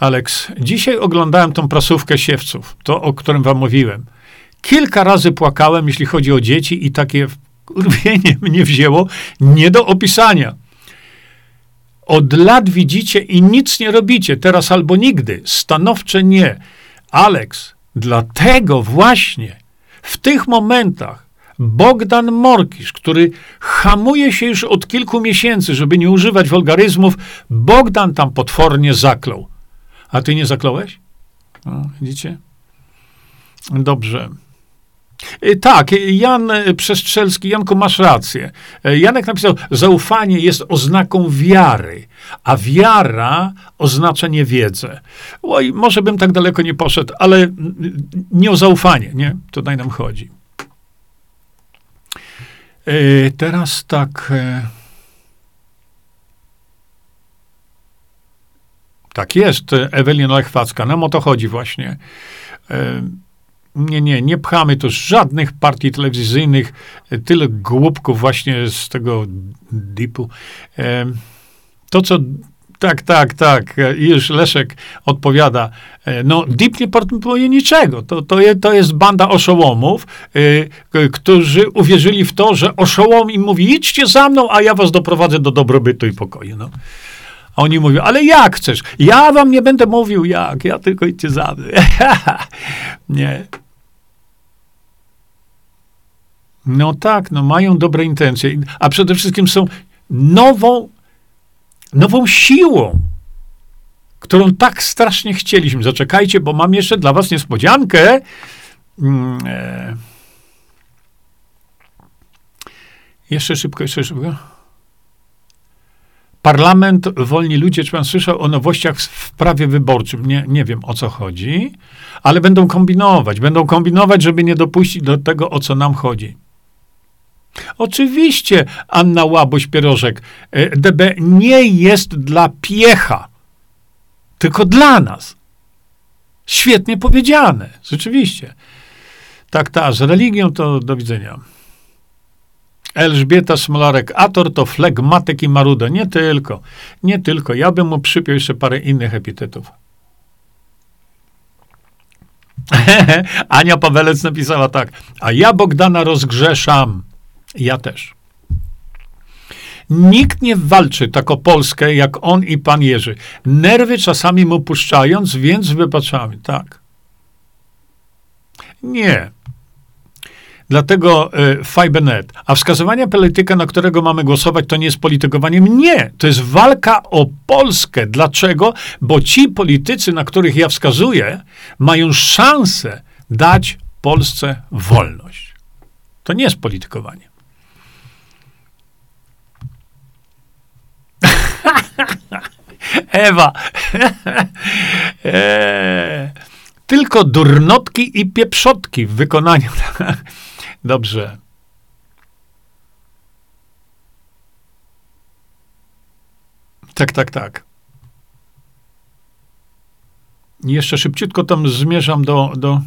Aleks, dzisiaj oglądałem tą prasówkę siewców, to o którym wam mówiłem. Kilka razy płakałem, jeśli chodzi o dzieci, i takie urwienie mnie wzięło nie do opisania. Od lat widzicie i nic nie robicie, teraz albo nigdy. Stanowcze nie. Aleks, dlatego właśnie w tych momentach Bogdan Morkisz, który hamuje się już od kilku miesięcy, żeby nie używać wolgaryzmów, Bogdan tam potwornie zaklął. A ty nie zakląłeś? O, widzicie? Dobrze. Y, tak, Jan Przestrzelski, Janku, masz rację. Y, Janek napisał, zaufanie jest oznaką wiary, a wiara oznacza niewiedzę. Oj, może bym tak daleko nie poszedł, ale nie o zaufanie, nie? Tutaj nam chodzi. Y, teraz tak... Tak jest, Ewelina Lechwacka. Nam o to chodzi właśnie. E, nie, nie, nie pchamy tu żadnych partii telewizyjnych, tyle głupków właśnie z tego dipu. E, to, co tak, tak, tak. I już Leszek odpowiada. E, no, DIP nie proponuje niczego. To, to, to jest banda oszołomów, którzy uwierzyli w to, że oszołom im mówi, idźcie za mną, a ja was doprowadzę do dobrobytu i pokoju. No. A oni mówią, ale jak chcesz? Ja wam nie będę mówił jak, ja tylko idźcie za mną. nie. No tak, no mają dobre intencje, a przede wszystkim są nową, nową siłą, którą tak strasznie chcieliśmy. Zaczekajcie, bo mam jeszcze dla was niespodziankę. Mm, e. Jeszcze szybko, jeszcze szybko. Parlament, wolni ludzie, czy pan słyszał o nowościach w prawie wyborczym? Nie, nie wiem o co chodzi, ale będą kombinować. Będą kombinować, żeby nie dopuścić do tego, o co nam chodzi. Oczywiście, Anna Łaboś-Pierożek, e, DB nie jest dla piecha, tylko dla nas. Świetnie powiedziane, rzeczywiście. Tak, tak, z religią to do widzenia. Elżbieta Smolarek-Ator to flegmatyk i maruda. Nie tylko, nie tylko. Ja bym mu przypiął jeszcze parę innych epitetów. Ania Pawelec napisała tak. A ja Bogdana rozgrzeszam. Ja też. Nikt nie walczy tak o Polskę, jak on i pan Jerzy. Nerwy czasami mu puszczając, więc wybaczamy. Tak. Nie. Dlatego y, Fibernet. A wskazywanie polityka, na którego mamy głosować, to nie jest politykowaniem? Nie. To jest walka o Polskę. Dlaczego? Bo ci politycy, na których ja wskazuję, mają szansę dać Polsce wolność. To nie jest politykowanie. Ewa. eee, tylko durnotki i pieprzotki w wykonaniu. Dobrze. Tak, tak, tak. Jeszcze szybciutko tam zmierzam do. do...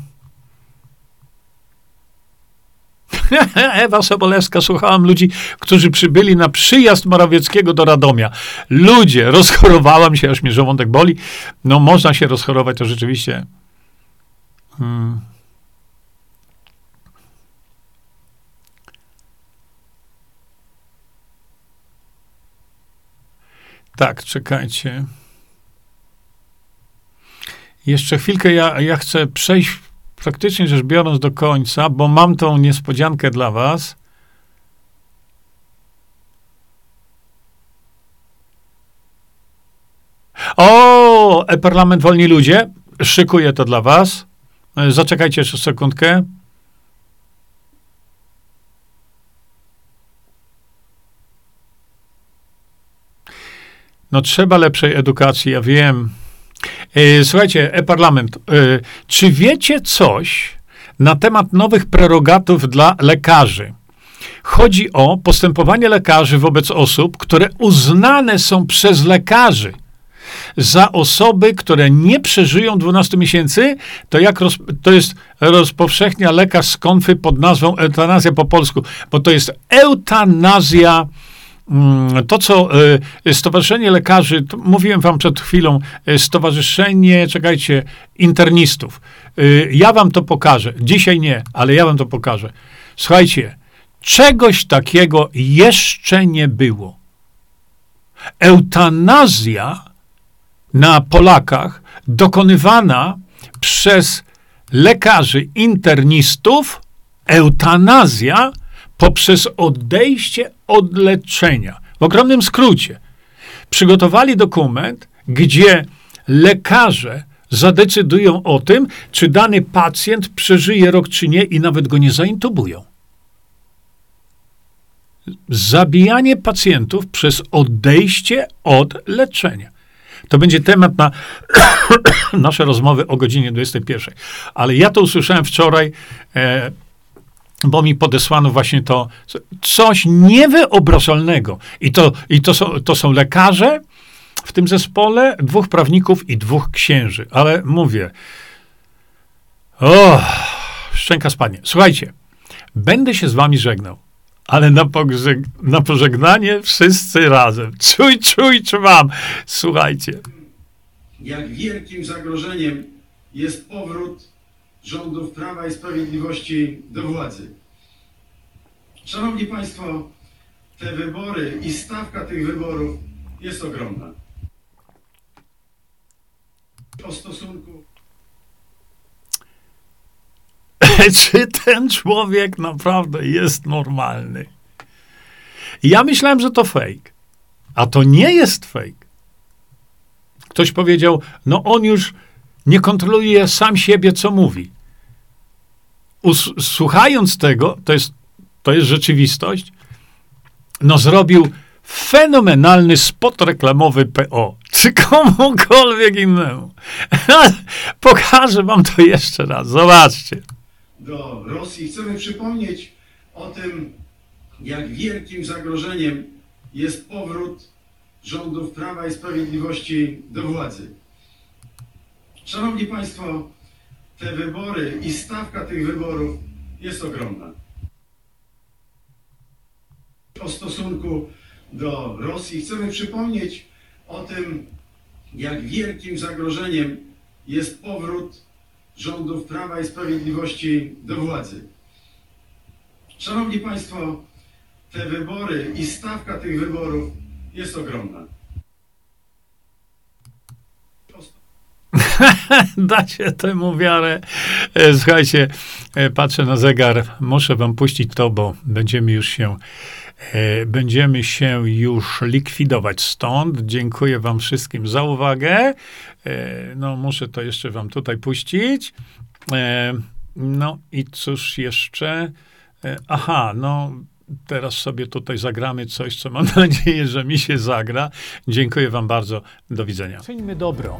Ewa Sobolewska, słuchałam ludzi, którzy przybyli na przyjazd Morawieckiego do Radomia. Ludzie, rozchorowałam się, aż mnie żołądek boli. No, można się rozchorować, to rzeczywiście. Hmm. Tak, czekajcie. Jeszcze chwilkę, ja, ja chcę przejść praktycznie rzecz biorąc do końca, bo mam tą niespodziankę dla Was. O, e-parlament Wolni Ludzie. Szykuję to dla Was. Zaczekajcie jeszcze sekundkę. No trzeba lepszej edukacji, ja wiem. E, słuchajcie, e-parlament, e, czy wiecie coś na temat nowych prerogatów dla lekarzy? Chodzi o postępowanie lekarzy wobec osób, które uznane są przez lekarzy za osoby, które nie przeżyją 12 miesięcy, to jak roz, to jest rozpowszechnia lekarz z konfy pod nazwą eutanazja po polsku, bo to jest eutanazja to, co y, Stowarzyszenie Lekarzy, mówiłem wam przed chwilą, y, Stowarzyszenie, czekajcie, internistów. Y, ja wam to pokażę. Dzisiaj nie, ale ja wam to pokażę. Słuchajcie, czegoś takiego jeszcze nie było. Eutanazja na Polakach dokonywana przez lekarzy internistów, eutanazja poprzez odejście od leczenia. W ogromnym skrócie. Przygotowali dokument, gdzie lekarze zadecydują o tym, czy dany pacjent przeżyje rok, czy nie, i nawet go nie zaintubują. Zabijanie pacjentów przez odejście od leczenia. To będzie temat na nasze rozmowy o godzinie 21. Ale ja to usłyszałem wczoraj. E, bo mi podesłano właśnie to coś niewyobrażalnego. I to, i to, są, to są lekarze w tym zespole, dwóch prawników i dwóch księży. Ale mówię, o, szczęka spadnie. Słuchajcie, będę się z wami żegnał, ale na, pogrzeg- na pożegnanie wszyscy razem. Czuj, czuj, czuwam. Słuchajcie. Jak wielkim zagrożeniem jest powrót rządów Prawa i Sprawiedliwości do władzy. Szanowni Państwo, te wybory i stawka tych wyborów jest ogromna. O stosunku Czy ten człowiek naprawdę jest normalny? Ja myślałem, że to fake. A to nie jest fake. Ktoś powiedział, no on już nie kontroluje sam siebie, co mówi. Us słuchając tego, to jest, to jest rzeczywistość, no zrobił fenomenalny spot reklamowy PO, czy komukolwiek innemu. Pokażę wam to jeszcze raz, zobaczcie. do Rosji. Chcemy przypomnieć o tym, jak wielkim zagrożeniem jest powrót rządów Prawa i Sprawiedliwości do władzy. Szanowni Państwo, te wybory i stawka tych wyborów jest ogromna. O stosunku do Rosji chcemy przypomnieć o tym, jak wielkim zagrożeniem jest powrót rządów Prawa i Sprawiedliwości do władzy. Szanowni Państwo, te wybory i stawka tych wyborów jest ogromna. Dacie temu wiarę. E, Słuchajcie, e, patrzę na zegar. Muszę wam puścić to, bo będziemy już się e, będziemy się już likwidować stąd. Dziękuję wam wszystkim za uwagę. No, muszę to jeszcze wam tutaj puścić. No i cóż jeszcze? Aha, no teraz sobie tutaj zagramy coś, co mam nadzieję, że mi się zagra. Dziękuję wam bardzo. Do widzenia. Czyńmy dobro.